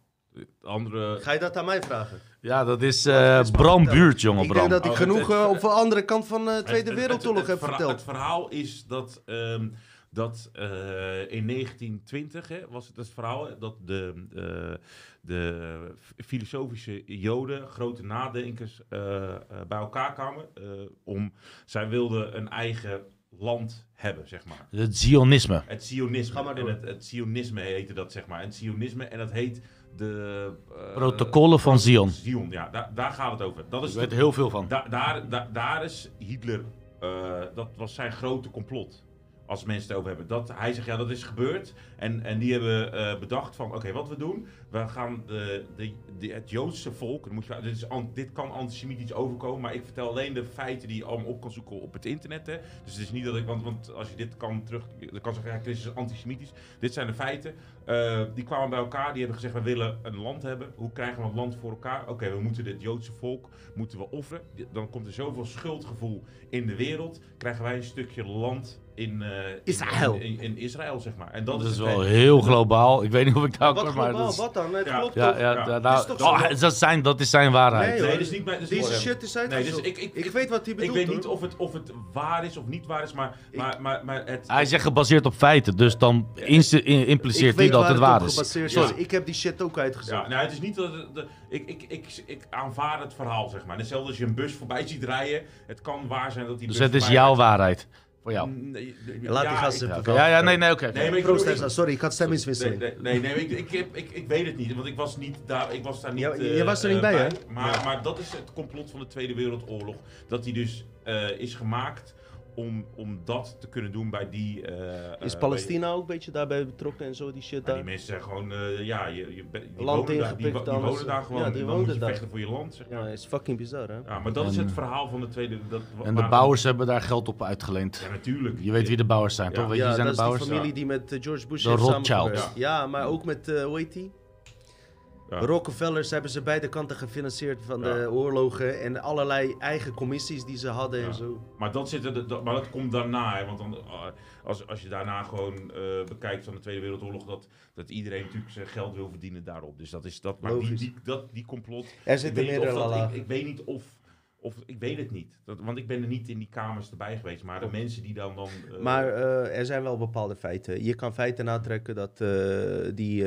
andere... Ga je dat aan mij vragen? Ja, dat is eh ik maar Bram. Buurt, jongen Ik Bram. denk dat ik Oh, genoeg eh, op de andere kant van de Tweede Het- het- Wereldoorlog heb verteld. Het verhaal is dat, ehm, dat eh, in 1920 hè, was het het verhaal dat de, eh, de filosofische joden, grote nadenkers, eh, eh, bij elkaar kwamen. eh, om, zij wilden een eigen land hebben, zeg maar. Het Zionisme. Het Zionisme. Ga maar. En het, het Zionisme heette dat, zeg maar. En het Zionisme, en dat heet de... eh, Protocollen van Zion. Zion, ja. Daar, daar gaat het over. Dat is Ik weet de- er heel veel van. Da- daar, da- daar is Hitler, eh, dat was zijn grote complot. Als mensen het over hebben. Dat, hij zegt, ja, dat is gebeurd. En, en die hebben eh, bedacht van, oké, wat we doen. We gaan de, de, het Joodse volk... Moet je, dit, is, dit kan antisemitisch overkomen. Maar ik vertel alleen de feiten die je allemaal op kan zoeken op het internet. Hè. Dus het is niet dat ik... Want, want als je dit kan terug... Dan kan zeggen, ja, dit is antisemitisch. Dit zijn de feiten. Eh, die kwamen bij elkaar. Die hebben gezegd, we willen een land hebben. Hoe krijgen we een land voor elkaar? Oké, we moeten het Joodse volk moeten we offeren. Dan komt er zoveel schuldgevoel in de wereld. Krijgen wij een stukje land in, eh, in- Israël. In, in, in Israël, zeg maar. En dat, Dat is wel heel globaal. Ik weet niet of ik daar kom, maar globaal, dat is... wat dan? Het Ja. klopt Ja, toch? ja, Ja. nou, is toch oh, zo? dat, is zijn, dat is zijn waarheid. Nee, Nee, dat is niet mijn- Deze shit is Nee, dus ik, ik, ik, ik, weet wat hij ik bedoelt. weet niet of het, of het waar is of niet waar is, maar, maar, maar, maar het... Hij zegt gebaseerd op feiten, dus dan Ik impliceert hij weet dat het waar is. is. Ik heb die shit ook uitgezocht. Ja, nou, het is niet dat ik, ik, ik, ik aanvaard het verhaal, zeg maar. Hetzelfde als je een bus voorbij ziet rijden. Het kan waar zijn dat die Dus bus het is jouw rijdt. waarheid. Voor jou. Nee, Laat die gasten ik- even Ja, ja, nee, nee, oké. oké. Nee, maar ik Sorry, ik had stemmingswisseling. Nee, nee, nee, nee, ik, ik, heb- ik, ik weet het niet, want ik was, niet daar, ik was daar niet Ja, je was er niet eh, bij, hè? Maar, maar dat is het complot van de Tweede Wereldoorlog. Dat die dus eh, is gemaakt om, om dat te kunnen doen bij die... eh, Is eh, Palestina ook een beetje daarbij betrokken en zo, die shit Ja, daar? die mensen zijn gewoon, eh, ja, je, je, die, Land wonen daar, die, die wonen daar ja, gewoon. die dan moet je daar. vechten voor je land, zeg maar. Ja, is fucking bizar, hè? Ja, maar dat is het verhaal van de Tweede... Dat, En de bouwers hebben daar geld op uitgeleend. Ja, natuurlijk. Je weet wie de bouwers zijn, Ja. toch? Weet je ja, wie zijn dat de is bouwers? die familie Ja. die met George Bush De heeft Rothschilds. samengewerkt. Ja. maar ook met, eh hoe heet die? Ja. Rockefellers hebben ze beide kanten gefinancierd van Ja. de oorlogen en allerlei eigen commissies die ze hadden Ja. en zo. Maar dat, zit er, dat, maar dat komt daarna. Hè, want dan, eh, als, als je daarna gewoon eh, bekijkt van de Tweede Wereldoorlog, dat, dat iedereen natuurlijk zijn geld wil verdienen daarop. Dus dat is dat. Maar die, Logisch. die, dat, die complot. Er Ik weet, of dat, ik, ik weet niet of. Of ik weet het niet. Dat, want ik ben er niet in die kamers erbij geweest. Maar de mensen die dan. dan eh, Maar eh, er zijn wel bepaalde feiten. Je kan feiten natrekken dat eh, die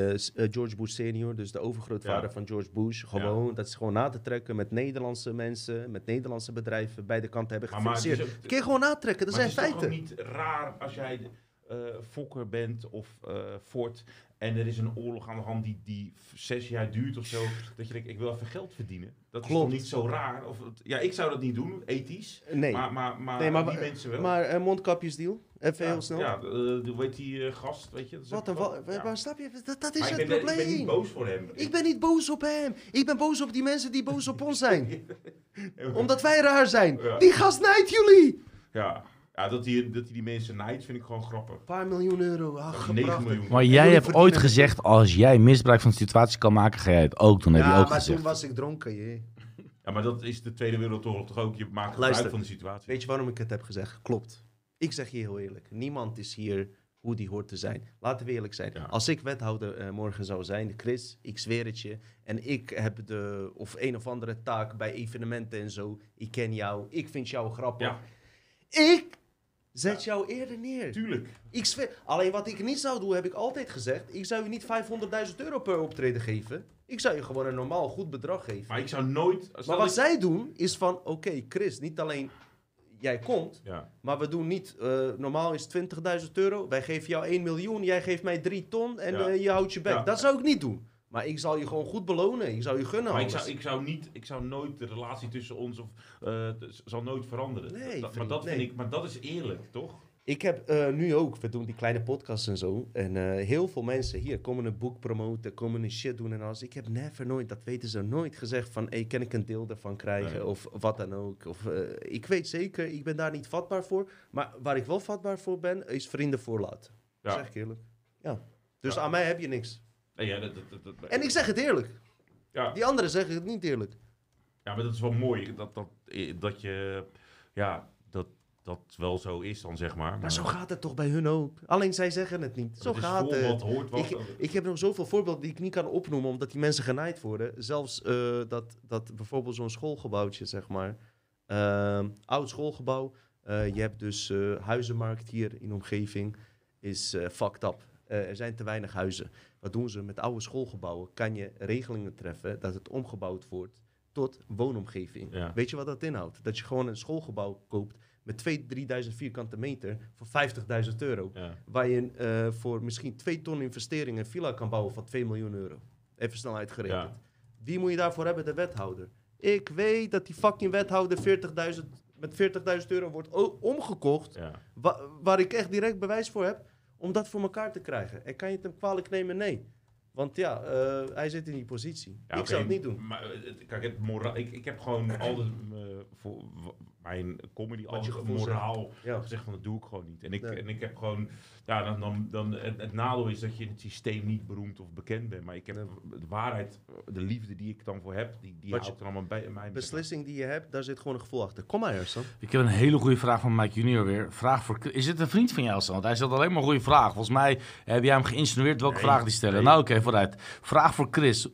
George Bush senior, dus de overgrootvader Ja. van George Bush, gewoon, dat is gewoon na te trekken met Nederlandse mensen, met Nederlandse bedrijven, beide kanten hebben Maar- maar het is ook- Kun je gewoon natrekken, dat maar zijn het is toch feiten. ook niet raar als jij Fokker bent of eh Ford en er is een oorlog aan de hand die, die zes jaar duurt of zo, dat je denkt, ik wil even geld verdienen. Dat is Klopt. toch niet zo raar? Of, ja, ik zou dat niet doen, ethisch. Nee, Maar, maar, maar, nee, maar, die mensen wel. maar eh, mondkapjesdeal, even ja, heel snel. Ja, eh, heet die eh, gast, weet je? Dat is Wat een, wel- wa- ja. waar snap je? Dat, dat is Maar ik het ben, ik probleem. ben niet boos voor hem. Ik ben niet boos op hem. Ik ben boos op die mensen die boos op ons zijn. Omdat wij raar zijn. Ja. Die gast nijdt jullie. Ja, ja dat hij dat die, die mensen naait, vind ik gewoon grappig. Een paar miljoen euro. Ah, Dat hij 9 gebracht. miljoen. Maar jij hebt ooit gezegd, als jij misbruik van de situatie kan maken, ga jij het ook doen. Heb je Ja, ook maar gezegd. toen was ik dronken. je. Ja, maar dat is de Tweede Wereldoorlog toch ook. Je maakt gebruik Luister. van de situatie. Weet je waarom ik het heb gezegd? Klopt. Ik zeg je heel eerlijk. Niemand is hier hoe die hoort te zijn. Laten we eerlijk zijn. Ja. Als ik wethouder eh, morgen zou zijn, Chris, ik zweer het je. En ik heb de, of een of andere taak bij evenementen en zo. Ik ken jou. Ik vind jou grappig. Ja, Ik zet jou eerder neer. tuurlijk. Ik zweer. Alleen wat ik niet zou doen, heb ik altijd gezegd. Ik zou je niet 500.000 euro per optreden geven. Ik zou je gewoon een normaal goed bedrag geven. Maar ik zou nooit... Maar wat ik- zij doen, is van... Oké, Chris, niet alleen jij komt... Ja. Maar we doen niet, eh, normaal is het 20.000 euro. Wij geven jou 1 miljoen, jij geeft mij 3 ton en Ja. eh, je houdt je bek. Ja. Dat zou ik niet doen. Maar ik zal je gewoon goed belonen. Ik zou je gunnen Maar ik zou, ik, zou niet, ik zou nooit de relatie tussen ons of, d- zal nooit veranderen. Nee, Dat- maar, dat vind ik, maar dat is eerlijk, toch? Ik heb eh, nu ook, we doen die kleine podcasts en zo. En eh, heel veel mensen hier komen een boek promoten, komen een shit doen en alles. Ik heb never nooit, dat weten ze nooit, gezegd van... Hey, kan ik een deel daarvan krijgen? Nee. Of wat dan ook. Of, ik weet zeker, ik ben daar niet vatbaar voor. Maar waar ik wel vatbaar voor ben, is vrienden voorlaten. Ja. Zeg ik eerlijk. Ja. Dus Ja. aan mij heb je niks. Nee, ja, dat, dat, dat, dat- En ik zeg het eerlijk. ja, Die anderen zeggen het niet eerlijk. ja, maar dat is wel mooi. Dat, dat, dat je... Ja, dat dat wel zo is dan, zeg maar. Maar zo gaat het toch bij hun ook. Alleen zij zeggen het niet. Zo gaat het. wat hoort wat. Ik, ik heb nog zoveel voorbeelden die ik niet kan opnoemen, omdat die mensen genaaid worden. Zelfs eh, dat, dat bijvoorbeeld zo'n schoolgebouwtje, zeg maar. Ehm, oud schoolgebouw. Eh, je hebt dus eh, huizenmarkt hier in de omgeving. Is fucked up. Er zijn te weinig huizen. Wat doen ze met oude schoolgebouwen? Kan je regelingen treffen dat het omgebouwd wordt tot woonomgeving? Ja. Weet je wat dat inhoudt? Dat je gewoon een schoolgebouw koopt met 2.000, 3.000 vierkante meter voor 50.000 euro. ja. Waar je eh, voor misschien 2 ton investering een villa kan bouwen van 2 miljoen euro. Even snel uitgerekend. Ja. Wie moet je daarvoor hebben? De wethouder. Ik weet dat die fucking wethouder 40.000 met 40.000 euro wordt omgekocht. Ja. Wa- waar ik echt direct bewijs voor heb. Om dat voor elkaar te krijgen. En kan je het hem kwalijk nemen? Nee. Want ja, eh, hij zit in die positie. Ja, ik oké, zou het niet doen. Maar, eh, kijk, het ik, ik heb gewoon altijd eh, voor mijn comedy Wat al je moraal Ja. gezegd van dat doe ik gewoon niet. En ik, Nee. en ik heb gewoon, ja, dan, dan, dan het, het nadeel is dat je in het systeem niet beroemd of bekend bent. Maar ik heb Nee. de waarheid, de liefde die ik dan voor heb, die, die Wat je- ik dan allemaal bij mij. Beslissing die je hebt, daar zit gewoon een gevoel achter. Kom maar, Ersan. Ik heb een hele goede vraag van Mike Junior weer. Vraag voor, is het een vriend van jou, Stan? Want hij stelt alleen maar een goede vraag. Volgens mij heb jij hem geïnsinueerd welke Nee, vraag die stellen. nee. Nou, oké, vooruit. Vraag voor Chris.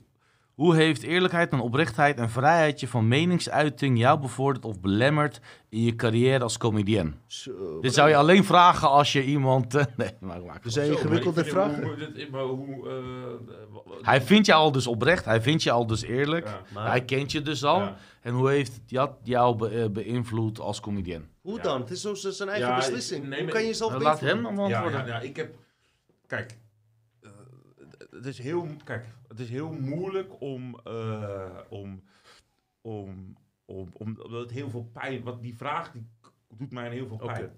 Hoe heeft eerlijkheid en oprechtheid en vrijheidje van meningsuiting jou bevorderd of belemmerd in je carrière als comedian? Zo, Dit zou je alleen vragen als je iemand... eh, nee, maar maak Er zijn ingewikkelde vragen. Hoe, dit- maar hoe, eh, Hij vindt je al dus oprecht, hij vindt je al dus eerlijk. Ja. Maar- Hij kent je dus al. Ja. En hoe heeft het dat jou be- eh, beïnvloed als comedian? Hoe Ja. dan? Het is zo zijn eigen Ja, beslissing. nee, Hoe maar- kan je jezelf Nou, laat hem dan Ja, antwoorden. ja, ja, ik heb. Kijk, het is heel, kijk, het is heel moeilijk om, eh, om, om, om, om, omdat het heel veel pijn. Want die vraag die doet mij heel veel pijn.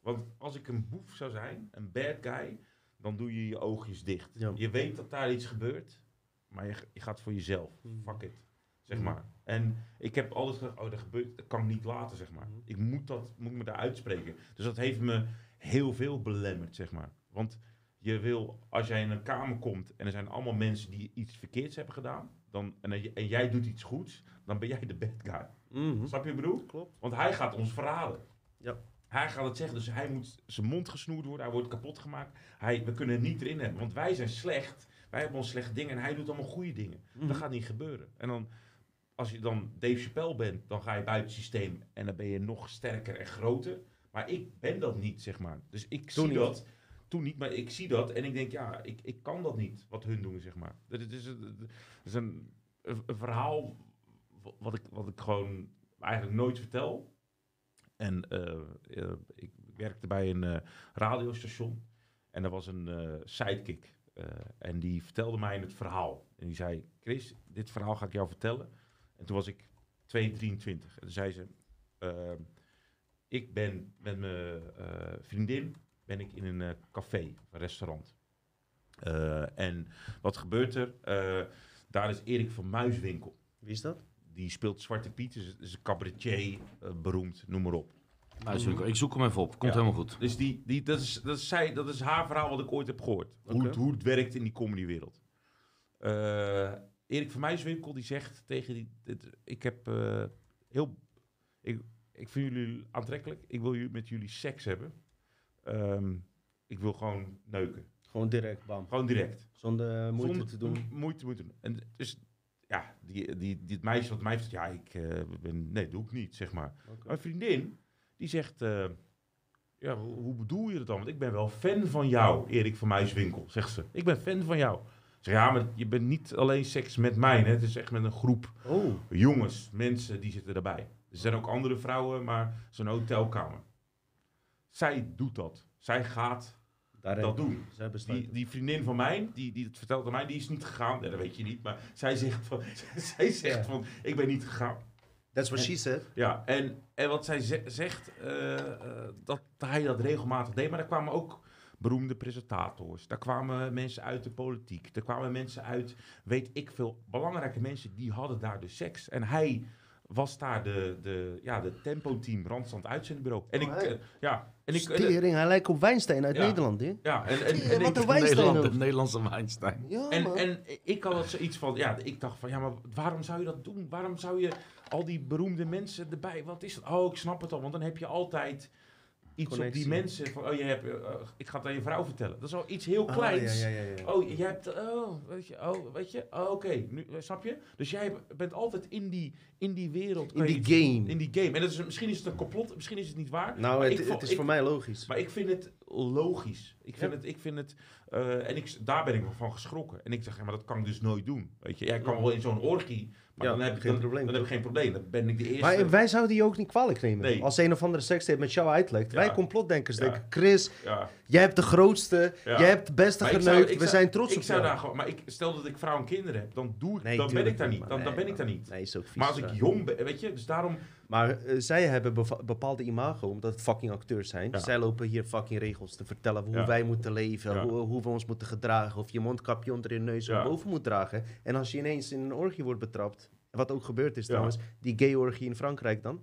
Want als ik een boef zou zijn, een bad guy, dan doe je je oogjes dicht. Ja. Je weet dat daar iets gebeurt, maar je, je gaat voor jezelf. Hmm. Fuck it. Zeg maar. En ik heb altijd gezegd, oh, dat gebeurt, dat kan ik niet laten, zeg maar. Ik moet, dat, moet me daar uitspreken. Dus dat heeft me heel veel belemmerd, zeg maar. Want je wil, als jij in een kamer komt en er zijn allemaal mensen die iets verkeerds hebben gedaan, dan, en, en jij doet iets goeds, dan ben jij de bad guy. Mhm. Snap je wat ik bedoel? Klopt. Want hij gaat ons verraden. Ja. Hij gaat het zeggen, dus hij moet zijn mond gesnoerd worden, hij wordt kapot gemaakt. Hij, we kunnen het niet erin hebben, want wij zijn slecht. Wij hebben ons slechte dingen en hij doet allemaal goede dingen. Mhm. Dat gaat niet gebeuren. En dan, als je dan Dave Chappelle bent, dan ga je buiten het systeem en dan ben je nog sterker en groter. Maar ik ben dat niet, zeg maar. Dus ik zie niet. dat. Toen niet, maar ik zie dat en ik denk, ja, ik, ik kan dat niet, wat hun doen, zeg maar. Dat is, een, verhaal wat ik, wat ik gewoon eigenlijk nooit vertel. En eh, eh, ik werkte bij een eh, radiostation en er was een sidekick. en die vertelde mij het verhaal. En die zei, Chris, dit verhaal ga ik jou vertellen. En toen was ik 2, 23. En zei ze, eh, ik ben met mijn vriendin ben ik in een eh, café, of een restaurant. Eh, en wat gebeurt er? Eh, daar is Erik van Muiswinkel. Wie is dat? Die speelt Zwarte Piet, is, is een cabaretier, beroemd, noem maar op. Zoek- ik zoek hem even op. Komt Ja. helemaal goed. Dus die, die, dat, is, dat, is zij, dat is haar verhaal wat ik ooit heb gehoord. Hoe, het, hoe het werkt in die comedywereld. Eh Erik van Muiswinkel die zegt tegen die... dit- ik heb eh, heel... Ik, ik vind jullie aantrekkelijk. Ik wil jullie, met jullie seks hebben. Ehm, ik wil gewoon neuken. Gewoon direct, bam. Gewoon direct. Zonder eh, moeite Zonder te doen. Moeite, moeite. En dus, ja, die, die, die, het meisje wat mij zegt, ja, ik eh, ben, nee, doe ik niet, zeg maar. Oké. Mijn vriendin, die zegt, eh, ja, hoe, hoe bedoel je dat dan? Want ik ben wel fan van jou, Erik van Muiswinkel, zegt ze. Ik ben fan van jou. Ik zeg, ja, maar je bent niet alleen seks met mij, hè. het is echt met een groep Oh, jongens, mensen, die zitten erbij. Er zijn ook andere vrouwen, maar zo'n hotelkamer. Zij doet dat. Zij gaat daarin. dat doen. Die, die vriendin van mij, die, die het vertelt aan mij, die is niet gegaan. Nee, dat weet je niet. Maar zij zegt van, zij zegt Ja. van ik ben niet gegaan. That's what she said. Ja, en, en wat zij ze- zegt, eh, eh, dat hij dat regelmatig deed. Maar er kwamen ook beroemde presentators. Daar kwamen mensen uit de politiek. Er kwamen mensen uit, weet ik veel, belangrijke mensen. Die hadden daar dus seks. En hij was daar de, de, ja, de tempo-team, Randstand uitzendbureau. En Oh, ik, eh, ja, en ik... Stering, hij lijkt op Weinstein uit Ja. Nederland, hè? ja, en, en, wat een de Nederlandse Weinstein. Ja, En, man. en ik had zoiets van, ja, ik dacht van, ja, maar waarom zou je dat doen? Waarom zou je al die beroemde mensen erbij, wat is dat? Oh, ik snap het al, want dan heb je altijd iets op die mensen van, oh, je hebt, eh, ik ga het aan je vrouw vertellen. Dat is al iets heel Ah, kleins. ja, ja, ja, ja. Oh, jij hebt, oh, weet je, oh, weet je, oh, oké, nu, eh, snap je? Dus jij bent altijd in die, in die wereld. In je die game. In die game. En dat is, misschien is het een complot, misschien is het niet waar. Nou, het, ik het is ik- voor mij logisch. maar ik vind het logisch. Ik vind het, ik vind het, eh, en ik, daar ben ik van geschrokken. En ik zeg, ja, maar dat kan ik dus nooit doen. Weet je, jij kan wel in zo'n orgie, maar Ja, dan heb ik geen dan, probleem, Dan heb ik geen probleem. Dan ben ik de eerste. Maar wij zouden die ook niet kwalijk nemen. Nee. Als een of andere sekstape met jou uitlekt. Ja. Wij complotdenkers denken, Chris, Jij hebt de grootste, jij hebt de beste geneukt. We zijn trots ik op zou jou. daar gewoon, maar ik, stel dat ik vrouw en kinderen heb, dan, doe ik, Nee, dan ben ik daar niet, man. Dan, Nee, ben ik daar niet. Nee, is ook vies. maar als ik ja. jong ben, weet je, dus daarom... Maar eh, zij hebben bepaalde imago, omdat het fucking acteurs zijn. Ja. Zij lopen hier fucking regels te vertellen hoe Ja. wij moeten leven, hoe, hoe we ons moeten gedragen, of je mondkapje onder je neus of boven moet dragen. En als je ineens in een orgie wordt betrapt, wat ook gebeurd is Ja. trouwens, die gay-orgie in Frankrijk dan,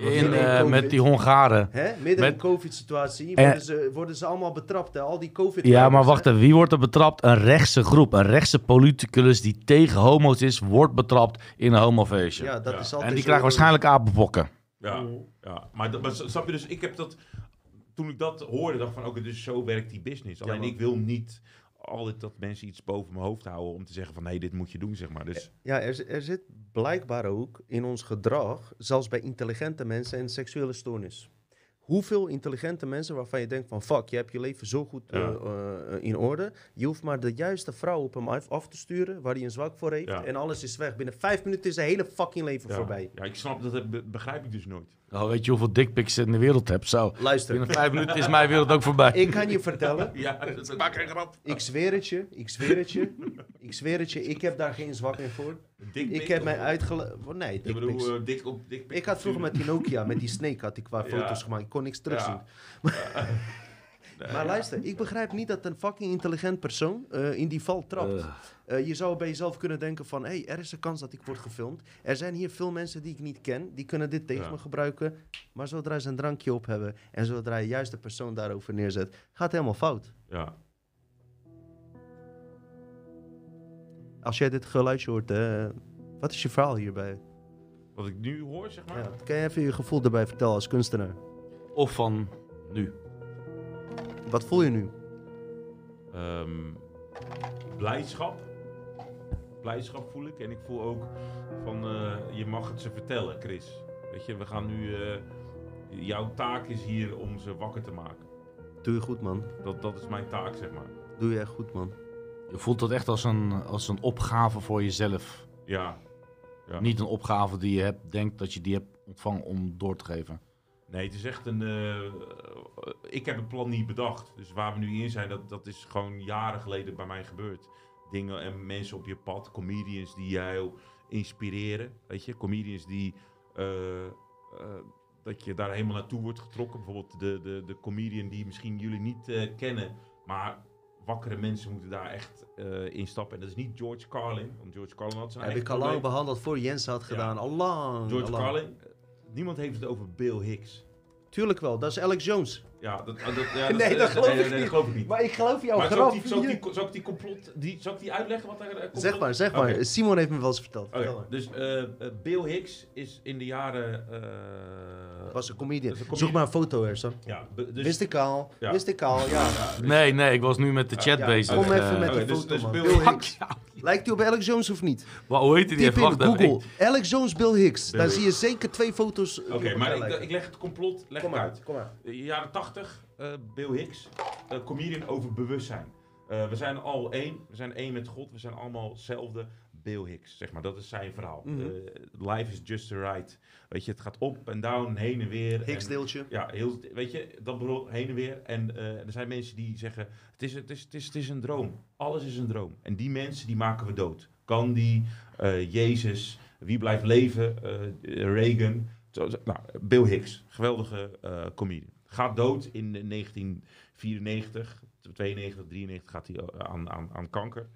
eh, In, eh, COVID. met die Hongaren. hè? midden in een covid-situatie, En- worden, ze, worden ze allemaal betrapt, hè? al die covid Ja, maar wacht even. Wie wordt er betrapt? Een rechtse groep. Een rechtse politicus die tegen homo's is, wordt betrapt in een homofeestje. Ja, dat Ja. is en altijd die zo- krijgen waarschijnlijk apenpokken. Ja, ja. Maar, dat- maar snap je dus, ik heb dat... Toen ik dat hoorde, dacht ik van, oké, dus zo werkt die business. Alleen ik wil niet altijd dat mensen iets boven mijn hoofd houden om te zeggen van, nee, dit moet je doen, zeg maar. Dus Ja, er, er zit blijkbaar ook in ons gedrag, zelfs bij intelligente mensen, een seksuele stoornis. Hoeveel intelligente mensen waarvan je denkt van fuck, je hebt je leven zo goed Ja. eh, eh, in orde. Je hoeft maar de juiste vrouw op hem af, af te sturen, waar hij een zwak voor heeft. Ja. En alles is weg. Binnen vijf minuten is zijn hele fucking leven ja, voorbij. ja, ik snap dat, dat be- begrijp ik dus nooit. Oh, weet je hoeveel dickpics je in de wereld hebt? Zo. Luister, Binnen vijf minuten is mijn wereld ook voorbij. ik kan je vertellen, Ja, dat maak geen grap. ik zweer het je, ik zweer het je, ik zweer het je, ik heb daar geen zwak in voor. Dik Ik heb mij uitgele... Nee, Ik dickpics. bedoel, eh, dik op dik Ik had vroeger met die Nokia, met die Snake, had ik qua Ja. foto's gemaakt. Ik kon niks terugzien. Ja. Maar luister, ik begrijp niet dat een fucking intelligent persoon eh, in die val trapt. Eh. Eh, je zou bij jezelf kunnen denken van... hé, hey, er is een kans dat ik word gefilmd. Er zijn hier veel mensen die ik niet ken. Die kunnen dit tegen Ja. me gebruiken. Maar zodra ze een drankje op hebben... en zodra je juist de persoon daarover neerzet... gaat het helemaal fout. Ja. Als jij dit geluidje hoort... eh, wat is je verhaal hierbij? Wat ik nu hoor, zeg maar. Ja, kan je even je gevoel erbij vertellen als kunstenaar? Of van nu. Wat voel je nu? Ehm, blijdschap. Blijdschap voel ik. En ik voel ook van, eh, je mag het ze vertellen, Chris. Weet je, we gaan nu... eh, jouw taak is hier om ze wakker te maken. Doe je goed, man. Dat, dat is mijn taak, zeg maar. Doe je echt goed, man. Je voelt dat echt als een, als een opgave voor jezelf. Ja. Ja. Niet een opgave die je hebt, denkt dat je die hebt ontvangen om door te geven. Nee, het is echt een... eh, ik heb het plan niet bedacht. Dus waar we nu in zijn, dat, dat is gewoon jaren geleden bij mij gebeurd. Dingen en mensen op je pad, comedians die jou inspireren. Weet je, comedians die... eh, eh, dat je daar helemaal naartoe wordt getrokken. Bijvoorbeeld de, de, de comedian die misschien jullie niet kennen. Maar wakkere mensen moeten daar echt eh instappen. En dat is niet George Carlin. Want George Carlin had zijn Heb ik al lang behandeld voor Jens had gedaan. Al lang. George. Carlin. eh, Niemand heeft het over Bill Hicks. Tuurlijk wel, dat is Alex Jones. Ja, dat, dat, ja, Nee, dat geloof ik nee, dat niet. geloof ik niet. Maar ik geloof jouw Maar grap. die, zal, ik die, complot, die, zal ik die uitleggen wat er eh, complot- Zeg maar, zeg maar. Simon heeft me wel eens verteld. Oké, Vertel maar. Dus eh, eh, Bill Hicks is in de jaren... eh, was een comedian. Dat een Zoek maar een foto, Ersan. Ja, dus, Wist ik al, Ja. wist ik al, ja. Nee, nee, ik was nu met de chat Ja, bezig. Kom eh. even met die dus- foto, dus man. Bill Bill Hicks. Lijkt hij op Alex Jones of niet? Maar hoe heet hij? Typ in. Google. Alex Jones, Bill Hicks. Daar zie je zeker twee foto's. die Oké, maar ik, ik leg het complot leg Kom het maar, uit. kom maar. De jaren 80, eh, Bill Hicks, eh, comedian over bewustzijn. Eh, we zijn al één, we zijn één met God, we zijn allemaal hetzelfde. Bill Hicks, zeg maar, dat is zijn verhaal. Mhm. Eh, life is just a ride. Weet je, het gaat op en down, heen en weer. Hicks en- deeltje. Ja, heel, weet je, dat bedoel heen en weer. En eh, er zijn mensen die zeggen, het is, het, is, het, is, het is een droom. Alles is een droom. En die mensen, die maken we dood. Gandhi, eh, Jezus, wie blijft leven, Reagan. Nou, Bill Hicks, geweldige comedian. Gaat dood in 1994, 92, 93 gaat hij aan, aan, aan kanker.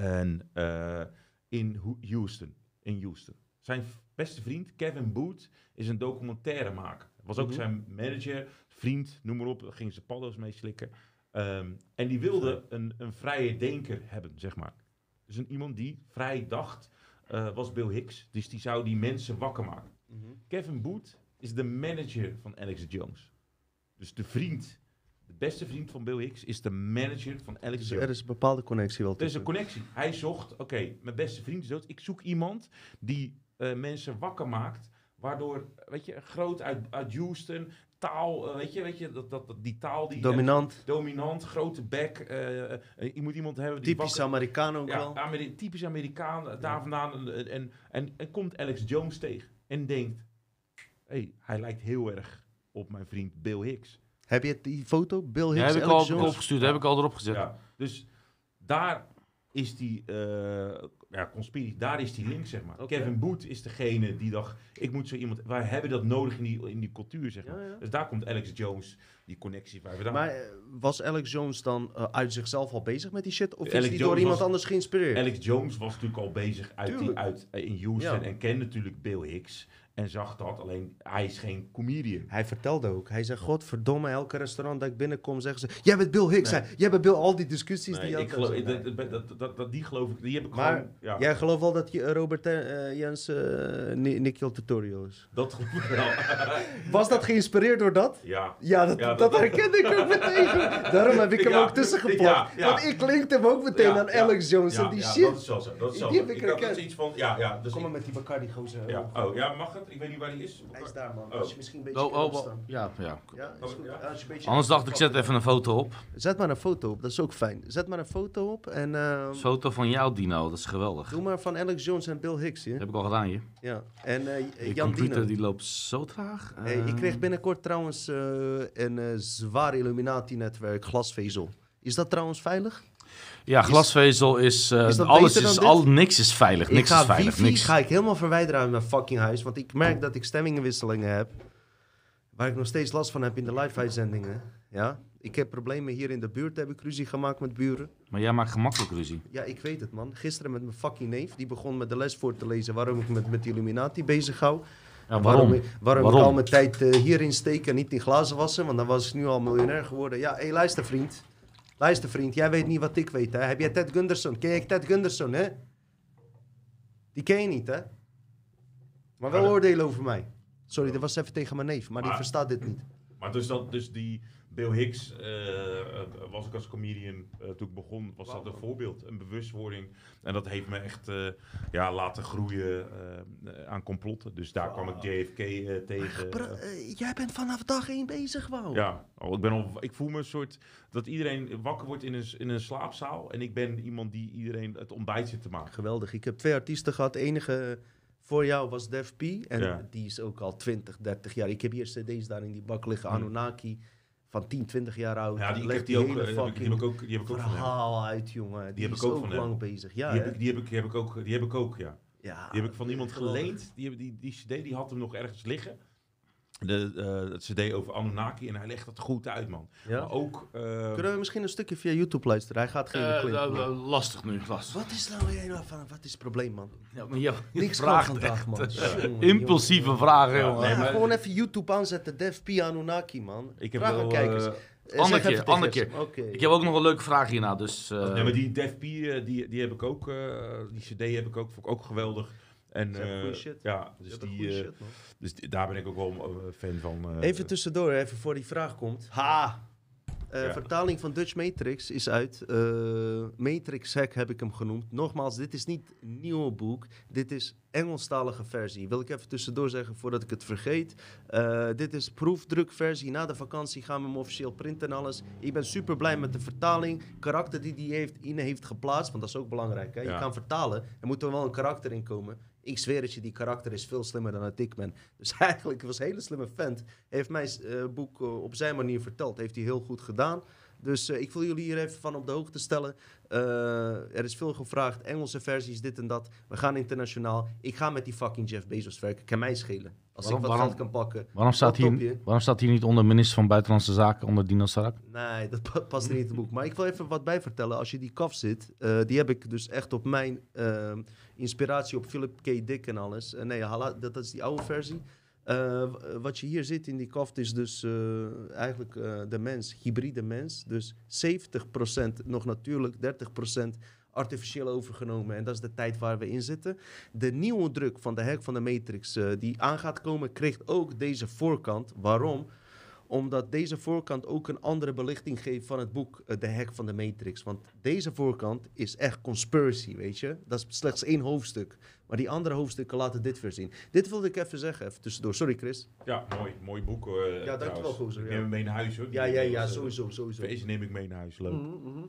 En eh, in Ho- Houston, in Houston. Zijn beste vriend, Kevin Booth, is een documentairemaker. Was ook Mhm. zijn manager, vriend, noem maar op. Daar ging ze paddo's mee slikken. Ehm, en die wilde een, een vrije denker hebben, zeg maar. Dus een, iemand die vrij dacht, eh, was Bill Hicks. Dus die zou die mensen wakker maken. Mhm. Kevin Booth is de manager van Alex Jones. Dus de vriend, de beste vriend van Bill Hicks, is de manager van Alex Dus Jones. er is een bepaalde connectie wel Er is een tussen. connectie. Hij zocht, oké, mijn beste vriend is dood. Ik zoek iemand die eh, mensen wakker maakt. Waardoor, weet je, groot uit, uit Houston, taal, eh, weet je, weet je dat, dat, dat- die taal die... Dominant. dominant, grote bek. eh, je moet iemand hebben die Typisch Amerikaan ook ja, wel. Ameri- typisch Amerikaan, daar vandaan. En, en, en, en komt Alex Jones tegen en denkt, hey, hij lijkt heel erg op mijn vriend Bill Hicks. Heb je die foto? Bill Ja, Hicks, heb ik al Jones? opgestuurd, heb ik al erop gezet. Ja, dus daar is die, eh ja, daar is die link, zeg maar. Kevin Boot is degene die dacht, ik moet zo iemand, wij hebben dat nodig in die, in die cultuur, zeg maar. Ja, ja. Dus daar komt Alex Jones, die connectie waar we daar. Maar eh, was Alex Jones dan eh, uit zichzelf al bezig met die shit? Of is hij door iemand was- anders geïnspireerd? Alex Jones was natuurlijk al bezig uit die, uit, in Houston Ja. en kende natuurlijk Bill Hicks. En zag dat, alleen hij is geen comedian. Hij vertelde ook. Hij zei, godverdomme, elke restaurant dat ik binnenkom zeggen ze... Jij bent Bill Hicks, hè? Jij bent Bill... Al die discussies Nee, die je ik had. geloof, Nee. dat, dat, dat, dat, dat- die geloof ik, die heb ik Maar gewoon... Ja, jij gelooft wel dat je Robert eh, Jens uh, Tutorial is? Dat geloof ik wel. Was dat geïnspireerd door dat? ja. Ja, dat, Ja, dat, dat- herkende ik ook meteen. Daarom heb ik hem Ja, ook tussen geplakt. ja. Want ik linkte hem ook meteen Ja, aan ja. Alex Jones Ja, en die ja, shit. dat is wel zo. Dat is Die heb zo. ik herkend. dus iets van, ja, ja. Dus Kom maar ik- met die Bacardi gozer. ja. Oh, ja, mag het? Ik weet niet waar die is. Hij is daar, man. Oh. Als je misschien een beetje Oh, oh, oh, ja, ja. Ja, is goed. Ja. Als je een beetje Anders dacht ik, zet even een foto op. Zet maar een foto op, dat is ook fijn. Zet maar een foto op en ehm, Een foto van jou, Dino, dat is geweldig. doe maar van Alex Jones en Bill Hicks. Dat Ja. heb ik al gedaan hier. ja. En eh, Je Jan computer Dino. die loopt zo traag. Hey, ik kreeg binnenkort trouwens eh, een eh, zwaar Illuminati-netwerk, glasvezel. Is dat trouwens veilig? Ja, glasvezel is... eh, Is alles is... Al, niks is veilig. Niks is veilig. wifi Niks. ga ik helemaal verwijderen uit mijn fucking huis. Want ik merk dat ik stemmingenwisselingen heb. Waar ik nog steeds last van heb in de live-uitzendingen. Ja? Ik heb problemen hier in de buurt. Heb ik ruzie gemaakt met buren. Maar jij maakt gemakkelijk ruzie. Ja, ik weet het, man. Gisteren met mijn fucking neef. Die begon met de les voor te lezen waarom ik me met, met Illuminati bezig hou. Ja, Waarom, waarom? ik, waarom, Waarom? ik al mijn tijd eh, hierin steek en niet in glazen wassen. Want dan was ik nu al miljonair geworden. Ja, hé, hey, luister vriend. Luister vriend, jij weet niet wat ik weet, hè. Heb jij Ted Gunderson? Ken je Ted Gunderson, hè? Die ken je niet, hè? Maar wel oordelen over mij. Sorry, dat was even tegen mijn neef, maar die Maar- verstaat dit niet. Maar dus, dat, dus die Bill Hicks, eh, eh, was ik als comedian, eh, toen ik begon, was dat een voorbeeld, een bewustwording. En dat heeft me echt ja, laten groeien aan complotten. Dus daar kwam ik JFK tegen. Jij bent vanaf dag één bezig, wauw. ja, al, ik, ben al, ik voel me een soort dat iedereen wakker wordt in een, in een slaapzaal. En ik ben iemand die iedereen het ontbijt zit te maken. Geweldig. Ik heb twee artiesten gehad. De enige voor jou was Def P. En Ja. die is ook al 20, 30 jaar. Ik heb hier cd's daar in die bak liggen. Hmm. Anunnaki. Van 10, 20 jaar oud. Ja, die, Legt heb die, ook, hele eh, die, heb ik, die heb ik ook, die heb ik ook van hem. verhaal uit, jongen. Die, heb is ik ook ook van hem. lang bezig. Ja, Die heb, ik, die, heb ik, die heb ik ook, die heb ik ook, ja. ja Die heb ik van iemand geleend. Die, heb- die, die cd die had hem nog ergens liggen. De, eh, het cd over Anunnaki. En hij legt dat goed uit, man. Ja? Maar ook... eh, Kunnen we misschien een stukje via YouTube luisteren? Hij gaat geen eh, lastig nu, lastig. Wat is nou weer nou van, wat is het probleem, man? Ja, maar je Niks kan vraagt vandaag, man. Jongen, impulsieve jongen. vragen, Ja, jongen. nee, Ja, maar- gewoon even YouTube aanzetten. Def P Anunnaki, man. Ik heb Vraag aan wel, kijkers. ander zeg keer, even tegen ander ze. keer. Oké. Ik heb ook nog een leuke vraag hierna, dus... eh, nee, maar die Def P, die, die heb ik ook... eh, die cd heb ik ook, vond ik ook geweldig. En, Dat is echt eh, shit. Ja, dus, hebt een die, eh, shit, man. dus die- daar ben ik ook wel een fan van. eh, Even tussendoor, even voor die vraag komt. Ha! Eh, Ja. Vertaling van Dutch Matrix is uit. Eh, Matrix Hack heb ik hem genoemd. Nogmaals, dit is niet een nieuw boek. Dit is Engelstalige versie. Wil ik even tussendoor zeggen voordat ik het vergeet. Eh, dit is proefdrukversie. Na de vakantie gaan we hem officieel printen en alles. Ik ben super blij met de vertaling. Karakter die die heeft, in heeft geplaatst. Want dat is ook belangrijk. Hè? Je kan vertalen. Er moet er wel een karakter in komen. Ik zweer het je, die karakter is veel slimmer dan dat ik ben. Dus eigenlijk was een hele slimme vent. Heeft mijn eh, boek eh, op zijn manier verteld. Heeft hij heel goed gedaan. Dus eh, ik wil jullie hier even van op de hoogte stellen. Er is veel gevraagd. Engelse versies, dit en dat. We gaan internationaal. Ik ga met die fucking Jeff Bezos werken. Kan mij schelen. Als Waarom- ik wat waarom- geld kan pakken. waarom, staat hier, waarom staat hier niet onder minister van Buitenlandse Zaken, onder Dino Sarak? Nee, dat pa- past niet in het boek. Maar ik wil even wat bij vertellen. Als je die kaf zit, die heb ik dus echt op mijn ehm, inspiratie op Philip K. Dick en alles. Eh, nee, dat, dat is die oude versie. Eh, w- wat je hier ziet in die kaft is dus eh, eigenlijk eh, de mens, hybride mens. Dus 70% nog natuurlijk, 30% artificieel overgenomen. En dat is de tijd waar we in zitten. De nieuwe druk van de hek van de Matrix eh, die aan gaat komen, krijgt ook deze voorkant. Waarom? Omdat deze voorkant ook een andere belichting geeft van het boek eh, De Hek van de Matrix. Want deze voorkant is echt conspiracy, weet je. Dat is slechts één hoofdstuk. Maar die andere hoofdstukken laten dit weer zien. Dit wilde ik even zeggen, even tussendoor. Sorry Chris. Ja, mooi, mooi boek. hoor, eh, dankjewel, gozer, Ik ja. neem hem mee naar huis hoor. Ja, ja, ja, Eh, sowieso, sowieso. Feest neem ik mee naar huis, leuk. Mhm, mhm.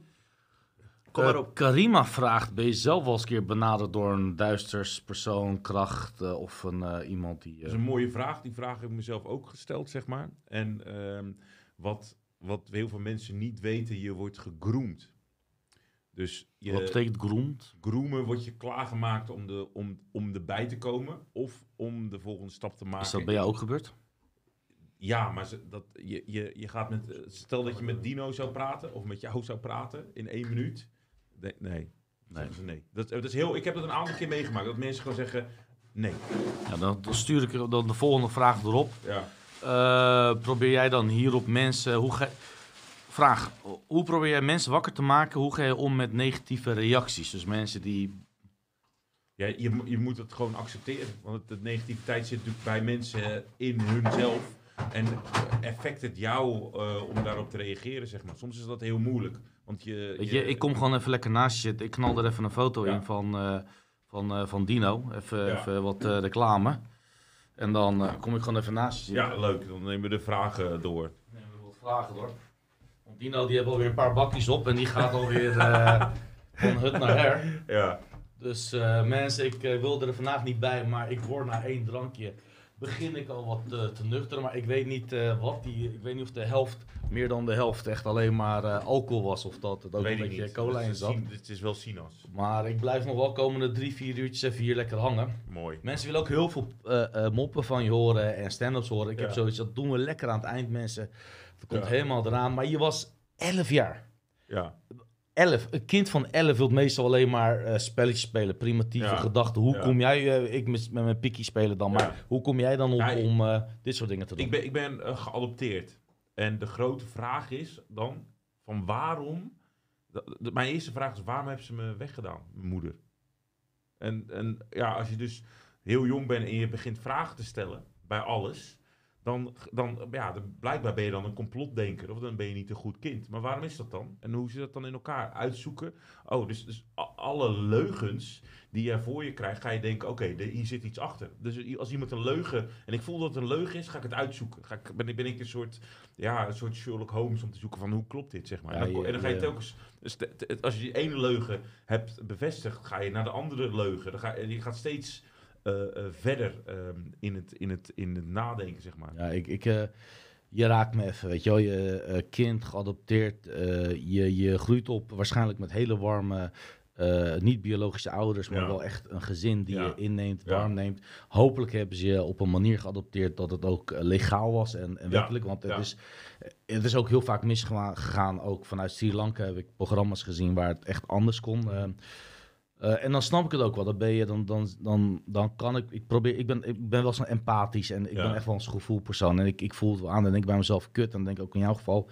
Kom Eh, maar op. Karima vraagt, ben je zelf wel eens een keer benaderd door een duisters persoon, kracht eh, of een, eh, iemand die... Dat is een mooie vraag. Die vraag heb ik mezelf ook gesteld, zeg maar. En ehm, wat, wat heel veel mensen niet weten, je wordt gegroomd. Dus je, Wat betekent groend? groomen wordt je klaargemaakt om, de, om, om erbij te komen of om de volgende stap te maken. Is dat bij jou ook gebeurd? Ja, maar dat, je, je, je gaat met. Stel dat je met Dino zou praten of met jou zou praten in één minuut. Nee. Nee. Ze nee. Dat, dat is heel, ik heb dat een aantal keer meegemaakt. Dat mensen gewoon zeggen nee. Ja, dan, dan stuur ik dan de volgende vraag erop. Ja. Eh, probeer jij dan hierop mensen... Hoe ga, vraag, hoe probeer jij mensen wakker te maken? Hoe ga je om met negatieve reacties? Dus mensen die... Ja, je, je moet het gewoon accepteren. Want de negativiteit zit natuurlijk bij mensen in hunzelf. En effect het jou eh, om daarop te reageren, zeg maar. Soms is dat heel moeilijk. Want je, Weet je, ik kom gewoon even lekker naast je zitten. Ik knal er even een foto Ja. in van, eh, van, eh, van Dino. Even, Ja. even wat eh, reclame. En dan kom ik gewoon even naast je zitten. Ja, leuk. Dan nemen we de vragen door. Nee, we wat vragen hoor. Want Dino die heeft alweer een paar bakjes op en die gaat alweer van hut naar her. Ja. Dus mensen, ik wilde er vandaag niet bij, maar ik word na één drankje begin ik al wat eh, te nuchter. Maar ik weet niet eh, wat die, ik weet niet of de helft, meer dan de helft, echt alleen maar eh, alcohol was. Of dat het ook Weet een ik beetje niet. cola in zat. Het is wel sinaas. Maar ik blijf nog wel komende drie, vier uurtjes even hier lekker hangen. Mooi. Mensen willen ook heel veel moppen van je horen en stand-ups horen. Ik heb zoiets, dat doen we lekker aan het eind, mensen. Dat komt Ja. helemaal eraan. Maar je was 11 jaar. Ja. 11. Een kind van 11 wil meestal alleen maar eh, spelletjes spelen. Primitieve Ja. gedachten. Hoe Ja. kom jij, eh, ik met, met mijn pikkie spelen dan, Ja. maar hoe kom jij dan op ik- om eh, dit soort dingen te doen? Ik ben, ik ben geadopteerd. En de grote vraag is dan, van waarom... mijn eerste vraag is, waarom hebben ze me weggedaan, mijn moeder? En, en ja, als je dus heel jong bent en je begint vragen te stellen bij alles... Dan, dan, ja, dan, blijkbaar ben je dan een complotdenker of dan ben je niet een goed kind. Maar waarom is dat dan? En hoe zit dat dan in elkaar? Uitzoeken? Oh, dus, dus alle leugens die jij voor je krijgt, ga je denken, oké, hier zit iets achter. Dus als iemand een leugen, en ik voel dat het een leugen is, ga ik het uitzoeken. Ga ik, ben, ik- ben ik een soort, ja, een soort Sherlock Holmes om te zoeken van hoe klopt dit, zeg maar. Ja, en, dan, je- en dan ga je je- telkens, dus als je die ene leugen hebt bevestigd, ga je naar de andere leugen. Dan ga, en je gaat steeds verder ehm, in, het, in, het, in het nadenken, zeg maar. Ja, ik, ik, eh, je raakt me even, weet je wel. Je eh, kind, geadopteerd. eh, je, je groeit op waarschijnlijk met hele warme, eh, niet-biologische ouders, maar Ja. wel echt een gezin die Ja. je inneemt, Ja. warm neemt. Hopelijk hebben ze je op een manier geadopteerd dat het ook eh, legaal was en, en wettelijk. Want het, is, het is ook heel vaak misgegaan. Ook vanuit Sri Lanka heb ik programma's gezien waar het echt anders kon. Eh, en dan snap ik het ook wel. Dan ben je, dan, dan, dan, dan kan ik, ik probeer, ik ben, ik ben wel zo'n empathisch en ik Ja. ben echt wel een gevoelpersoon. En ik, ik voel het wel aan en denk bij mezelf kut. En dan denk ik ook in jouw geval,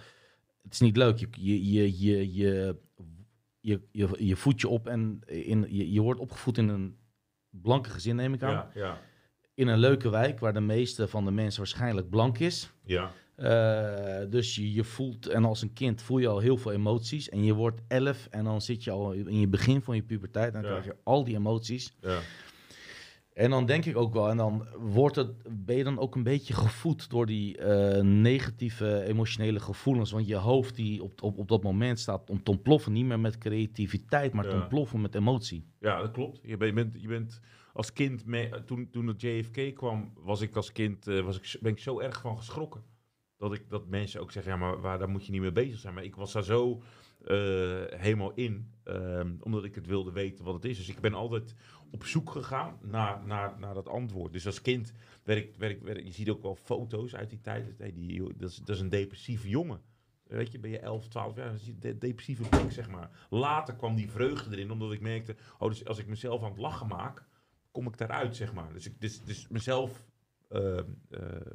het is niet leuk. Je, je, je, je, je, je, je, je voedt je op en in, je, je wordt opgevoed in een blanke gezin, neem ik aan. Ja, ja, In een leuke wijk waar de meeste van de mensen waarschijnlijk blank is. ja. Eh, dus je, je voelt, en als een kind voel je al heel veel emoties. En je wordt elf en dan zit je al in je begin van je puberteit. En dan Ja. krijg je al die emoties. ja. En dan denk ik ook wel, en dan wordt het, ben je dan ook een beetje gevoed door die eh, negatieve emotionele gevoelens. Want je hoofd die op, op, op dat moment staat om te ontploffen, niet meer met creativiteit, maar te ontploffen met emotie. Ja, dat klopt. Je bent, je bent, je bent als kind, mee, toen, toen het JFK kwam, was ik als kind, eh, was ik, ben ik zo erg van geschrokken. Dat, ik, dat mensen ook zeggen, ja, maar waar, daar moet je niet mee bezig zijn. Maar ik was daar zo eh, helemaal in, ehm, omdat ik het wilde weten wat het is. Dus ik ben altijd op zoek gegaan naar, naar, naar dat antwoord. Dus als kind werd ik, werd je ziet ook wel foto's uit die tijd. Die, dat, is, dat is een depressieve jongen. Weet je, ben je 11, 12 jaar, je de depressieve blik, zeg maar. Later kwam die vreugde erin, omdat ik merkte, oh, dus als ik mezelf aan het lachen maak, kom ik daaruit, zeg maar. Dus, ik, dus, dus mezelf eh, eh,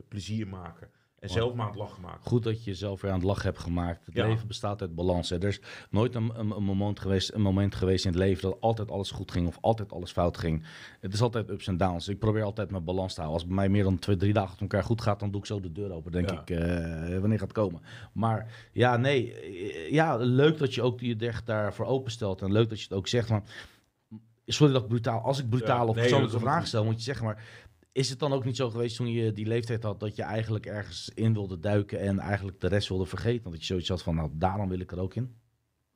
plezier maken en zelf maar aan het lachen maken. Goed dat je jezelf weer aan het lachen hebt gemaakt. Het Ja. leven bestaat uit balans. Hè. Er is nooit een, een, een moment geweest, een moment geweest in het leven dat altijd alles goed ging of altijd alles fout ging. Het is altijd ups en downs. Ik probeer altijd mijn balans te houden. Als het bij mij meer dan twee, drie dagen achter elkaar goed gaat, dan doe ik zo de deur open. Denk Ja. ik, eh, wanneer gaat het komen? Maar ja, nee. eh, Ja, leuk dat je ook je echt daarvoor openstelt. En leuk dat je het ook zegt. Maar, sorry dat ik brutaal, als ik brutaal Ja, of persoonlijke vragen goed. stel, moet je zeggen. Maar is het dan ook niet zo geweest toen je die leeftijd had dat je eigenlijk ergens in wilde duiken en eigenlijk de rest wilde vergeten? Dat je zoiets had van, nou, daarom wil ik er ook in.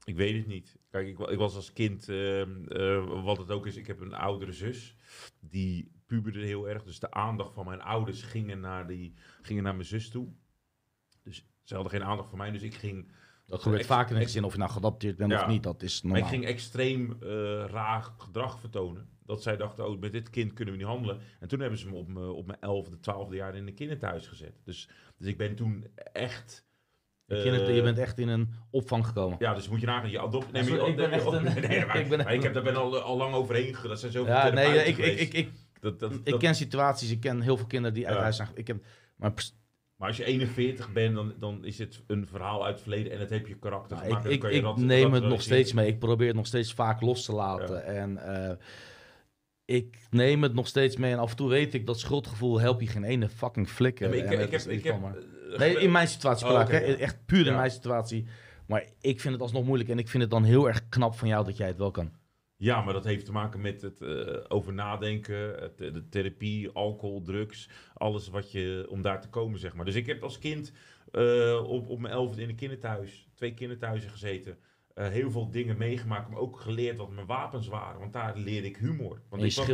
Ik weet het niet. Kijk, ik, ik was als kind, ehm, eh, wat het ook is, ik heb een oudere zus. Die puberde heel erg. Dus de aandacht van mijn ouders gingen naar, die, gingen naar mijn zus toe. Dus ze hadden geen aandacht voor mij, dus ik ging... Dat gebeurt vaak in ex- gezin, of je nou geadopteerd bent Ja. of niet. Dat is Maar normaal. ik ging extreem eh, raar gedrag vertonen. Dat zij dachten, oh, met dit kind kunnen we niet handelen. En toen hebben ze me op mijn, op mijn 11e, 12e jaar in een kinderthuis gezet. Dus, dus ik ben toen echt... Je kinder- eh, je bent echt in een opvang gekomen. Ja, dus moet je nagaan, je adopt... Nee, Sorry, maar je- ik ben echt een- nee, maar, ik ben maar echt ik heb daar ben al, al lang overheen gegaan. Dat zijn zoveel Ja, nee, ik, ik, ik, ik, dat, dat, ik dat- ken situaties, ik ken heel veel kinderen die uit Ja. huis zijn. Ik heb, maar Maar als je 41 bent, dan, dan is het een verhaal uit het verleden en het heb je karakter nou, gemaakt. ik, ik, je neem het nog steeds mee. Ik probeer het nog steeds vaak los te laten. En eh, ik neem het nog steeds mee. En af en toe weet ik dat schuldgevoel help je geen ene fucking flikker. Ja, ik, ik, heb, ik heb, eh, Nee, in mijn situatie, Oh, ja. echt puur in Ja. mijn situatie. Maar ik vind het alsnog moeilijk en ik vind het dan heel erg knap van jou dat jij het wel kan. Ja, maar dat heeft te maken met het eh, over nadenken, het, de therapie, alcohol, drugs, alles wat je om daar te komen, zeg maar. Dus ik heb als kind eh, op, op mijn elfde in een kinderthuis, twee kinderthuizen gezeten, eh, heel veel dingen meegemaakt, maar ook geleerd wat mijn wapens waren, want daar leerde ik humor. Want ik was,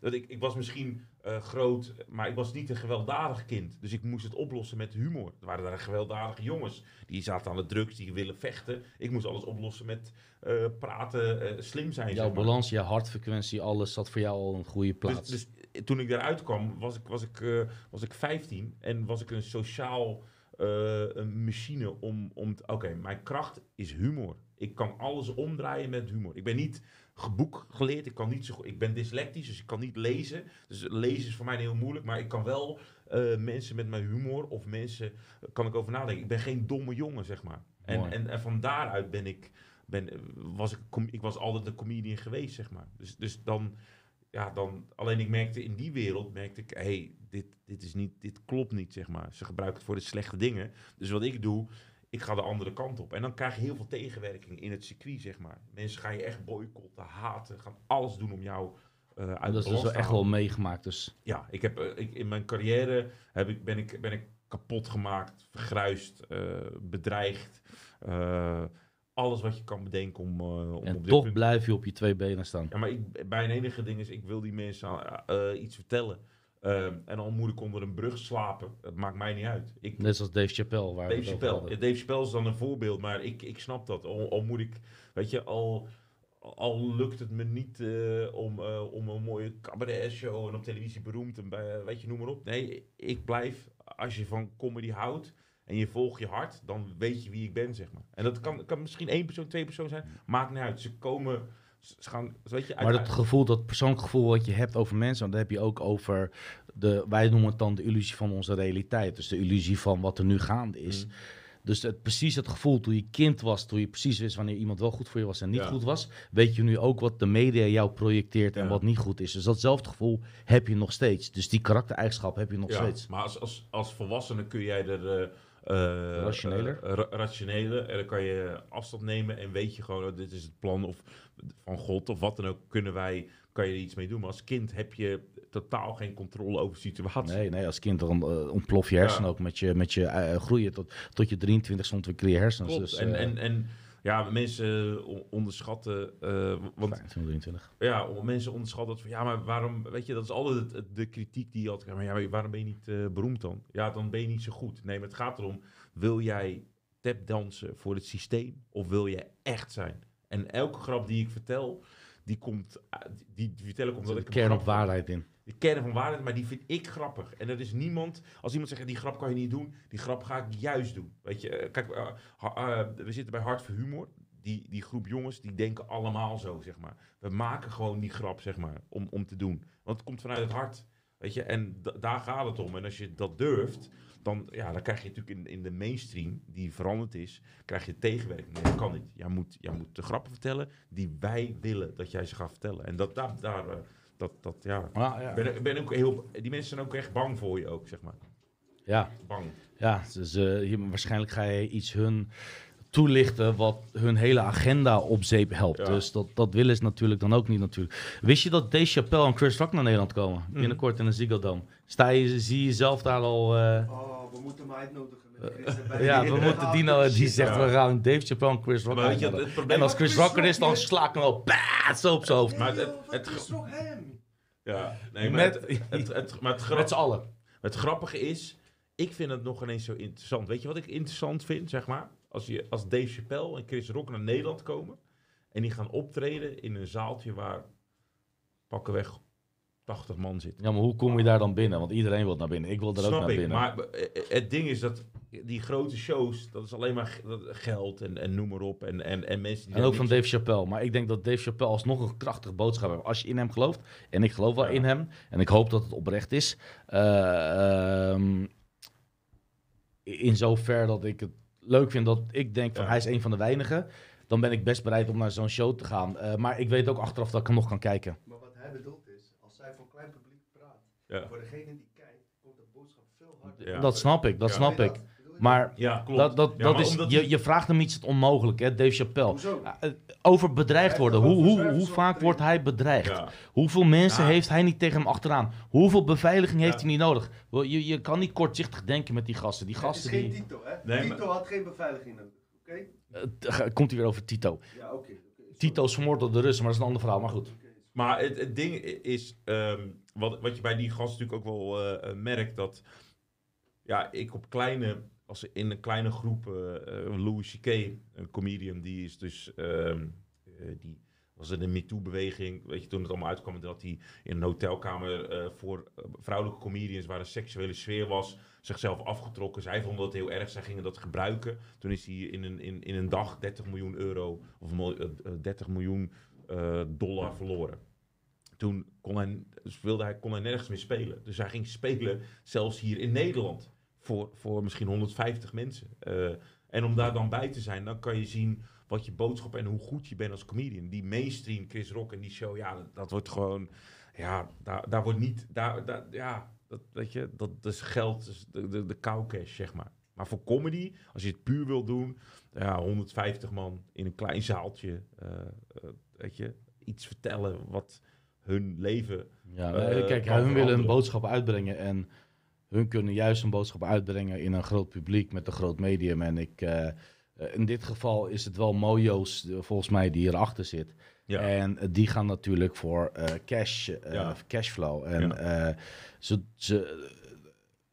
dat ik, ik was misschien eh, groot, maar ik was niet een gewelddadig kind. Dus ik moest het oplossen met humor. Er waren daar gewelddadige jongens. Die zaten aan de drugs, die willen vechten. Ik moest alles oplossen met eh, praten, slim zijn. Jouw zeg maar. balans, je hartfrequentie, alles zat voor jou al een goede Dus, plaats. dus toen ik daaruit kwam, was ik, was, ik, was ik 15 en was ik een sociaal een machine om... om Oké, mijn kracht is humor. Ik kan alles omdraaien met humor. Ik ben niet geboek geleerd, ik, kan niet zo, goed- ik ben dyslectisch, dus ik kan niet lezen. Dus lezen is voor mij heel moeilijk, maar ik kan wel eh, mensen met mijn humor of mensen, eh, kan ik over nadenken. Ik ben geen domme jongen, zeg maar. En, Mooi. en, en van daaruit ben ik, ben, eh, was ik, ik was altijd een comedian geweest, zeg maar. Dus, dus dan, ja, dan, alleen ik merkte in die wereld, merkte ik, hey, dit, dit is niet, dit klopt niet, zeg maar. Ze gebruiken het voor de slechte dingen. Dus wat ik doe, ik ga de andere kant op. En dan krijg je heel veel tegenwerking in het circuit, zeg maar. Mensen gaan je echt boycotten, haten, gaan alles doen om jou eh uit dat is dus wel echt wel meegemaakt. Dus Ja, ik heb, eh, ik, in mijn carrière heb ik, ben, ik, ben ik kapot gemaakt, vergruist, eh, bedreigd. alles wat je kan bedenken om, om en op dit toch blijf je op je twee benen staan. Ja, maar ik, mijn enige ding is, ik wil die mensen iets vertellen. Eh, en al moet ik onder een brug slapen, dat maakt mij niet uit. Ik, Net zoals Dave Chappelle. Waar Dave Chappelle. Dave Chappelle is dan een voorbeeld, maar ik, ik snap dat. Al, al moet ik, weet je, al, al lukt het me niet eh, om, eh, om een mooie cabaret show en op televisie beroemd en bij, weet je, noem maar op. Nee, ik blijf, als je van comedy houdt en je volgt je hart, dan weet je wie ik ben, zeg maar. En dat kan, kan misschien één persoon, twee persoon zijn, maakt niet uit. Ze komen, ze gaan, weet je, Maar dat gevoel, dat persoonlijk gevoel wat je hebt over mensen, dat heb je ook over de, wij noemen het dan de illusie van onze realiteit. Dus de illusie van wat er nu gaande is. Mm. Dus het, precies het gevoel toen je kind was, toen je precies wist wanneer iemand wel goed voor je was en niet Ja. goed was, weet je nu ook wat de media jou projecteert en wat niet goed is. Dus datzelfde gevoel heb je nog steeds. Dus die karaktereigenschap heb je nog Ja, steeds. maar als, als, als volwassene kun jij er... eh, Rationeler? eh, ra- rationeler. En dan kan je afstand nemen en weet je gewoon, oh, dit is het plan of van God of wat dan ook, kunnen wij, kan je er iets mee doen. Maar als kind heb je totaal geen controle over de situatie. Nee, nee, als kind dan eh, ontplof je hersenen Ja. ook met je, met je eh, groeien. Tot, tot je 23 ontwikkel je hersens. Klopt. Dus, en, eh, en, en ja, mensen on- onderschatten, eh, want 25, 23. ja, mensen onderschatten dat van, ja, maar waarom, weet je, dat is altijd de kritiek die je altijd krijgt. Maar ja, waarom ben je niet eh, beroemd dan? Ja, dan ben je niet zo goed. Nee, maar het gaat erom, wil jij tapdansen voor het systeem of wil je echt zijn? En elke grap die ik vertel, die komt, eh, die, die vertel ik omdat ik een kern op waarheid in. De kern van waarheid, maar die vind ik grappig. En er is niemand, als iemand zegt, die grap kan je niet doen, die grap ga ik juist doen. Weet je, eh, kijk, eh, eh, we zitten bij Hart voor Humor. Die, die groep jongens, die denken allemaal zo, zeg maar. We maken gewoon die grap, zeg maar, om, om te doen. Want het komt vanuit het hart, weet je. En da- daar gaat het om. En als je dat durft, dan, ja, dan krijg je natuurlijk in, in de mainstream, die veranderd is, krijg je tegenwerking. Nee, dat kan niet. Jij moet, jij moet de grappen vertellen die wij willen dat jij ze gaat vertellen. En dat, daar, daar dat, dat, ja, ik ben, ik ben ook heel, die mensen zijn ook echt bang voor je ook, zeg maar. ja, Bang. ja dus, eh, hier, waarschijnlijk ga je iets hun toelichten wat hun hele agenda op zeep helpt. Ja. Dus dat, dat willen ze natuurlijk dan ook niet natuurlijk. Wist je dat Dave Chappelle en Chris Rock naar Nederland komen? Mhm. Binnenkort in de Ziggo Dome. Sta je, zie je zelf daar al... eh, Oh, we moeten hem uitnodigen. Erbij. ja, we moeten Dino, die Shit. zegt Ja. we gaan Dave Chappelle en Chris Rock Maar weet je, uitnodigen. het probleem En als is- Chris Rock er is, dan sla ik hem baat, zo op zijn hoofd. Maar het- het- wat is toch hem? Ja, nee, maar Met- het, het, het, maar het, grap- Met z'n allen. het grappige is, ik vind het nog ineens zo interessant. Weet je wat ik interessant vind, zeg maar? Als, je, als Dave Chappelle en Chris Rock naar Nederland komen... en die gaan optreden in een zaaltje waar pakkenweg 80 man zit. Ja, maar hoe kom je daar dan binnen? Want iedereen wil naar binnen. Ik wil er ook naar ik, binnen. maar eh, het ding is dat die grote shows, dat is alleen maar geld en, en noem maar op. En, en, en mensen die En ook van Dave Chappelle. Maar ik denk dat Dave Chappelle alsnog een krachtige boodschap heeft. Als je in hem gelooft. En ik geloof wel Ja. in hem. En ik hoop dat het oprecht is. eh, ehm, in zover dat ik het leuk vind dat ik denk van Ja. hij is een van de weinigen. Dan ben ik best bereid om naar zo'n show te gaan. Eh, maar ik weet ook achteraf dat ik hem nog kan kijken. Maar wat hij bedoelt is, als zij voor klein publiek praat, Ja. voor degene die kijkt, komt de boodschap veel harder. Ja. Dat snap ik, dat Ja. snap ik. Maar Ja, klopt. dat, dat, Ja, dat maar is, je, die- je vraagt hem iets het onmogelijk, hè, Dave Chappelle. Hoezo? Ja, eh, Over bedreigd worden. Hoe, hoe, hoe vaak wordt hij bedreigd? Ja. Hoeveel mensen Ja. heeft hij niet tegen hem achteraan? Hoeveel beveiliging heeft hij niet nodig? Je, je kan niet kortzichtig denken met die gasten. Die Het is gasten geen die... Tito, hè? Nee, Tito had geen beveiliging nodig, oké? Eh, komt hij weer over Tito. Ja, oké. oké. Tito is vermoord door de Russen, maar dat is een ander verhaal. Maar goed. Maar het, het ding is, ehm, wat, wat je bij die gast natuurlijk ook wel eh, merkt, dat ja, ik op kleine, als in een kleine groep, eh, eh, Louis C.K., een comedian, die is dus, ehm, eh, die was in de MeToo-beweging, weet je, toen het allemaal uitkwam, dat hij in een hotelkamer voor vrouwelijke comedians, waar een seksuele sfeer was, zichzelf afgetrokken. Zij vonden dat heel erg, zij gingen dat gebruiken. Toen is hij in een, in, in een dag 30 miljoen euro, of mil- eh, eh, 30 miljoen dollar verloren. Toen kon hij, dus wilde hij, kon hij nergens meer spelen. Dus hij ging spelen, zelfs hier in Nederland, voor, voor misschien 150 mensen. Eh, en om daar dan bij te zijn, dan kan je zien wat je boodschap en hoe goed je bent als comedian. Die mainstream Chris Rock en die show, ja, dat, dat wordt gewoon, ja, daar, daar wordt niet, daar, daar, ja, dat, weet je, dat, is geld, de, de, de cash, zeg maar. Maar voor comedy, als je het puur wil doen, ja, 150 man in een klein zaaltje, eh, weet je, iets vertellen wat hun leven Ja, kijk, hun willen een boodschap uitbrengen. En hun kunnen juist een boodschap uitbrengen in een groot publiek met een groot medium. En ik, eh, eh, in dit geval is het wel Mojo's, eh, volgens mij, die hierachter zit. Ja. En die gaan natuurlijk voor cash, eh, Ja. cashflow. En Ja. ze, ze,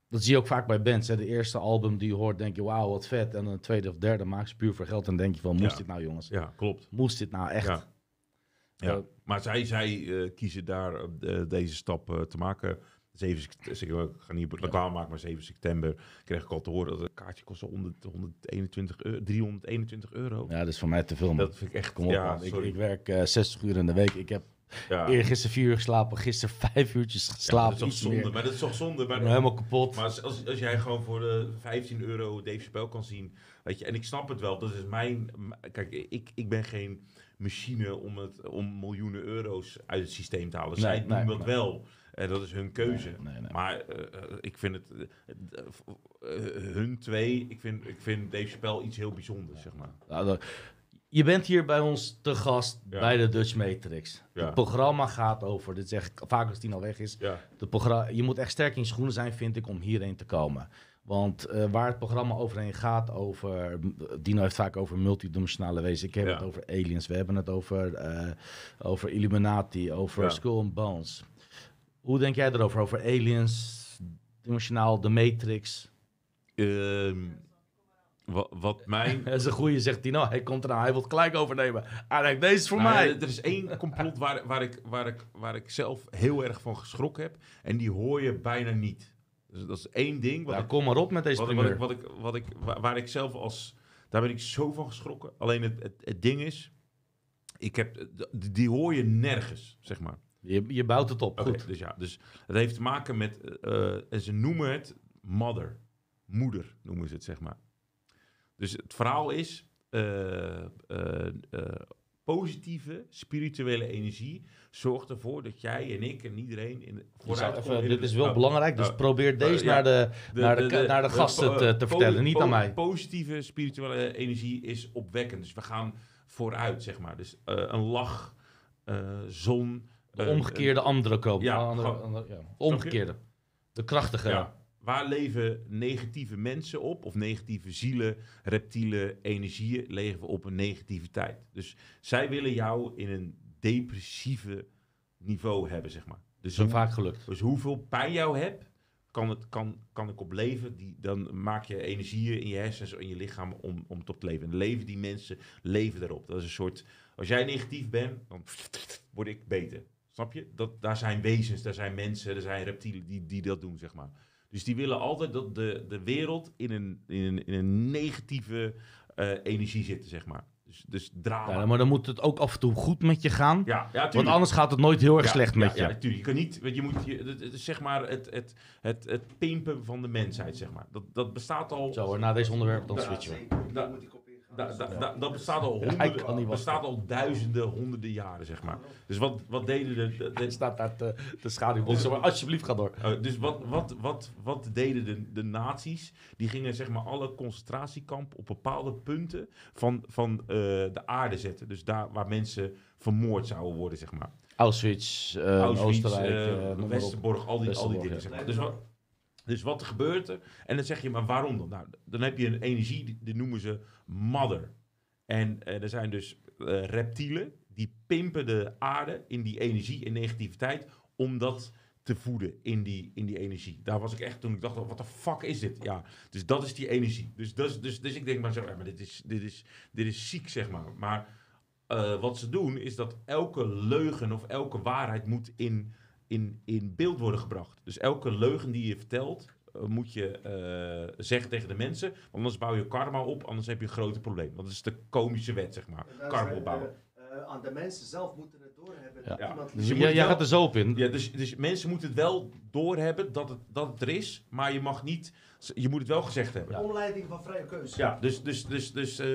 dat zie je ook vaak bij bands. Hè. De eerste album die je hoort, denk je, wauw, wat vet. En een tweede of derde maakt ze puur voor geld. En denk je van, moest dit nou, jongens? Ja, klopt. Moest dit nou echt? Ja. Maar zij, zij kiezen daar deze stap te maken. 7, sep- zeg, ik ga niet reclame maken, maar 7 september kreeg ik al te horen dat een kaartje kostte 100, 121 euro, 321 euro. Ja, dat is voor mij te veel, man. Dat vind ik echt, Kom op, ja. Ik, ik werk eh 60 uur in de week. Ik heb ja. eergisteren vier uur geslapen, gisteren vijf uurtjes Ja, geslapen. dat is toch zonde, meer. maar dat is toch zonde. Ik Maar, ben helemaal kapot. maar als, als, als jij gewoon voor de 15 euro Dave Chappelle kan zien, weet je, en ik snap het wel, dat is mijn, kijk, ik, ik ben geen machine om, het, om miljoenen euro's uit het systeem te halen. Nee, Zij doen nee, dat nee. wel. En dat is hun keuze. Nee, nee, nee. Maar eh, eh, ik vind het, eh, eh, eh, hun twee, ik vind, ik vind Dave Chappelle iets heel bijzonders, zeg maar. Nou, dat- je bent hier bij ons te gast Ja. bij de Dutch Matrix. Ja. Het programma gaat over, dit zeg ik vaak als Tino weg is. Ja, De progra- je moet echt sterk in je schoenen zijn, vind ik, om hierheen te komen. Want eh, waar het programma overheen gaat, over. Dino heeft vaak over multidimensionale wezens. Ik heb het over aliens. We hebben het over, eh, over Illuminati, over. Skull and Bones. Hoe denk jij erover? Over aliens, dimensionaal, de Matrix. Ehm, wat, wat mijn... Dat is een goeie, zegt Tino. Hij komt eraan, hij wil het gelijk overnemen. Hij denkt, deze is voor Nou, mij. ja, Er is één complot waar, waar, ik, waar, ik, waar ik zelf heel erg van geschrokken heb. En die hoor je bijna niet. Dus dat is één ding. Wat ik, kom maar op met deze wat, wat, ik, wat, ik, wat ik, waar, waar ik zelf als... Daar ben ik zo van geschrokken. Alleen het, het, het ding is... Ik heb, die hoor je nergens, zeg maar. Je, je bouwt het op, goed. dus ja, dus het heeft te maken met, eh, en ze noemen het mother, moeder noemen ze het, zeg maar. Dus het verhaal is, eh, eh, positieve spirituele energie zorgt ervoor dat jij en ik en iedereen in vooruit even- dit is wel oh, belangrijk, dus oh, probeer deze naar de, naar de, naar de gasten te, te vertellen, niet aan mij. Positieve spirituele energie is opwekkend. Dus we gaan vooruit, zeg maar. Dus een lach, zon. De omgekeerde andere koop. ja, andere, gewoon- andere- ja. De omgekeerde. De krachtige. Ja. Waar leven negatieve mensen op? Of negatieve zielen, reptielen, energieën leven we op een negativiteit. Dus zij willen jou in een depressieve niveau hebben, zeg maar. Dus, Dat hoe- vaak gelukt. dus hoeveel pijn jou hebt, kan, het, kan, kan ik op leven. Die, dan maak je energieën in je hersens, in je lichaam om, om het op te leven. En leven die mensen leven daarop. Dat is een soort, als jij negatief bent, dan word ik beter. Snap je? Dat, daar zijn wezens, daar zijn mensen, er zijn reptielen die, die dat doen, zeg maar. Dus die willen altijd dat de, de wereld in een, in een, in een negatieve eh, energie zit, zeg maar. Dus, dus drama. Ja, maar dan moet het ook af en toe goed met je gaan. Ja, ja, want anders gaat het nooit heel erg Ja, slecht ja, met Ja, je. natuurlijk. Je kan niet, want je moet, je, het, het is zeg maar het, het, het, het pimpen van de mensheid, zeg maar. Dat, dat bestaat al. Zo hoor, na deze onderwerp dan Ja, switchen we. moet ik op. Da, Dus da, dat- da- dat bestaat al honderden, bestaat al duizenden, honderden jaren, zeg maar. Dus wat, wat deden de, de- de- Er staat daar de, de schaduwbox. Maar alsjeblieft, ga door. Uh, dus wat, wat, wat, wat deden de, de nazi's? Die gingen zeg maar alle concentratiekampen op bepaalde punten van, van uh, de aarde zetten. Dus daar waar mensen vermoord zouden worden, zeg maar. Auschwitz, eh, Auschwitz, Oostenrijk, uh, eh. Westerbork, al die, al die dingen. ja. Zeg maar. dus, wat, dus wat gebeurt er? En dan zeg je, maar waarom dan? Nou, dan heb je een energie, die, noemen ze mother. En uh, er zijn dus uh, reptielen, die pimpen de aarde in die energie, in negativiteit, om dat te voeden in die, in die energie. Daar was ik echt toen ik dacht, wat de fuck is dit? Ja, dus dat is die energie. Dus, dus, dus, dus ik denk maar zo, maar dit is, dit is, dit is ziek, zeg maar. Maar uh, wat ze doen, is dat elke leugen of elke waarheid moet in, in, in beeld worden gebracht. Dus elke leugen die je vertelt, uh, moet je uh, zeggen tegen de mensen. Want anders bouw je karma op, anders heb je een groot probleem. Dat is de komische wet, zeg maar. Karma opbouwen. Uh, aan de mensen zelf moeten. Ja. Ja. Dus je jij moet jij wel- gaat er zo op in. Ja, dus, dus mensen moeten het wel doorhebben dat het, dat het er is, maar je mag niet, je moet het wel gezegd hebben. Omleiding van vrije keuze. Ja, dus, dus, dus, dus eh,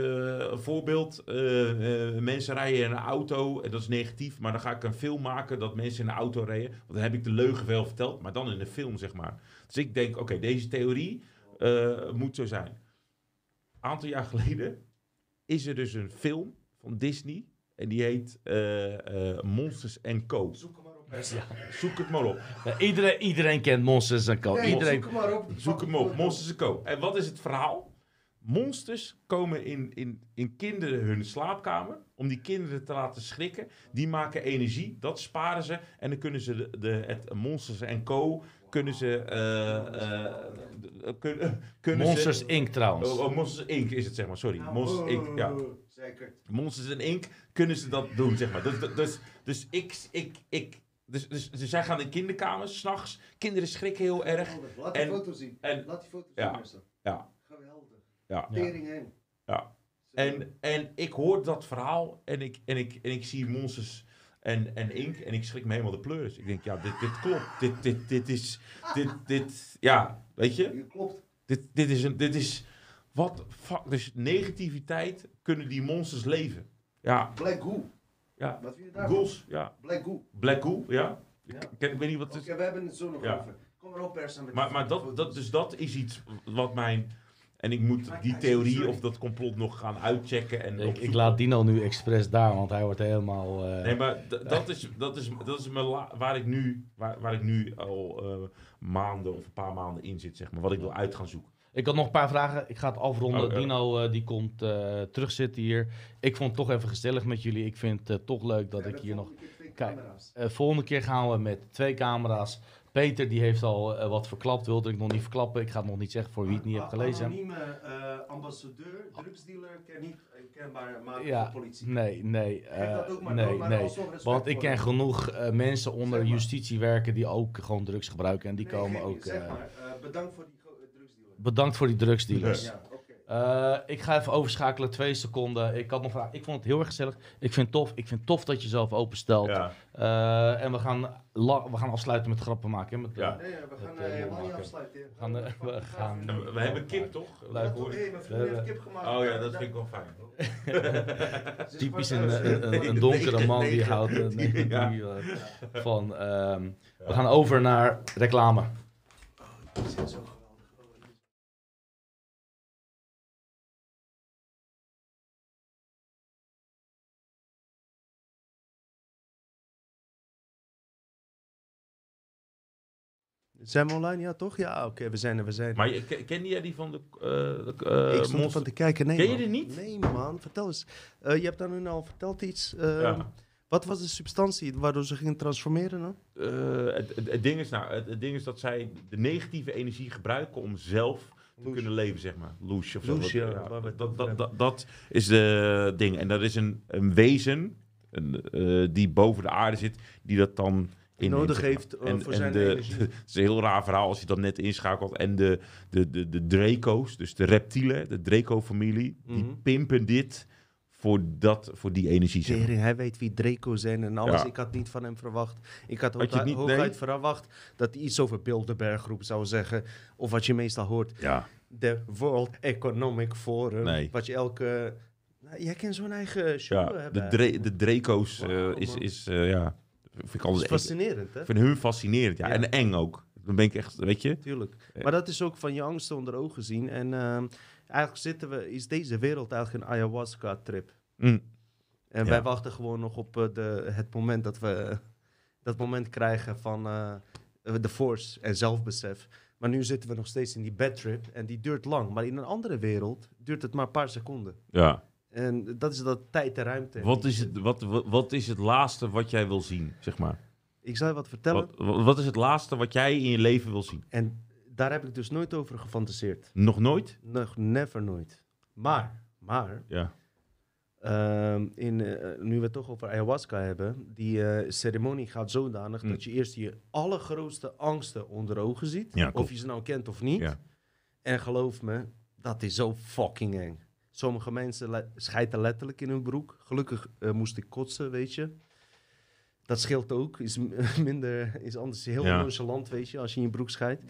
een voorbeeld. eh, eh, mensen rijden in een auto, en dat is negatief, maar dan ga ik een film maken dat mensen in een auto rijden. Want dan heb ik de leugen wel verteld, maar dan in een film, zeg maar. Dus ik denk, oké, deze theorie eh, moet zo zijn. Een aantal jaar geleden is er dus een film van Disney. En die heet eh, eh, Monsters Co. Zoek hem maar op. Zoek het maar op. Ja, iedereen, iedereen kent Monsters en Co. Nee, iedereen, Zoek hem maar op. Zoek hem op, Monsters Co. En wat is het verhaal? Monsters komen in, in, in kinderen hun slaapkamer om die kinderen te laten schrikken. Die maken energie, dat sparen ze. En dan kunnen ze de, de, het Monsters Co. kunnen ze... eh, eh, de- kunnen, kunnen Monsters ze, Inc. trouwens. Oh, oh, Monsters Inc. is het, zeg maar. Sorry. Nou, Monsters Inc. Ja. Zeker. Monsters en Inc. kunnen ze dat doen, zeg maar. Dus, dus, dus ik... ik, ik dus, dus, dus zij gaan in kinderkamers, s'nachts. Kinderen schrikken heel erg. Geweldig. Laat die En- foto zien. en- Laat die foto Ja. zien. Ja, Geweldig. ja. Tering heen. Ja. En, en ik hoor dat verhaal en ik, en ik, en ik zie monsters en, en ink en ik schrik me helemaal de pleuris. Ik denk, ja, dit, dit klopt. Dit, dit, dit is, dit, dit, ja, weet je, Je klopt. dit, dit is een, dit is, wat, fuck, dus negativiteit kunnen die monsters leven. Ja, Black Goo. ja, Wat vind je daarvan? ghouls, ja, Black Goo. black ghoul, ja. Ja. Ik, weet niet wat het is. we hebben het zo nog Ja. over. Kom maar op, Persa. met Maar, maar dat, dat, dus dat is iets wat mijn, en ik moet die theorie of dat complot nog gaan uitchecken. En Ik, laat Dino nu expres daar, want hij wordt helemaal... eh, Nee, maar dat is, dat is, dat is waar, ik nu, waar, waar ik nu al eh, maanden of een paar maanden in zit, zeg maar. Wat ik wil uit gaan zoeken. Ik had nog een paar vragen. Ik ga het afronden. Oh, ja. Dino eh, die komt eh terugzitten hier. Ik vond het toch even gezellig met jullie. Ik vind het eh, toch leuk dat ik hier nog... Kijk. Eh, volgende keer gaan we met twee camera's. Peter die heeft al wat verklapt. Wilde ik nog niet verklappen. Ik ga het nog niet zeggen voor wie het niet heeft A- gelezen. Anonieme eh, ambassadeur, drugsdealer, kan niet kenbaar maken Ja, voor politie. Nee, nee, Geef dat ook maar nee, door, maar nee. Want ik ken hem. genoeg eh, mensen onder Zeg maar. justitie werken die ook gewoon drugs gebruiken. En die Nee, komen geen- ook... Zeg eh, maar, eh, bedankt voor die. Bedankt voor die drugsdealers. Ja. Eh, ik ga even overschakelen, twee seconden. Ik had nog vragen. Ik vond het heel erg gezellig. Ik vind het tof. Ik vind het tof dat je jezelf openstelt. Ja. Eh, en we gaan, we gaan afsluiten met grappen maken. hè, Met, Ja. eh, Nee, we gaan Het, helemaal niet maken. afsluiten. We gaan, we gaan- En we, we hebben kip, toch? Leuk. Mijn vriend heeft kip gemaakt. Oh ja, dat vind ik wel fijn. Typisch een, een, donkere man die houdt die, van. ehm, We gaan over naar reclame. Die zijn zo geweldig. Oh, Zijn we online? Ja, toch? Ja, oké, we zijn er, we zijn er. Maar je, ke- kende jij die van de... de eh, ik stond monster- ervan te kijken. Nee, Ken je die niet? Nee, man. Vertel eens. Eh, je hebt dan nu al verteld iets. eh, Ja. Wat was de substantie waardoor ze gingen transformeren dan? Het, het, het ding is, nou, het, het ding is dat zij de negatieve energie gebruiken om zelf te kunnen leven, zeg maar. Loes of zo. Loes, Dat- ja, dat, dat, hebben. dat, dat is de ding. En dat is een, een wezen een, die boven de aarde zit, die dat dan inneemt, nodig heeft, eh, voor zijn de, energie. Het is een heel raar verhaal als je dat net inschakelt. En de, de, de, de Draco's, dus de reptielen, de Draco-familie, die Mhm. pimpen dit voor, dat, voor die energie. Zeg maar. Tering, hij weet wie Draco zijn en alles. Ja. Ik had niet van hem verwacht. Ik had, Had niet- hooguit nee? verwacht dat hij iets over Bilderberg groep zou zeggen. Of wat je meestal hoort, Ja. de World Economic Forum. Nee. Wat je elke... Nou, jij kent zo'n eigen show Ja, hebben. de, de Draco's eh, is, is eh, ja, vind ik altijd fascinerend, hè? ik vind hun fascinerend. Ja. Ja. En eng ook. Dan ben ik echt, weet je. Tuurlijk. Ja. Maar dat is ook van je angsten onder ogen zien. En ehm, eigenlijk zitten we, is deze wereld eigenlijk een ayahuasca-trip. Mm. En Ja. wij wachten gewoon nog op eh, de, het moment dat we dat moment krijgen van eh, de force en zelfbesef. Maar nu zitten we nog steeds in die bad trip en die duurt lang. Maar in een andere wereld duurt het maar een paar seconden. Ja. En dat is dat tijd en ruimte. Wat is, het, wat, wat, wat is het laatste wat jij wil zien, zeg maar? Ik zal je wat vertellen. Wat, wat is het laatste wat jij in je leven wil zien? En daar heb ik dus nooit over gefantaseerd. Nog nooit? Nog never nooit. Maar, maar, Ja. Ehm, in, eh, nu we het toch over ayahuasca hebben, die eh, ceremonie gaat zodanig Mm. dat je eerst je allergrootste angsten onder ogen ziet. Ja, of je ze nou kent of niet. Ja. En geloof me, dat is zo fucking eng. Sommige mensen le- schijten letterlijk in hun broek. Gelukkig eh, moest ik kotsen, weet je. Dat scheelt ook. Is minder, is anders heel Ja. nonchalant, weet je, als je in je broek scheidt.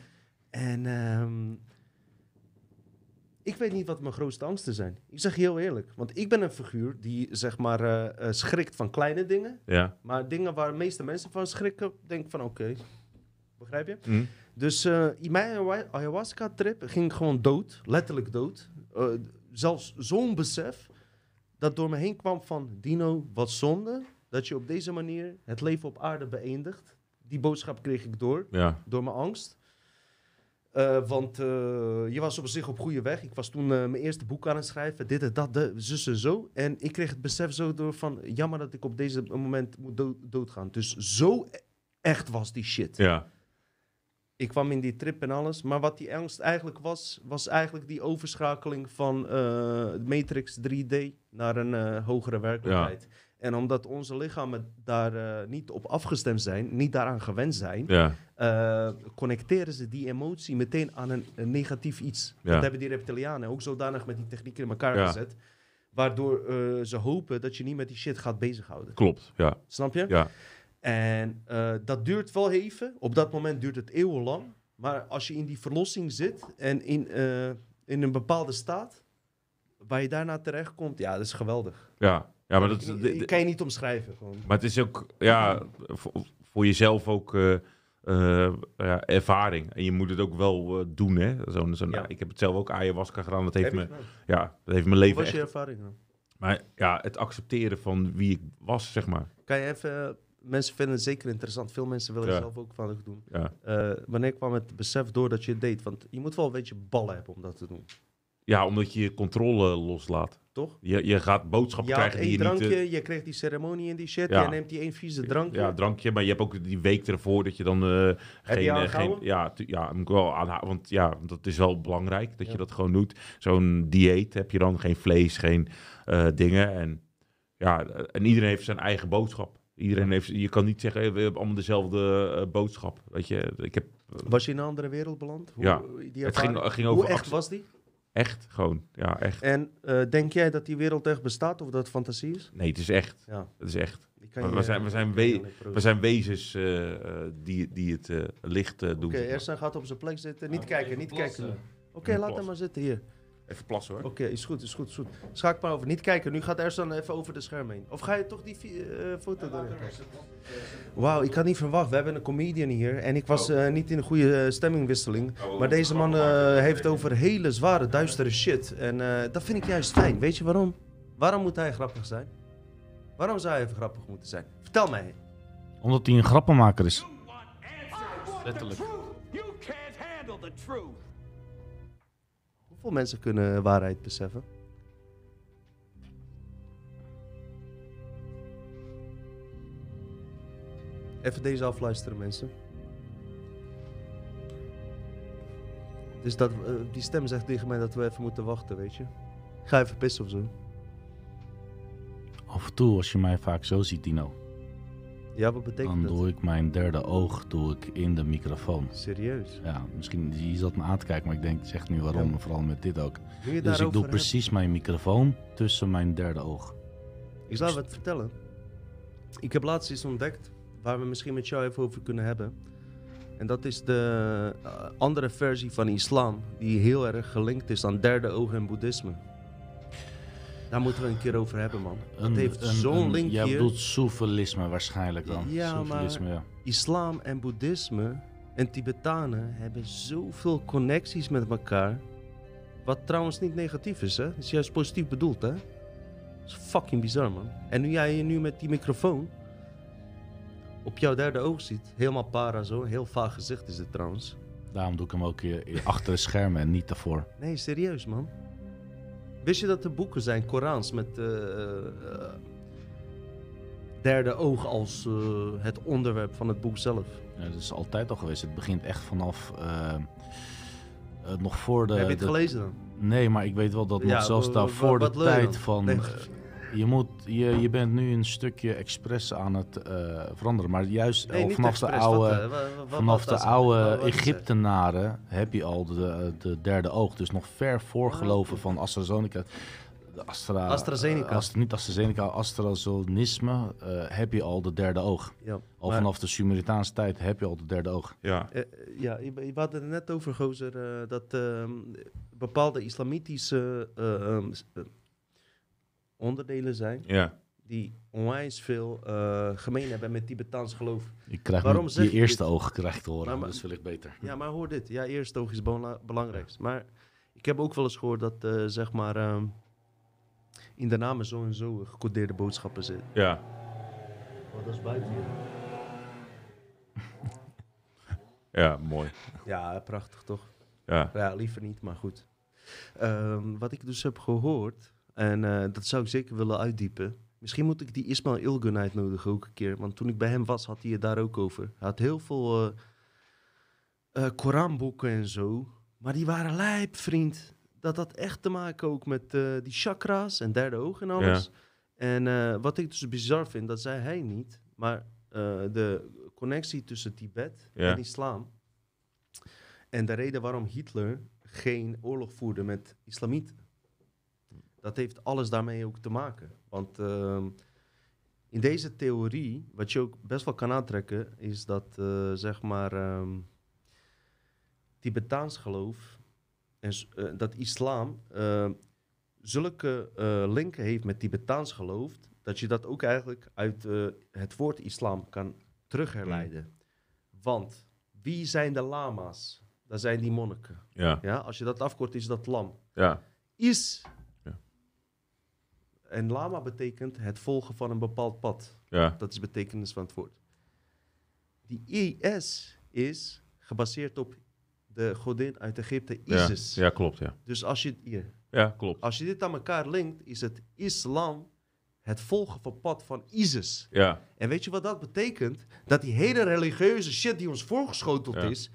En ehm, ik weet niet wat mijn grootste angsten zijn. Ik zeg je heel eerlijk. Want ik ben een figuur die, zeg maar, eh, eh, schrikt van kleine dingen. Ja. Maar dingen waar de meeste mensen van schrikken, denk van oké. Begrijp je? Hm. Dus in mijn ayahu- ayahuasca-trip ging ik gewoon dood, letterlijk dood. Zelfs zo'n besef dat door me heen kwam van... Dino, wat zonde dat je op deze manier het leven op aarde beëindigt. Die boodschap kreeg ik door, Ja. door mijn angst. Eh, want eh, je was op zich op goede weg. Ik was toen eh, mijn eerste boek aan het schrijven. Dit en dat, de, zus en zo. En ik kreeg het besef zo door van... Jammer dat ik op deze moment moet dood, doodgaan. Dus zo e- echt was die shit. Ja. Ik kwam in die trip en alles. Maar wat die angst eigenlijk was, was eigenlijk die overschakeling van eh, Matrix 3D naar een eh, hogere werkelijkheid. En omdat onze lichamen daar eh, niet op afgestemd zijn, niet daaraan gewend zijn, Ja. connecteren ze die emotie meteen aan een, een negatief iets. Ja. Dat hebben die reptilianen ook zodanig met die technieken in elkaar gezet. Waardoor ze hopen dat je niet met die shit gaat bezighouden. Klopt. Ja. Snap je? Ja. En eh, dat duurt wel even. Op dat moment duurt het eeuwenlang. Maar als je in die verlossing zit en in, eh, in een bepaalde staat, waar je daarna terechtkomt, ja, dat is geweldig. Ja. Ja, maar dat, kan je niet omschrijven. Gewoon. maar het is ook, ja, voor, voor jezelf ook eh, ja, ervaring. En je moet het ook wel doen, hè. Zo'n, zo'n, Ja. Ik heb het zelf ook ayahuasca gedaan. Dat heeft, me, ja, dat heeft mijn leven was echt... je ervaring dan? Maar ja, het accepteren van wie ik was, zeg maar. Kan je even... mensen vinden het zeker interessant. Veel mensen willen Ja. het zelf ook van doen. Ja. Eh, wanneer kwam het besef door dat je het deed? Want je moet wel een beetje ballen hebben om dat te doen. ja, omdat je je controle loslaat. Toch? Je, je gaat boodschappen Je krijgen die je niet... drankje, eh, je kreeg die ceremonie en die shit. Ja. Je neemt die één vieze drankje. Ja, drankje, maar je hebt ook die week ervoor dat je dan eh, geen, geen... Ja, ja, moet ik wel aanhouden, want ja, dat is wel belangrijk dat Ja. je dat gewoon doet. Zo'n dieet heb je dan, geen vlees, geen dingen. En ja, en iedereen heeft zijn eigen boodschap. Iedereen heeft, je kan niet zeggen, we hebben allemaal dezelfde eh, boodschap. Weet je, ik heb Was je in een andere wereld beland? Hoe, Ja. die Het ging- ging over Hoe echt actie- was die? echt gewoon, ja, echt. En eh, denk jij dat die wereld echt bestaat of dat het fantasie is? Nee, het is echt. Ja. Het is echt. We- je- we zijn- we zijn we- zijn wezens eh, eh, die, die het eh, licht eh, doen. Oké. Ersan gaat op zijn plek zitten. Niet Ja, kijken, niet plassen. kijken. Oké, laat hem maar zitten hier. Even plassen hoor. Oké, is goed, is goed, is goed. Schaak maar over. Niet kijken. Nu gaat Ersan even over de scherm heen. Of ga je toch die eh, foto erin? Wauw, ik had niet verwacht. We hebben een comedian hier. En ik was eh, niet in een goede eh, stemmingwisseling. Maar deze man eh, heeft over hele zware, duistere shit. En eh, dat vind ik juist fijn. Weet je waarom? Waarom moet hij grappig zijn? Waarom zou hij even grappig moeten zijn? Vertel mij. Omdat hij een grappenmaker is. Letterlijk. You can't handle the truth. Hoeveel mensen kunnen waarheid beseffen? Even deze afluisteren, mensen. Dus dat, eh, die stem zegt tegen mij dat we even moeten wachten, weet je. Ga even pissen of zo. Af en toe, als je mij vaak zo ziet, Dino, Ja, wat betekent dan dat? doe ik mijn derde oog doe ik in de microfoon. Serieus? Ja, misschien, je zat me aan te kijken, maar ik denk, zeg nu waarom, Ja. vooral met dit ook. Dus ik doe hebben? precies mijn microfoon tussen mijn derde oog. Ik zal je wat vertellen. Ik heb laatst iets ontdekt waar we misschien met jou even over kunnen hebben. En dat is de eh, andere versie van islam die heel erg gelinkt is aan derde oog en boeddhisme. Daar moeten we een keer over hebben, man. Dat heeft zo'n een- link Jij bedoelt soevelisme waarschijnlijk dan. Ja, maar- ja. Islam en boeddhisme en Tibetanen hebben zoveel connecties met elkaar. Wat trouwens niet negatief is, hè? Het is juist positief bedoeld, hè? Dat is fucking bizar, man. En nu jij je nu met die microfoon op jouw derde oog ziet, helemaal para zo, heel vaag gezicht is dit trouwens. Daarom doe ik hem ook hier hier achter de schermen en niet daarvoor. Nee, serieus, man. Wist je dat er boeken zijn, Korans, met eh, derde oog als eh, het onderwerp van het boek zelf? Ja, dat is altijd al geweest. Het begint echt vanaf... nog voor de... Heb je het de- gelezen dan? Nee, maar ik weet wel dat Ja, nog zelfs daar voor de tijd van... Nee. Eh, je, moet, je, je bent nu een stukje expres aan het eh, veranderen. Maar juist Nee, niet vanaf de wat, oude... eh, wat Vanaf de oude het? Egyptenaren heb je al de, de derde oog. Dus nog ver voor Ah, geloven oké. van AstraZeneca. De Astra, AstraZeneca. eh, Astra- niet AstraZeneca, AstraZonisme eh, heb je al de derde oog. Ja, Al maar, vanaf de Sumeritaanse tijd heb je al de derde oog. Ja, eh, ja, je, je had het er net over, Gozer, eh, dat ehm, bepaalde islamitische eh, ehm, eh, onderdelen zijn ja. die onwijs veel eh, gemeen hebben met Tibetaans geloof. Waarom nu zeg je eerste dit? oog krijgt te horen, Maar- maar- dus wellicht beter. Ja, maar hoor dit. Ja, eerst oog is bela- belangrijkst. Maar ik heb ook wel eens gehoord dat, eh, zeg maar, ehm, in de namen zo en zo gecodeerde boodschappen zitten. ja. Oh, dat is buiten hier. Ja, mooi. Ja, prachtig toch? Ja, Ja, liever niet, maar goed. Ehm, wat ik dus heb gehoord, en eh, dat zou ik zeker willen uitdiepen. Misschien moet ik die Ismail Ilgun uitnodigen ook een keer. Want toen ik bij hem was, had hij het daar ook over. Hij had heel veel eh eh, Koranboeken en zo. Maar die waren lijp, vriend. Dat had echt te maken ook met die chakra's en derde oog en alles. En wat ik dus bizar vind, dat zei hij niet. Maar de connectie tussen Tibet Ja. en islam. En de reden waarom Hitler geen oorlog voerde met islamieten. Dat heeft alles daarmee ook te maken. Want ehm, in deze theorie, wat je ook best wel kan aantrekken, is dat eh, zeg maar ehm, Tibetaans geloof en eh, dat islam eh, zulke eh, linken heeft met Tibetaans geloof, dat je dat ook eigenlijk uit het woord islam kan terugherleiden. Want wie zijn de lama's? Dat zijn die monniken. ja, Ja? Als je dat afkort, is dat lam. ja. Is. Ja. En lama betekent het volgen van een bepaald pad. ja. Dat is de betekenis van het woord. Die IS is gebaseerd op de godin uit Egypte, Ja, Isis. ja, klopt, ja. Dus als je, hier, Ja, klopt. als je dit aan elkaar linkt, is het islam het volgen van pad van Isis. Ja, En weet je wat dat betekent? Dat die hele religieuze shit die ons voorgeschoteld Ja. is,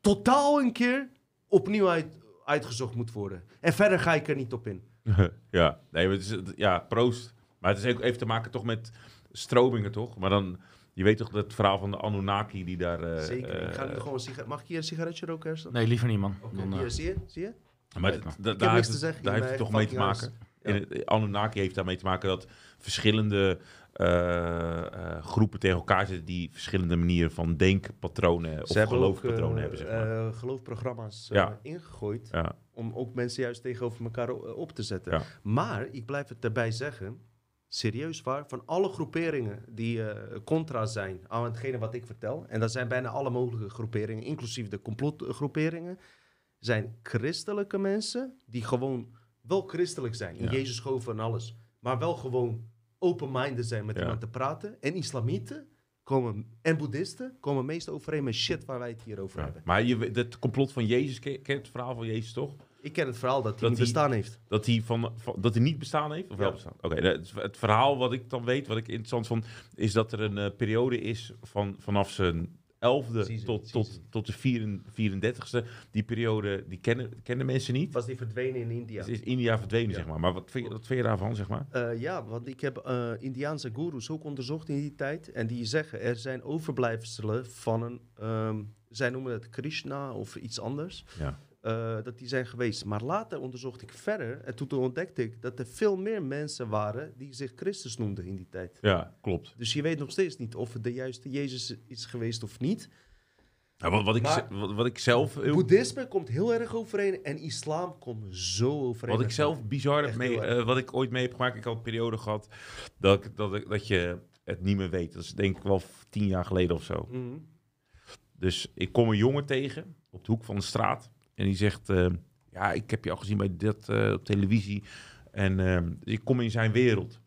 totaal een keer opnieuw uit, uitgezocht moet worden. En verder ga ik er niet op in. ja. Nee, het is, ja, proost. Maar het is ook even te maken toch met stromingen, toch? Maar dan, je weet toch dat verhaal van de Anunnaki die daar... eh, Zeker. ik ga nu eh, gewoon een sigaret. Mag ik hier een sigaretje roken? Nee, liever niet, man. Oké, eh, hier, zie je? Zie je? Maar daar heeft, te het- zeggen daar heeft het toch mee te maken. In het, Anunnaki heeft daarmee te maken dat verschillende eh, eh, groepen tegen elkaar zitten die verschillende manieren van denkpatronen of Ze hebben ook geloofpatronen hebben, zeg maar. eh, geloofprogramma's Ja. ingegooid ja, om ook mensen juist tegenover elkaar eh, op te zetten. Ja. Maar ik blijf het erbij zeggen, serieus waar, van alle groeperingen die eh, contra zijn aan hetgene wat ik vertel, en dat zijn bijna alle mogelijke groeperingen, inclusief de complotgroeperingen, zijn christelijke mensen die gewoon wel christelijk zijn, in Ja. Jezus geloven en alles, maar wel gewoon open-minded zijn met Ja. iemand te praten. En islamieten komen, en boeddhisten komen meest overeen met shit waar wij het hier over ja. hebben. Maar je, weet- het complot van Jezus, ken het verhaal van Jezus toch? Ik ken het verhaal dat hij Dat niet hij- bestaan heeft. Dat hij, van, van- dat hij niet bestaan heeft? Of wel bestaan? Oké, het verhaal wat ik dan weet, wat ik interessant vond, is dat er een eh, periode is van, vanaf zijn elfde Season, tot, season. tot, tot de 34ste. Die periode, die kennen, kennen mensen niet. Was die verdwenen in India? Het is India verdwenen, Ja. zeg maar. Maar wat vind, je, wat vind je daarvan, zeg maar? Eh, ja, want ik heb eh Indiaanse goeroes ook onderzocht in die tijd. En die zeggen, er zijn overblijfselen van een, ehm, zij noemen het Krishna of iets anders. Ja. Eh, dat die zijn geweest. Maar later onderzocht ik verder en toen ontdekte ik dat er veel meer mensen waren die zich Christus noemden in die tijd. Ja, klopt. Dus je weet nog steeds niet of het de juiste Jezus is geweest of niet. Ja, wat, wat, ik, Maar- wat, wat ik zelf heel, Boeddhisme komt heel erg overeen en islam komt zo overeen. wat ik zelf bizar heb mee, eh, wat ik ooit mee heb gemaakt, ik had een periode gehad dat, dat, dat je het niet meer weet. Dat is denk ik wel tien jaar geleden of zo. Mhm. Dus ik kom een jongen tegen op de hoek van de straat. En die zegt, eh, ja, ik heb je al gezien bij dit eh, op televisie. En eh, ik kom in zijn wereld.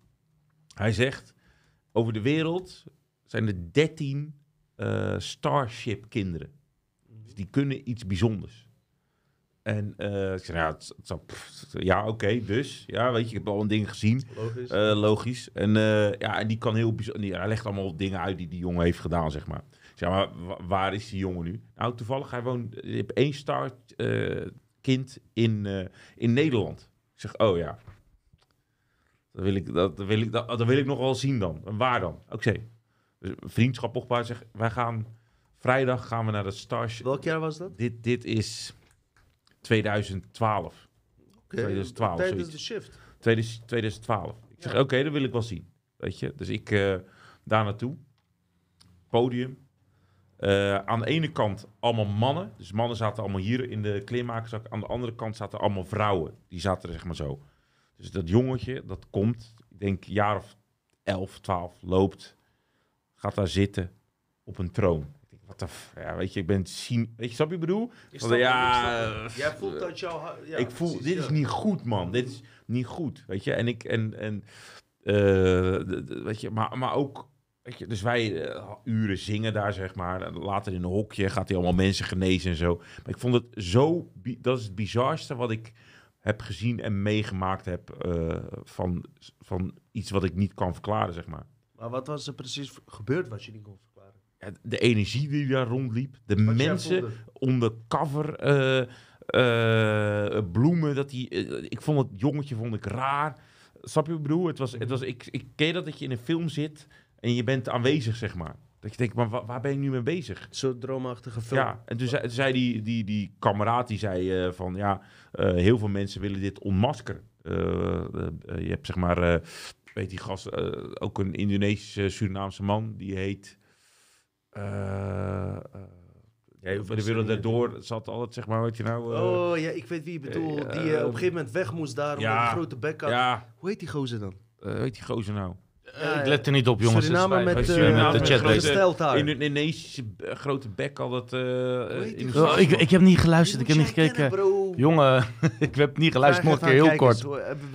Hij zegt, over de wereld zijn er 13 eh, Starship kinderen. Dus die kunnen iets bijzonders. En eh, ik het, het zou- pff, ja oké, dus. Ja, weet je, ik heb al een ding gezien. Logisch. Eh, logisch. En, eh, ja, en die kan heel bijzonder. Hij legt allemaal dingen uit die die jongen heeft gedaan, zeg maar. Zeg maar, wa- waar is die jongen nu? Nou, toevallig, hij woont. Je hebt één star eh, kind in, in Nederland. Ik zeg, oh ja. Dat wil ik, dat, wil ik, dat, dat wil ik nog wel zien dan. En waar dan? Oké. Dus vriendschap opgebouwd. Zeg, wij gaan vrijdag gaan we naar de Stars. Welk jaar was dat? Dit, dit is 2012. Oké, 2012, Tijdens de shift. 2000 2012. Ik zeg, oké, dat wil ik wel zien. Weet je? Dus ik eh, daar naartoe. Podium. Eh, aan de ene kant allemaal mannen. Dus mannen zaten allemaal hier in de kleermakerszak. Aan de andere kant zaten allemaal vrouwen. Die zaten er zeg maar zo. Dus dat jongetje, dat komt, ik denk jaar of 11, 12, loopt. Gaat daar zitten op een troon. Wat de... f- Ja, weet je, ik ben zien... Weet je, snap je wat ik bedoel? Het, ja, eh, Jij voelt dat jouw... Ja, ik voel, precies, dit ja. is niet goed, man. Dit is niet goed, weet je. En ik, en, en, eh, weet je, maar, maar ook, weet je, dus wij eh, uren zingen daar, zeg maar. En later in een hokje gaat hij allemaal mensen genezen en zo. Maar ik vond het zo, dat is het bizarste wat ik heb gezien en meegemaakt heb eh, van, van iets wat ik niet kan verklaren, zeg maar. Maar wat was er precies gebeurd wat je niet kon verklaren? De energie die daar rondliep, de Wat mensen, undercover eh, eh, bloemen. Dat die, eh, ik vond het jongetje vond ik raar. Snap je wat ik bedoel? Het was, het was, ik, ik ken dat dat je in een film zit en je bent aanwezig, zeg maar. Dat je denkt, maar wa- waar ben je nu mee bezeg? Zo'n droomachtige film. Ja, en toen zei, toen zei die, die, die kameraad, die zei van, ja, heel veel mensen willen dit onmaskeren. Je hebt zeg maar, weet die gast, ook een Indonesische Surinaamse man, die heet... eh, eh, Ja, de wereld daardoor zat altijd, zeg maar, wat je nou... eh, Oh ja, ik weet wie je bedoelt. Die op een gegeven moment weg moest daar ja, een grote bek had. ja, Hoe heet die gozer dan? eh, weet die gozer nou? Ja, ik let er niet op, jongens. Suriname Het is met, eh, met de met chat grote bezig. In een Indonesische b- grote bek al dat... eh? Oh, ik, ik heb niet geluisterd, ik heb niet gekeken. bro. Jongen, ik heb niet geluisterd, nog een keer heel kort.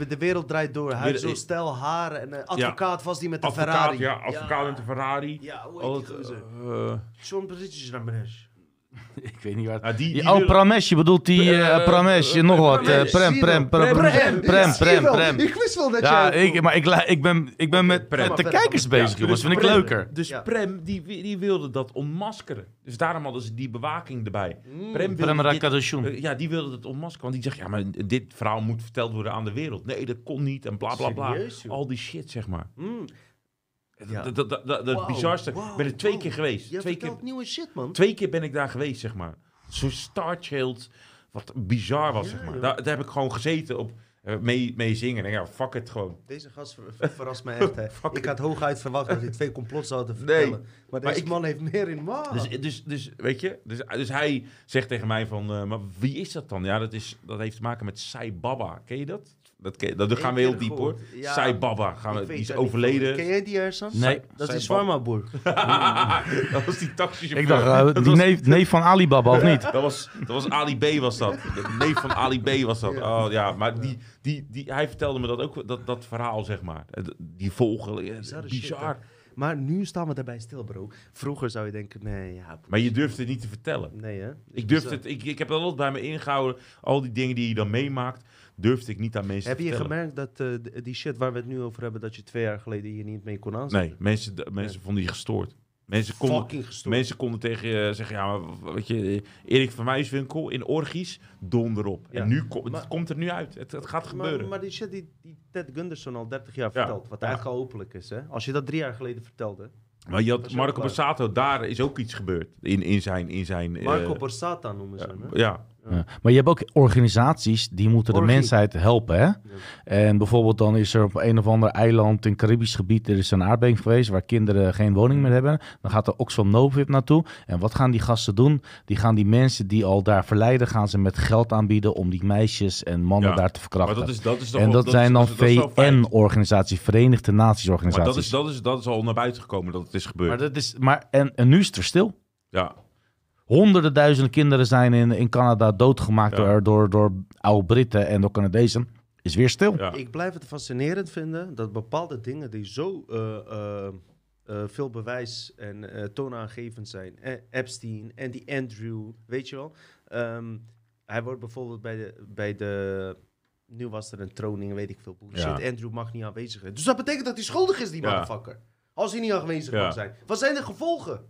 De wereld draait door. Hij heeft zo'n stijl haren. En een advocaat was die met de advocaat, Ferrari. ja, advocaat met een Ferrari. Ja, hoe Al heet die gozer? eh, John Bridges Ramirez. Ik weet niet waar. ah, die, die oh, Pramesh, je bedoelt die Pramesh, eh, nog wat. Prem, je Prem. Prem, Prem, Prem, je Prem. Prem. Ik wist wel dat Ja, jij... ik, maar ik, ik, ben, ik ben met Prem. de kijkers Ja, bezig, jongens. dus Vind ik Prem- leuker. Dus Ja. Prem, die, die wilde dat onmaskeren. Dus daarom hadden ze die bewaking erbij. Prem, wilde Prem Rakadashun. eh, ja, die wilde het onmaskeren. Want die zegt, ja, maar dit verhaal moet verteld worden aan de wereld. Nee, dat kon niet en bla, bla, bla. Al die shit, zeg maar. Ja. Dat, dat, dat, bizarste. ik ben er twee keer geweest. Jij twee, keer, nieuwe shit, man. twee keer ben ik daar geweest, zeg maar. Zo'n Star Child, wat bizar was, Ja, zeg maar. Daar, daar heb ik gewoon gezeten op eh, mee, mee zingen. En ja, fuck het gewoon. Deze gast ver- ver- verrast mij echt, hè. Ik had hooguit verwacht dat hij twee complots zou Nee. vertellen. Maar Maar deze ik- man heeft meer in maag. Dus, dus, dus weet je, dus, dus hij zegt tegen mij van, eh, maar wie is dat dan? Ja, dat, is, dat heeft te maken met Sai Baba. Ken je dat? Dat, ken, dat, daar gaan we heel diep hoor. Ja, Sai Baba, gaan we, die is overleden. Ken jij die Ersan? Nee. Dat is Baba. Swarma-boer. dat was die taxichauffeur. Ik dacht, eh, dat, die was, neef, neef van Alibaba, of niet? dat, was, dat was Ali B was dat. De neef van Ali B was dat. Ja. Oh ja, maar die, die, die, hij vertelde me dat ook, dat, dat verhaal zeg maar. Eh, Die vogel, bizar. Maar nu staan we daarbij stil, bro. Vroeger zou je denken, nee, ja. Maar je durft het niet te vertellen. Nee, hè? Ik durfde het, ik, ik heb dat altijd bij me ingehouden. Al die dingen die je dan meemaakt, durfde ik niet aan mensen Heb te je vertellen. gemerkt dat eh, die shit waar we het nu over hebben, dat je twee jaar geleden hier niet mee kon aanzetten? Nee, mensen, de- mensen vonden die gestoord. Mensen konden, Fucking gestoord. mensen konden tegen je zeggen, ja, maar weet je, Erik van Muiswinkel in Orgies, donder op. Ja. En nu ko- Maar- het komt er nu uit. Het, het gaat gebeuren. Maar, maar die shit die, die Ted Gunderson al 30 jaar Ja. vertelt, wat eigenlijk al openlijk is, hè? Als je dat drie jaar geleden vertelde. Maar je had Marco. Borsato, daar is ook iets gebeurd. In, in zijn... In zijn Marco Borsata noemen ze ja, hem, hè? ja, Ja. Maar je hebt ook organisaties die moeten de mensheid helpen. Hè? En bijvoorbeeld dan is er op een of ander eiland in Caribisch gebied, er is een aardbeving geweest waar kinderen geen woning meer hebben. Dan gaat de Oxfam Novib naartoe. En wat gaan die gasten doen? Die gaan die mensen die al daar verleiden, gaan ze met geld aanbieden om die meisjes en mannen Ja. daar te maar verkrachten. dat is, dat is toch en dat, zijn dan. VN-organisaties, Verenigde Naties Maar organisaties. dat is, dat, is, dat is al naar buiten gekomen dat het is gebeurd. Maar dat is, maar en, en nu is het er stil. ja. Honderden duizenden kinderen zijn in, in Canada doodgemaakt Ja. door, door, door oude Britten en door Canadezen. Is weer stil. Ja. Ik blijf het fascinerend vinden dat bepaalde dingen die zo eh, eh, eh, veel bewijs en eh, toonaangevend zijn. Eh, Epstein en die Andrew, weet je wel. Ehm, hij wordt bijvoorbeeld bij de, bij de. Nu was er een troning, weet ik veel. Bullshit. Ja. Andrew mag niet aanwezig zijn. Dus dat betekent dat hij schuldig is, die Ja. motherfucker. Als hij niet aanwezig Ja. mag zijn. Wat zijn de gevolgen?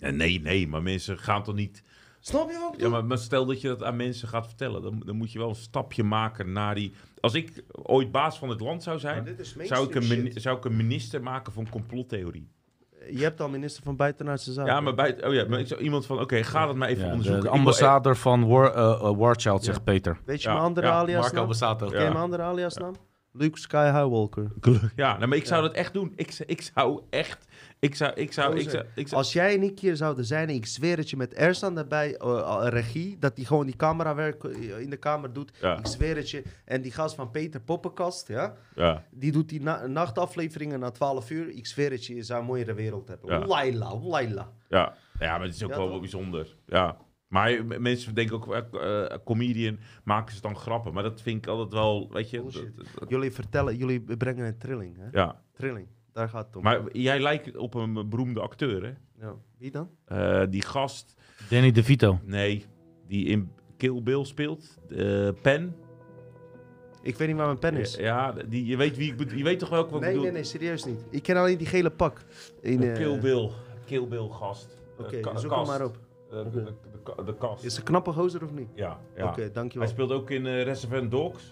Ja, nee, nee, maar mensen gaan toch niet... Snap je wat ik Ja, bedoel? maar, maar stel dat je dat aan mensen gaat vertellen, dan, dan moet je wel een stapje maken naar die... Als ik ooit baas van het land zou zijn, zou ik, een zou ik een minister maken van complottheorie. Je hebt al minister van Buitenlandse Zaken. Ja, maar bij... Oh ja, maar ik zou iemand van, oké, ga dat maar even Ja, onderzoeken. de ambassadeur van War, eh, eh, Warchild, zegt Peter. Weet je Ja, mijn andere ja, alias Marco naam? Ken je Ja. mijn andere alias naam? Luke Sky Highwalker. Ja, nou, maar ik zou dat echt doen. Ik, zou- ik zou echt... Ik zou... Ik zou, ik zou, ik zou Als jij en ik hier zouden zijn en ik zweer het je met Ersan daarbij, eh, eh, regie, dat hij gewoon die camerawerk eh, in de kamer doet. Ja. Ik zweer het je. En die gast van Peter Poppenkast, ja, ja. die doet die na- nachtafleveringen na 12 uur. Ik zweer het je, je zou een mooiere wereld hebben. Ja. Laila, laila. Ja, ja maar het is ook Ja, wel, wel bijzonder. Ja. Maar mensen denken ook, eh, eh, comedian, maken ze dan grappen. Maar dat vind ik altijd wel, weet je... Bullshit. dat- dat- Jullie vertellen, jullie brengen een trilling, hè? ja. Trilling, daar gaat het om. Maar jij lijkt op een beroemde acteur, hè? Ja. Wie dan? Eh, die gast, Danny DeVito. nee, die in Kill Bill speelt. eh Pen. Ik weet niet waar mijn pen is. Ja, die, je, weet wie ik je weet toch welke wat ik nee, bedoel? nee, nee, serieus niet. Ik ken alleen die gele pak. In, eh, Kill Bill. Kill Bill gast. Oké, ka- zoek kast. hem maar op. Eh, de, de, kast. Is ze een knappe gozer of niet? Ja, ja. Oké, dankjewel. Hij speelt ook in eh Reservoir Dogs.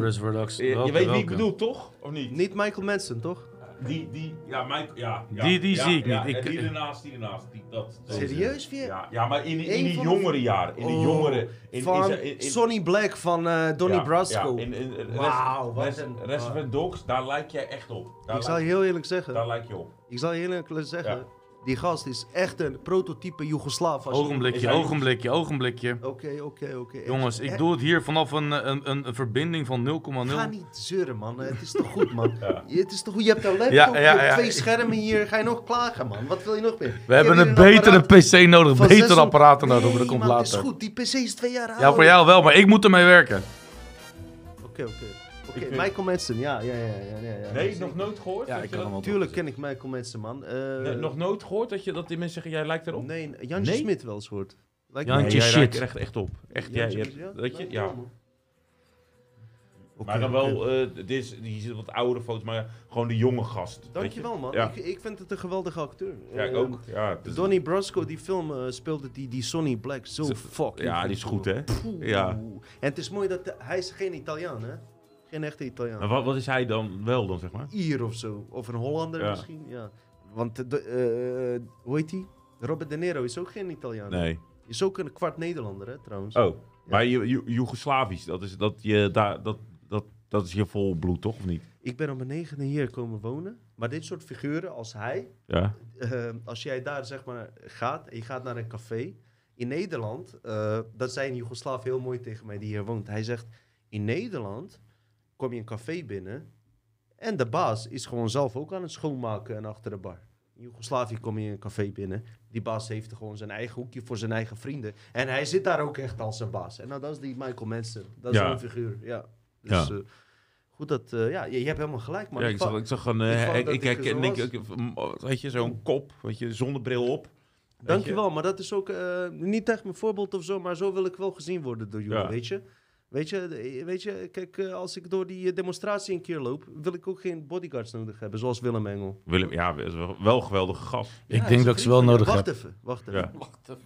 Reservoir Dogs. Je, je Welke, weet wie ik welke? bedoel, toch? Of niet? Niet Michael Manson, toch? Die, die, ja, Mike, ja. ja Die- die ja, zie ik ja, niet. en Ik- die ernaast, die ernaast. Die, dat, dat- Serieus weer? Ja, ja, maar in, die- in Eén die van de- jongere jaren. In de Oh, jongere... In, in, van in- in- Sonny Black van eh Donnie ja, Brasco. Ja, in, in, in- Wauw, wat Res- een- Reservoir Dogs, daar lijk jij echt op. Daar ik zal je heel eerlijk zeggen. daar lijk je op. Ik zal je heel eerlijk zeggen. Die gast is echt een prototype Joegoslaaf. als je- Ogenblikje, Is hij- ogenblikje, ogenblikje. Oké, oké, oké. Jongens, ik doe het hier vanaf een, een, een, een verbinding van 0,0. Ga niet zeuren, man. Het is toch goed, man. Ja. Je- Het is toch goed. Je hebt een laptop, Ja, je ja, hebt ja. twee schermen hier. Ga je nog klagen, man? Wat wil je nog meer? We hebben een betere PC nodig, betere apparaten nodig, maar dat komt Het later. is goed. Die PC is twee jaar oud. Ja, voor jou wel, maar ik moet ermee werken. Oké, oké. Vind- Michael Manson. Ja, ja, ja. ja, ja, ja. Nee, nog nooit gehoord? Ja, dat ik je kan dat- hem wel Tuurlijk ken ik Michael Manson, man. Eh, Nee, nog nooit gehoord dat, je, dat die mensen zeggen, jij lijkt erop? Nee, Jantje Nee? Smit wel eens hoort. Lijkt Jantje Nee, jij shit. er echt, echt op. Echt, jij, hebt- ja? weet je, ja. Maar dan wel, eh, dit is, die zit wat oudere foto's, maar gewoon de jonge gast. je. Dankjewel, man. Ja, Ik, ik vind het een geweldige acteur. ja ik Eh, ook. Ja, dus- Donnie Brasco, die film eh, speelde die, die Sonny Black zo fucking ja, die is goed, hè? Ja. En het is mooi dat de- hij is geen Italiaan, hè? Geen echte Italiaan. Maar wat, wat is hij dan wel dan, zeg maar? Ier of zo. Of een Hollander Ja. misschien, ja. Want, de, eh, hoe heet die? Robert De Niro is ook geen Italiaan. Nee. Is ook een kwart Nederlander, hè, trouwens. Oh, maar Ju- Ju- Joegoslavisch, dat is, dat, je daar, dat, dat, dat is je vol bloed, toch? Of niet? Ik ben op mijn negende hier komen wonen. Maar dit soort figuren als hij... Ja. eh, als jij daar zeg maar gaat en je gaat naar een café in Nederland, eh, dat zei een Joegoslaaf heel mooi tegen mij die hier woont. Hij zegt: In Nederland kom je een café binnen en de baas is gewoon zelf ook aan het schoonmaken en achter de bar. In Joegoslavië kom je een café binnen, die baas heeft gewoon zijn eigen hoekje voor zijn eigen vrienden en hij zit daar ook echt als zijn baas. En nou, dat is die Michael Manson, dat is Ja. zo'n figuur, ja. Dus, Ja. eh, Hoe dat, eh, ja, je, je hebt helemaal gelijk, man. ja, Ik zag, ik zag een, ik eh, ik, ik denk, m- weet je, zo'n kop, weet je, zonnebril op. Dankjewel, maar dat is ook niet echt mijn voorbeeld of zo, maar zo wil ik wel gezien worden door jullie, Ja. weet je. Weet je, weet je, kijk, eh, als ik door die eh, demonstratie een keer loop, wil ik ook geen bodyguards nodig hebben, zoals Willem Engel. Willem, ja, is wel wel een geweldige gast. Ja, Ik denk dat ik ze wel nodig wacht heb. even, wacht even. Ja,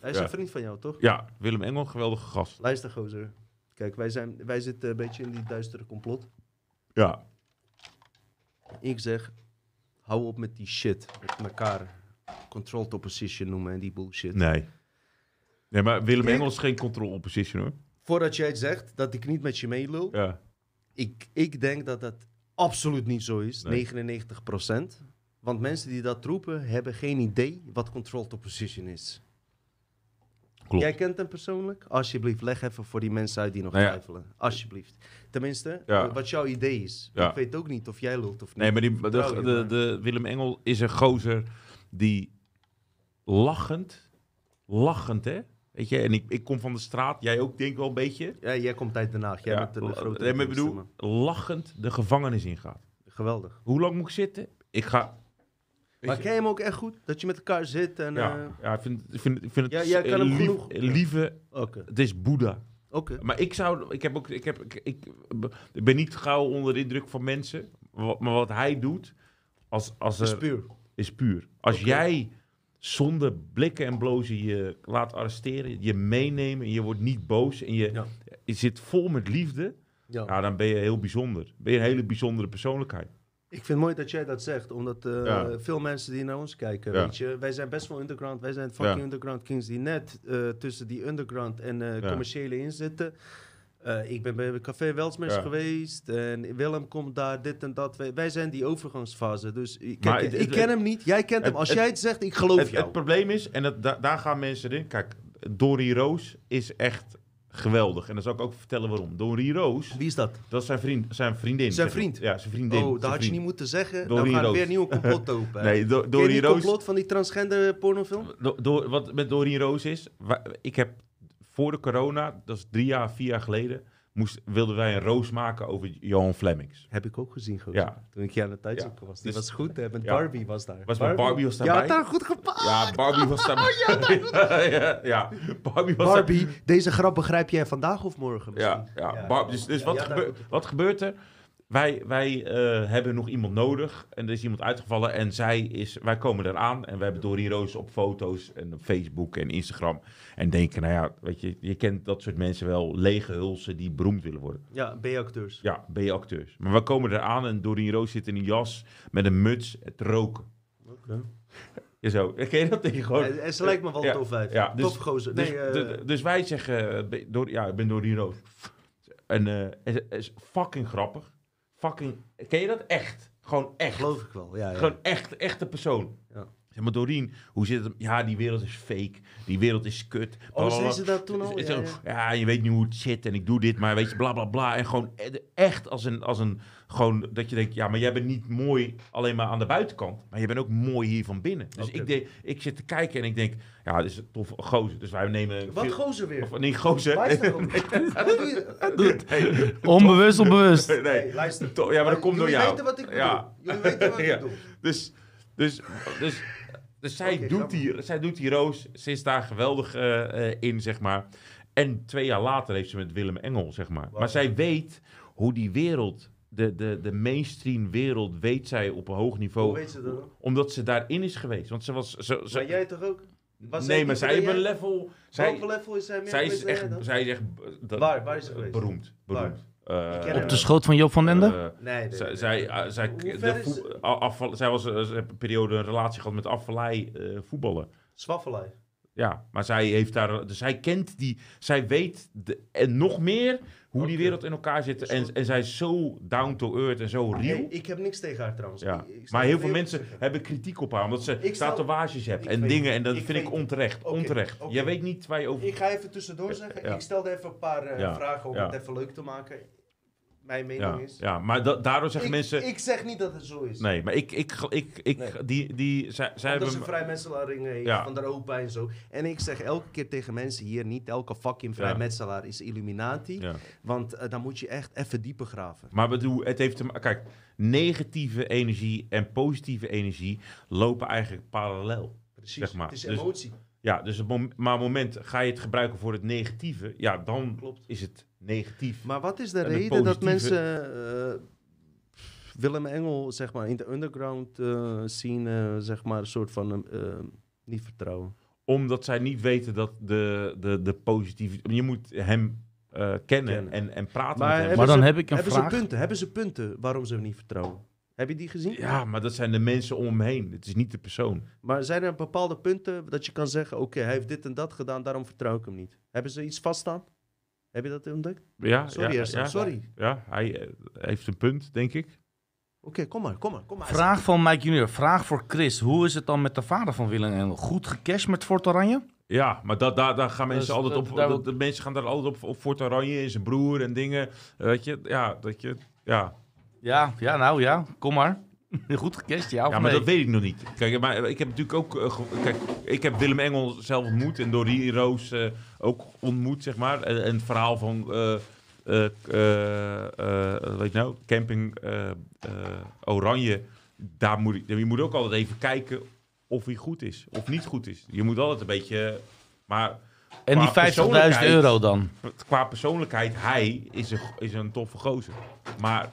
Hij is Ja. een vriend van jou, toch? ja Willem Engel, geweldige gast. Luister, gozer. Kijk, wij, zijn, wij zitten een beetje in die duistere complot. Ja, Ik zeg, hou op met die shit. Met elkaar control to position noemen en die bullshit. nee. Nee, maar Willem Kijk- Engel is geen control opposition hoor. Voordat jij zegt dat ik niet met je meelul, Ja. ik, ik denk dat dat absoluut niet zo is. Nee. 99%. Want mensen die dat roepen, hebben geen idee wat control to position is. Klopt. Jij kent hem persoonlijk? Alsjeblieft, leg even voor die mensen uit die nog Nou ja. twijfelen. Alsjeblieft. Tenminste, Ja. wat jouw idee is. Ja. Ik weet ook niet of jij lult of niet. Nee, maar die, de, je de, maar. de Willem Engel is een gozer die lachend, lachend hè? Weet je, en ik, ik kom van de straat, jij ook denk ik wel een beetje. Ja, jij komt uit Den Haag. Jij Ja, bent een grote nee, maar bedoel, lachend de gevangenis ingaat. Geweldig. Hoe lang moet ik zitten? Ik ga... Maar ken je hem ook echt goed? Dat je met elkaar zit en... ja, eh, ja, ik vind, ik vind, ik vind het Ja, jij kan hem lief- genoeg- lieve, Oké, het is Boeddha. oké. Maar ik zou, ik heb ook, ik heb, ik, ik, ik ben niet gauw onder de indruk van mensen, maar wat hij doet, als, als is puur. is puur. Als jij zonder blikken en blozen je laat arresteren, je meenemen en je wordt niet boos en je, Ja. je zit vol met liefde, Ja. ja, dan ben je heel bijzonder. Ben je een hele bijzondere persoonlijkheid. Ik vind het mooi dat jij dat zegt, omdat eh, Ja. veel mensen die naar ons kijken, Ja. weet je, wij zijn best wel underground, wij zijn fucking Ja. underground kings die net eh, tussen die underground en eh, commerciële in zitten. Eh, ik ben bij Café Welsmers Ja. geweest en Willem komt daar, dit en dat. Wij, wij zijn die overgangsfase, dus ik, Maar kijk, het- ik het- ken hem niet, jij kent hem. Als jij het zegt, ik geloof Het, jou. het probleem is, en dat, da- daar gaan mensen in, kijk, Dory Roos is echt geweldig. En dan zal ik ook vertellen waarom. Dory Roos, Wie is dat? dat is zijn, vriend, zijn vriendin. Zijn vriend? Ja, zijn vriendin. oh, dat had je niet moeten zeggen. Dan gaat Roos. weer een nieuwe complot open. Nee, Do- Dory die Roos... complot van die transgender pornofilm? Do- wat met Doreen Roos is, ik heb voor de corona, dat is drie jaar, vier jaar geleden, moest, wilden wij een roos maken over Johan Flemings. Heb ik ook gezien. Ja. Toen ik hier aan het uitzoeken was. Die Dus- was goed, hè? Met Ja. Barbie was daar. Was Barbie was daarbij? Ja, daar goed gepakt. Ja, Barbie was daar. ja, ja, Barbie was daar. Barbie, deze grap begrijp jij vandaag of morgen Ja, misschien? ja. Ja. Bar- dus dus Ja, wat, ja, daar goed wat gebeurt er? Wij, wij eh, hebben nog iemand nodig en er is iemand uitgevallen en zij is, wij komen eraan en we hebben Doreen Roos op foto's en op Facebook en Instagram en denken, nou ja, weet je, je kent dat soort mensen wel, lege hulsen die beroemd willen worden. Ja, B-acteurs. Ja, B-acteurs. Maar we komen eraan en Doreen Roos zit in een jas met een muts te roken. Oké. Ja, zo. Ken je dat ding gewoon? En, en ze lijkt me wel Ja, tof uit. ja, dus- tof gozer. Dus, Nee, eh, de- dus wij zeggen, eh, door, ja, ik ben Doreen Roos. En eh, het is fucking grappig. Fucking, ken je dat? Echt. Gewoon echt. geloof ik wel. Ja, ja. Gewoon echt, echte persoon. Ja. Zeg maar, Doreen, hoe zit het? Ja, die wereld is fake. Die wereld is kut. Oh, zei ze dat toen al? Ja, zo, ja. ja, je weet niet hoe het zit en ik doe dit, maar weet je, bla bla bla. En gewoon e- echt als een, als een, gewoon dat je denkt, ja, maar jij bent niet mooi alleen maar aan de buitenkant, maar je bent ook mooi hier van binnen. Dus ik, ik zit te kijken en ik denk, ja, dit is een tof gozer. Dus wij nemen... Wat veel- gozer weer? Of niet gozer. Luister. Hey, Onbewust, onbewust. nee, Hey, luister. To- ja, maar dat komt door Jullie jou. weten wat ik bedoel. Ja. Jullie weten wat Ja. ik bedoel. Dus, dus, dus, dus zij, doet grappig. die, zij doet die roos. Ze is daar geweldig eh, eh, in, zeg maar. En twee jaar later heeft ze met Willem Engel, zeg maar. Maar zij weet hoe die wereld, de, de, de mainstream wereld, weet zij op een hoog niveau. Hoe weet ze dat dan? Omdat ze daarin is geweest. Want ze was... Ze, ze- Maar jij toch ook? Was nee, maar zij heeft een level... Zij, level is zij meer zij, is echt, zij is echt... dat- Waar? Waar is ze geweest? Beroemd. Op de schoot van Joop van Ende? eh, Nee, zij, zij, eh, zij, de afval, zij was eh, een periode een relatie gehad met afvallei eh voetballen. Zwaffelij. Ja, maar zij heeft daar, dus zij kent die, zij weet de, en nog meer hoe die wereld in elkaar zit. En, en zij is zo down to earth en zo real. Ik heb niks tegen haar trouwens. ja. Ik- ik sta maar heel veel mensen zeggen. hebben kritiek op haar, omdat ze Ik stel- tatoeages heeft ik en weet- dingen. En dat ik vind ik onterecht. Onterecht. oké. Jij weet niet waar je over... Ik ga even tussendoor zeggen. Ja. Ik stelde even een paar eh, Ja, vragen om ja. het even leuk te maken. Mijn mening Ja, is. ja, maar da- daardoor zeggen ik, mensen... ik zeg niet dat het zo is. Nee, maar ik, ik, ik, ik, Nee. die, die, zij, zij hebben... ze vrijmetselaringen heeft Ja. van de Europa en zo. En ik zeg elke keer tegen mensen hier, niet elke fucking vrijmetselaar is Illuminati. Ja. Want eh, dan moet je echt even dieper graven. Maar bedoel, het heeft te Kijk, negatieve energie en positieve energie lopen eigenlijk parallel. Precies, Zeg maar. het is Dus- emotie. Ja, dus het mom- maar moment ga je het gebruiken voor het negatieve, ja, dan Klopt. is het negatief. Maar wat is de reden dat mensen eh, Willem Engel, zeg maar, in de underground eh scene, zeg maar, een soort van eh, niet vertrouwen? Omdat zij niet weten dat de, de, de positieve... Je moet hem eh, kennen, Kennen. En, en praten Maar met hem. hebben Maar dan ze- heb ik een hebben vraag. Ze punten, hebben ze punten waarom ze hem niet vertrouwen? Heb je die gezien? Ja, maar dat zijn de mensen om hem heen. Het is niet de persoon. Maar zijn er bepaalde punten dat je kan zeggen: oké, hij heeft dit en dat gedaan, daarom vertrouw ik hem niet? Hebben ze iets vaststaan? Heb je dat ontdekt? Ja, Sorry, ja, sorry. Ja, hij eh, heeft een punt, denk ik. Oké, kom maar, kom maar, kom maar. Vraag van Mike Junior. Vraag voor Chris. Hoe is het dan met de vader van Willem Engel? Goed gecashed met Fort Oranje? Ja, maar dat, daar, daar gaan mensen Dus, altijd op. daar dat- wil- de mensen gaan daar altijd op, op Fort Oranje en zijn broer en dingen. Weet je, ja, dat je. Ja, Ja, ja, nou ja. Kom maar. Goed gecashed, ja ja maar nee? dat weet ik nog niet. Kijk, maar ik heb natuurlijk ook. eh, kijk, ik heb Willem Engel zelf ontmoet en Dorie Roos eh, ook ontmoet, zeg maar. En, en het verhaal van. eh, weet je nou, camping Oranje. Daar moet, je moet ook altijd even kijken of hij goed is of niet goed is. Je moet altijd een beetje. Maar En die qua 50.000 persoonlijkheid- euro dan? qua persoonlijkheid, hij is een, is een toffe gozer. Maar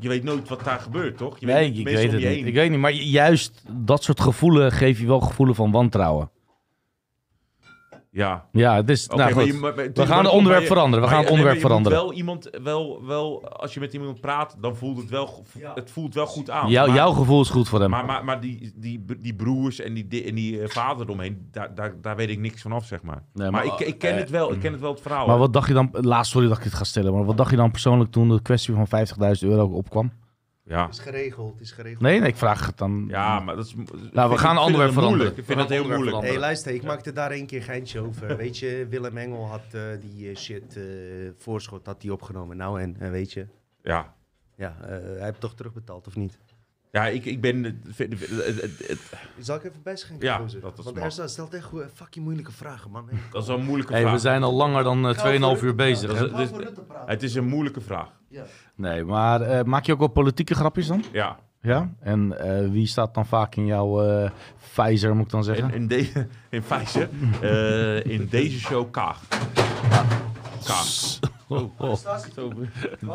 je weet nooit wat daar gebeurt, toch? Je Nee, niet ik weet het niet. heen. Ik weet niet, maar ju- juist dat soort gevoelen geef je wel gevoelen van wantrouwen. Ja. Ja, het is... Nou maar goed. je- maar- maar- we gaan het onderwerp je- veranderen. We gaan het onderwerp veranderen. wel iemand, wel, wel, als je met iemand praat, dan voelt het wel, het voelt wel goed aan. Jou, maar, jouw gevoel is goed voor hem. maar, maar, maar die, die, die broers en die, die, en die eh, vader eromheen, daar, daar, daar weet ik niks van af, zeg maar. Nee, maar, maar, ik, ik ken eh, het wel, ik ken het wel het verhaal. Maar hè. wat dacht je dan... Laatst, sorry dat ik dit ga stellen, maar wat dacht je dan persoonlijk toen de kwestie van 50.000 euro opkwam? Ja. Het is geregeld, het is geregeld. Nee, nee, ik vraag het dan... ja, maar dat is... Nou, we gaan een onderwerp veranderen. Ik vind het heel moeilijk. Hé, luister, ik maakte daar een keer een geintje over. weet je, Willem Engel had eh, die eh, shit, eh, voorschot had hij opgenomen. Nou en, weet je, Ja. ja, eh, hij heeft toch terugbetaald, of niet? Ja, ik, ik ben... het- het- het- het- het- Zal ik even bijschenken? Ja, gozer? dat is Want. Ersan stelt echt goe- fucking moeilijke vragen, man. Hey. Dat is wel een moeilijke Hey, vraag. we zijn al langer dan eh, 2,5 uur bezig. Is- het is een moeilijke vraag. Nee, maar eh, maak je ook wel politieke grapjes dan? Ja. Ja? En eh, wie staat dan vaak in jouw eh Pfizer, moet ik dan zeggen? In, in, de, in eh, in deze show Kaag. Kaag. Oh, oh.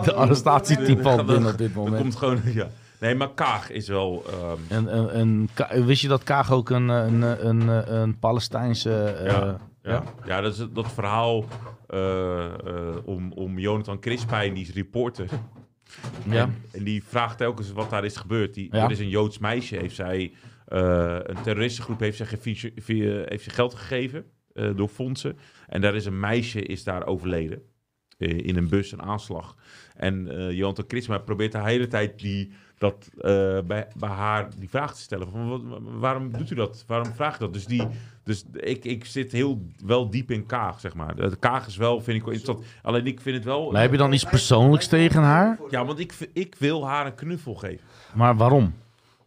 De arrestatieteam valt Dat- binnen op dit moment. komt gewoon, ja. Nee, maar Kaag is wel... ehm, En, en, en Ka- wist je dat Kaag ook een, eh, een, een, een, een Palestijnse... eh, ja, ja. ja, dat is dat verhaal eh, eh, om, om Jonathan Crispijn, die is reporter. ja. En, en die vraagt telkens wat daar is gebeurd. Die, Ja. Er is een Joods meisje, heeft zij, eh, een terroristengroep heeft via- heeft ze geld gegeven eh, door fondsen. En daar is een meisje is daar overleden. eh, in een bus, een aanslag. En eh Jonathan Chrisma probeert de hele tijd die, dat, eh, bij, bij haar die vraag te stellen. Van, wat, waarom doet u dat? Waarom vraagt dat? Dus, die, dus ik, ik zit heel wel diep in Kaag, zeg maar. De Kaag is wel, vind ik wel interessant. Alleen ik vind het wel... Maar heb je dan iets persoonlijks tegen haar? Ja, want ik, ik wil haar een knuffel geven Maar waarom?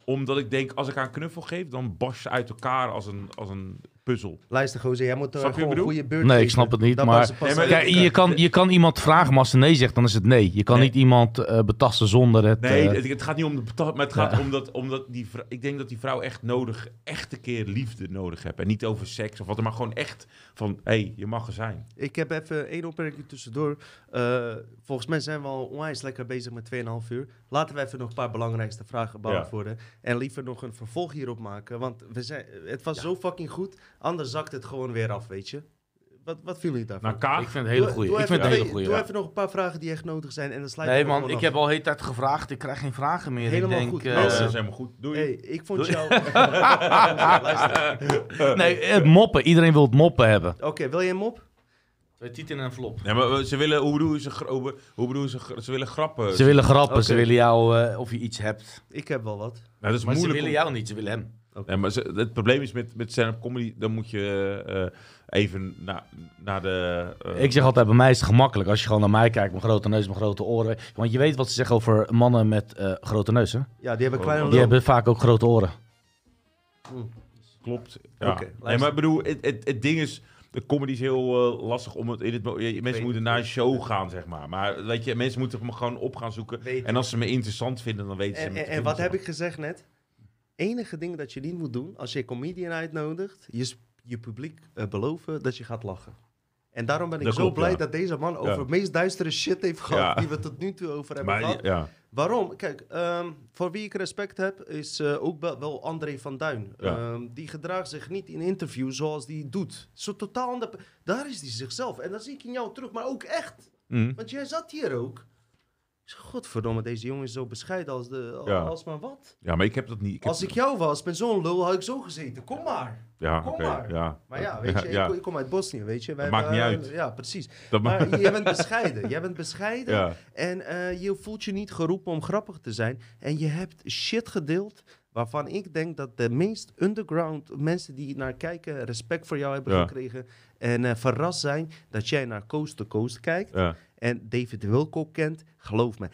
omdat ik denk, als ik haar een knuffel geef, dan barst ze uit elkaar als een, als een puzzel. Luister, gozer, jij moet Snap je gewoon een goede beurt Nee, ik geven. snap het niet, Dan maar- pas- pas Nee, maar uit Kijk, je kan, je kan iemand vragen, maar als ze nee zegt, dan is het nee. Je kan Nee. niet iemand eh, betasten zonder het... Nee, eh, het, het gaat niet om de betaal, maar het gaat Ja. om dat, omdat die vrou- ik denk dat die vrouw echt nodig, echt een keer liefde nodig heeft. En niet over seks of wat, maar gewoon echt van, hé, hey, je mag er zijn. Ik heb even één opmerking tussendoor. Eh, volgens mij zijn we al onwijs lekker bezig met 2,5 uur. Laten we even nog een paar belangrijkste vragen beantwoorden. En liever nog een vervolg hierop maken. Want we zijn, het was zo fucking goed. Anders zakt het gewoon weer af, weet je. Wat, wat viel jullie daarvan? Nou, Kaag, ik vind het een hele goeie. doe Ik vind even het een hele goeie. Doe even nog een paar vragen die echt nodig zijn. En dan sluit Nee ik man, ik af. heb al de hele tijd gevraagd. Ik krijg geen vragen meer. Helemaal ik denk, goed. eh, mensen. dat is helemaal goed. Doei. Hey, ik vond Doei. jou... Nee, het moppen. Iedereen wil het moppen hebben. Oké, wil je hem op? Twee tieten en een flop. Nee, maar ze willen, hoe bedoel je ze, hoe hoe bedoel je ze, ze willen grappen. Ze willen grappen, ze willen jou, eh, of je iets hebt. Ik heb wel wat. Nou, dat is Maar ze moeilijk. willen om- jou niet, ze willen hem. Nee, maar ze- het probleem is met, met stand-up comedy, dan moet je eh, even na, naar de... eh, Ik zeg altijd, bij mij is het gemakkelijk. Als je gewoon naar mij kijkt, mijn grote neus, mijn grote oren. Want je weet wat ze zeggen over mannen met eh, grote neuzen. Ja, die hebben kleine Die lul. hebben vaak ook grote oren. Klopt. Ja. Oké, nee, maar ik bedoel, het, het, het ding is, de comedy is heel lastig om het in het. Mensen moeten naar een show gaan, zeg maar. Maar weet je, mensen moeten hem gewoon op gaan zoeken. Weet En als ze me interessant vinden, dan weten ze En, me en, en wat heb ik gezegd net? Enige ding dat je niet moet doen als je een comedian uitnodigt, je je publiek eh, beloven dat je gaat lachen. En daarom ben ik Dat zo klopt, blij ja. dat deze man over Ja. het meest duistere shit heeft gehad Ja. die we tot nu toe over hebben maar. gehad. Waarom? Kijk, ehm, voor wie ik respect heb, is eh, ook wel, André van Duin. Ehm, die gedraagt zich niet in interviews zoals die doet. Zo totaal Daar is hij zichzelf. En dat zie ik in jou terug, maar ook echt. Mhm. Want jij zat hier ook. Zeg, Godverdomme, deze jongen is zo bescheiden als, de, Ja. als maar wat. ja, maar ik heb dat niet. Ik heb, Als ik jou was, met zo'n lul, had ik zo gezeten. Kom maar. ja, kom maar. ja. Maar ja, weet je, ja, Ik, ik kom uit Bosnië, weet je. Wij Dat maakt niet eh, uit. Ja, precies. Dat Maar jij bent bescheiden. Jij bent bescheiden. En eh, je voelt je niet geroepen om grappig te zijn. En je hebt shit gedeeld waarvan ik denk dat de meest underground mensen die naar kijken respect voor jou hebben gekregen. En eh, verrast zijn dat jij naar Coast to Coast kijkt. En David Wilcock kent. Geloof me,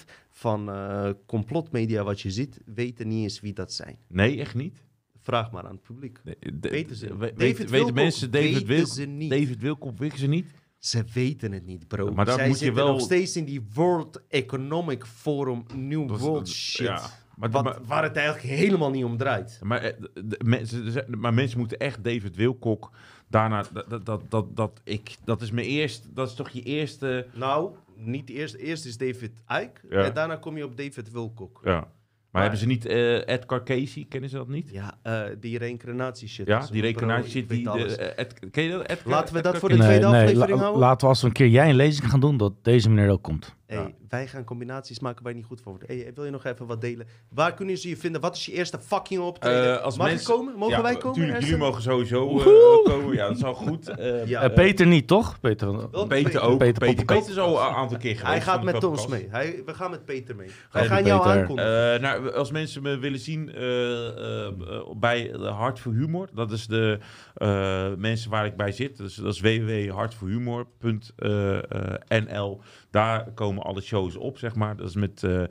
90% van eh, complotmedia wat je ziet, weten niet eens wie dat zijn. Nee, echt niet. Vraag maar aan het publiek. Nee, Weten ze. David weten, mensen David, weten ze niet. David weten ze niet? Ze weten het niet, bro. Maar daar Zij moet je zitten wel- nog steeds in die World Economic Forum, New Dat World shit. ja. Maar, Wat, maar, waar het eigenlijk helemaal niet om draait. Maar, eh, de- maar mensen moeten echt David Wilcock daarna dat dat dat dat, ik dat is mijn eerste dat is toch je eerste Nou, niet eerst. Eerst is David Icke Ja. en daarna kom je op David Wilcock. ja. Maar, hebben ze niet eh Edgar Casey kennen ze dat niet? Ja, eh, die reïncarnatie shit. Ja, die reïncarnatie weet die de, eh, Ed- ken je dat? Edgar- Laten we dat voor de tweede aflevering la- houden? laten we als we een keer jij een lezing gaan doen, dat deze meneer ook komt. Hey, Ja. Wij gaan combinaties maken waar je niet goed voor wordt. Hey, wil je nog even wat delen? Waar kunnen ze je vinden? Wat is je eerste fucking optreden? Eh, als Mag mensen- je komen? Mogen Ja, wij komen? Tuurlijk, jullie mogen sowieso eh, komen. Ja, dat is al goed. Eh, Ja. Peter niet, toch? Peter, ook. Peter Peter, Poppenkast. Peter is al een aantal keer geweest. Hij gaat met ons mee. Hij, we gaan met Peter mee. Wij Oké, gaan jou aankondigen. Eh, nou, als mensen me willen zien eh, eh, eh, bij Hart voor Humor, dat is de eh, mensen waar ik bij zit. Dus, dat is www.hartvoorhumor.nl. Daar komen alle shows op, zeg maar. Dat is met, eh,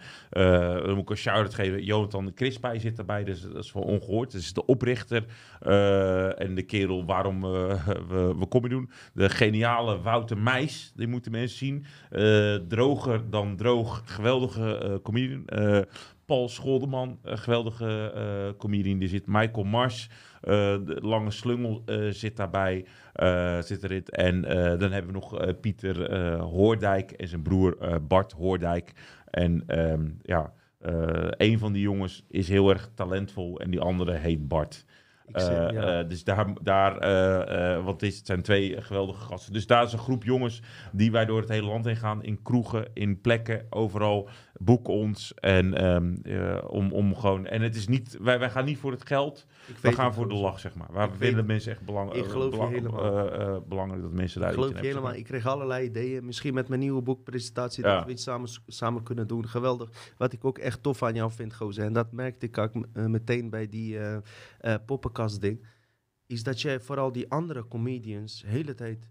dan moet ik een shout-out geven, Jonathan Crispij zit erbij, dus dat is voor ongehoord. Dat is de oprichter eh, en de kerel waarom we, we comedy doen. De geniale Wouter Meijs, die moeten mensen zien. Droger dan droog, geweldige comedian. Paul Scholderman, geweldige comedian. Die zit Michael Mars, de lange slungel eh, zit daarbij. eh, zit erin. En eh, dan hebben we nog eh, Pieter eh, Hoordijk en zijn broer eh, Bart Hoordijk. En ehm, ja, eh, een van die jongens is heel erg talentvol en die andere heet Bart. Eh, ja. eh, dus daar, daar eh, eh, want dit zijn twee geweldige gasten. Dus daar is een groep jongens die wij door het hele land heen gaan. In kroegen, in plekken, overal. Boek ons. En, ehm, eh, om, om gewoon, en het is niet, wij, wij gaan niet voor het geld. Ik We weet gaan voor de lach, zeg maar. Waar Ik weet vinden het. mensen echt belangrijk. Ik geloof je helemaal. belangrijk dat mensen daar Ik iets geloof in je hebben, helemaal. zeg Ik kreeg allerlei ideeën. Misschien met mijn nieuwe boekpresentatie Ja. dat we iets samen, samen kunnen doen. Geweldig. Wat ik ook echt tof aan jou vind, Gozer. En dat merkte ik ook eh, meteen bij die eh eh, poppenkast ding. Is dat jij vooral die andere comedians de hele tijd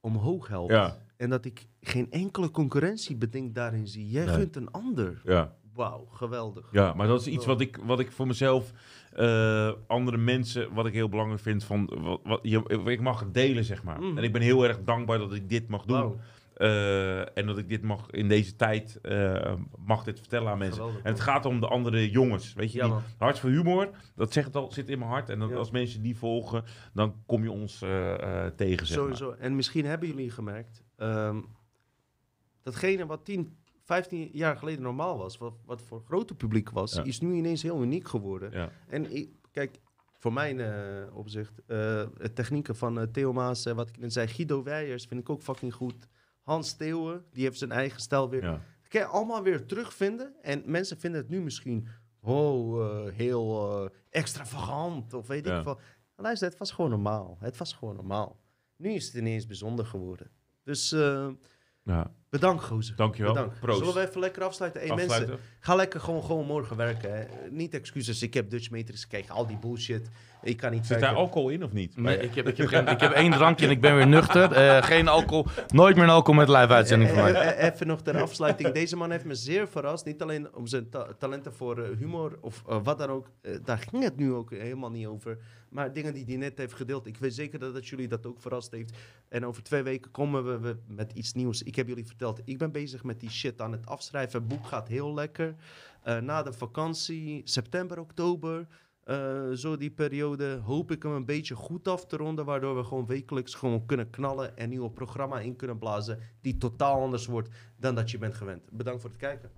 omhoog helpt. Ja. En dat ik geen enkele concurrentiebeding daarin zie. Jij Nee. gunt een ander. Ja. Wauw, geweldig. Ja, maar dat is iets wat ik, wat ik voor mezelf, eh, andere mensen, wat ik heel belangrijk vind. Van, wat, wat, je, ik mag het delen, zeg maar. Mhm. En ik ben heel erg dankbaar dat ik dit mag doen. Eh, en dat ik dit mag in deze tijd eh, mag dit vertellen aan mensen. geweldig. En het gaat om de andere jongens. Weet je, Ja, die hart voor humor, dat zegt het al, zit in mijn hart. En dat, Ja. als mensen die volgen, dan kom je ons eh, tegen. Zeg maar. Sowieso. En misschien hebben jullie gemerkt, ehm, datgene wat 10, 15 jaar geleden normaal was, wat, wat voor grote publiek was, Ja. is nu ineens heel uniek geworden. En ik, kijk, voor mijn opzicht, het technieken van Theo Maas, wat ik net zei, Guido Weijers vind ik ook fucking goed. Hans Theeuwen, die heeft zijn eigen stijl weer. Ja. Kan je allemaal weer terugvinden. En mensen vinden het nu misschien oh, eh, heel eh, extravagant of weet Ja. ik veel. Luister, het was gewoon normaal. Het was gewoon normaal. Nu is het ineens bijzonder geworden. Dus eh, Ja. Bedankt, gozer. Dankjewel. Bedankt. Proost. Zullen we even lekker afsluiten? Hey, Afsluiten. mensen, ga lekker gewoon, gewoon morgen werken. Hè. Niet excuses, ik heb Dutch Matrix gekeken, al die bullshit. Ik kan niet Zit daar werken. alcohol in of niet? Nee, ik heb, ik, heb geen, ik heb één drankje en ik ben weer nuchter. Eh, geen alcohol. Nooit meer een alcohol met live uitzending van mij. Eh, eh, Even nog ter afsluiting. Deze man heeft me zeer verrast. Niet alleen om zijn ta- talenten voor eh, humor of eh, wat dan ook. Eh, daar ging het nu ook helemaal niet over. Maar dingen die hij net heeft gedeeld. Ik weet zeker dat, dat jullie dat ook verrast heeft. En over twee weken komen we, met iets nieuws. Ik heb jullie verteld, ik ben bezig met die shit aan het afschrijven. Het boek gaat heel lekker. Eh, na de vakantie, september, oktober. eh, zo die periode hoop ik hem een beetje goed af te ronden. Waardoor we gewoon wekelijks gewoon kunnen knallen. En een nieuw programma in kunnen blazen. Die totaal anders wordt dan dat je bent gewend. Bedankt voor het kijken.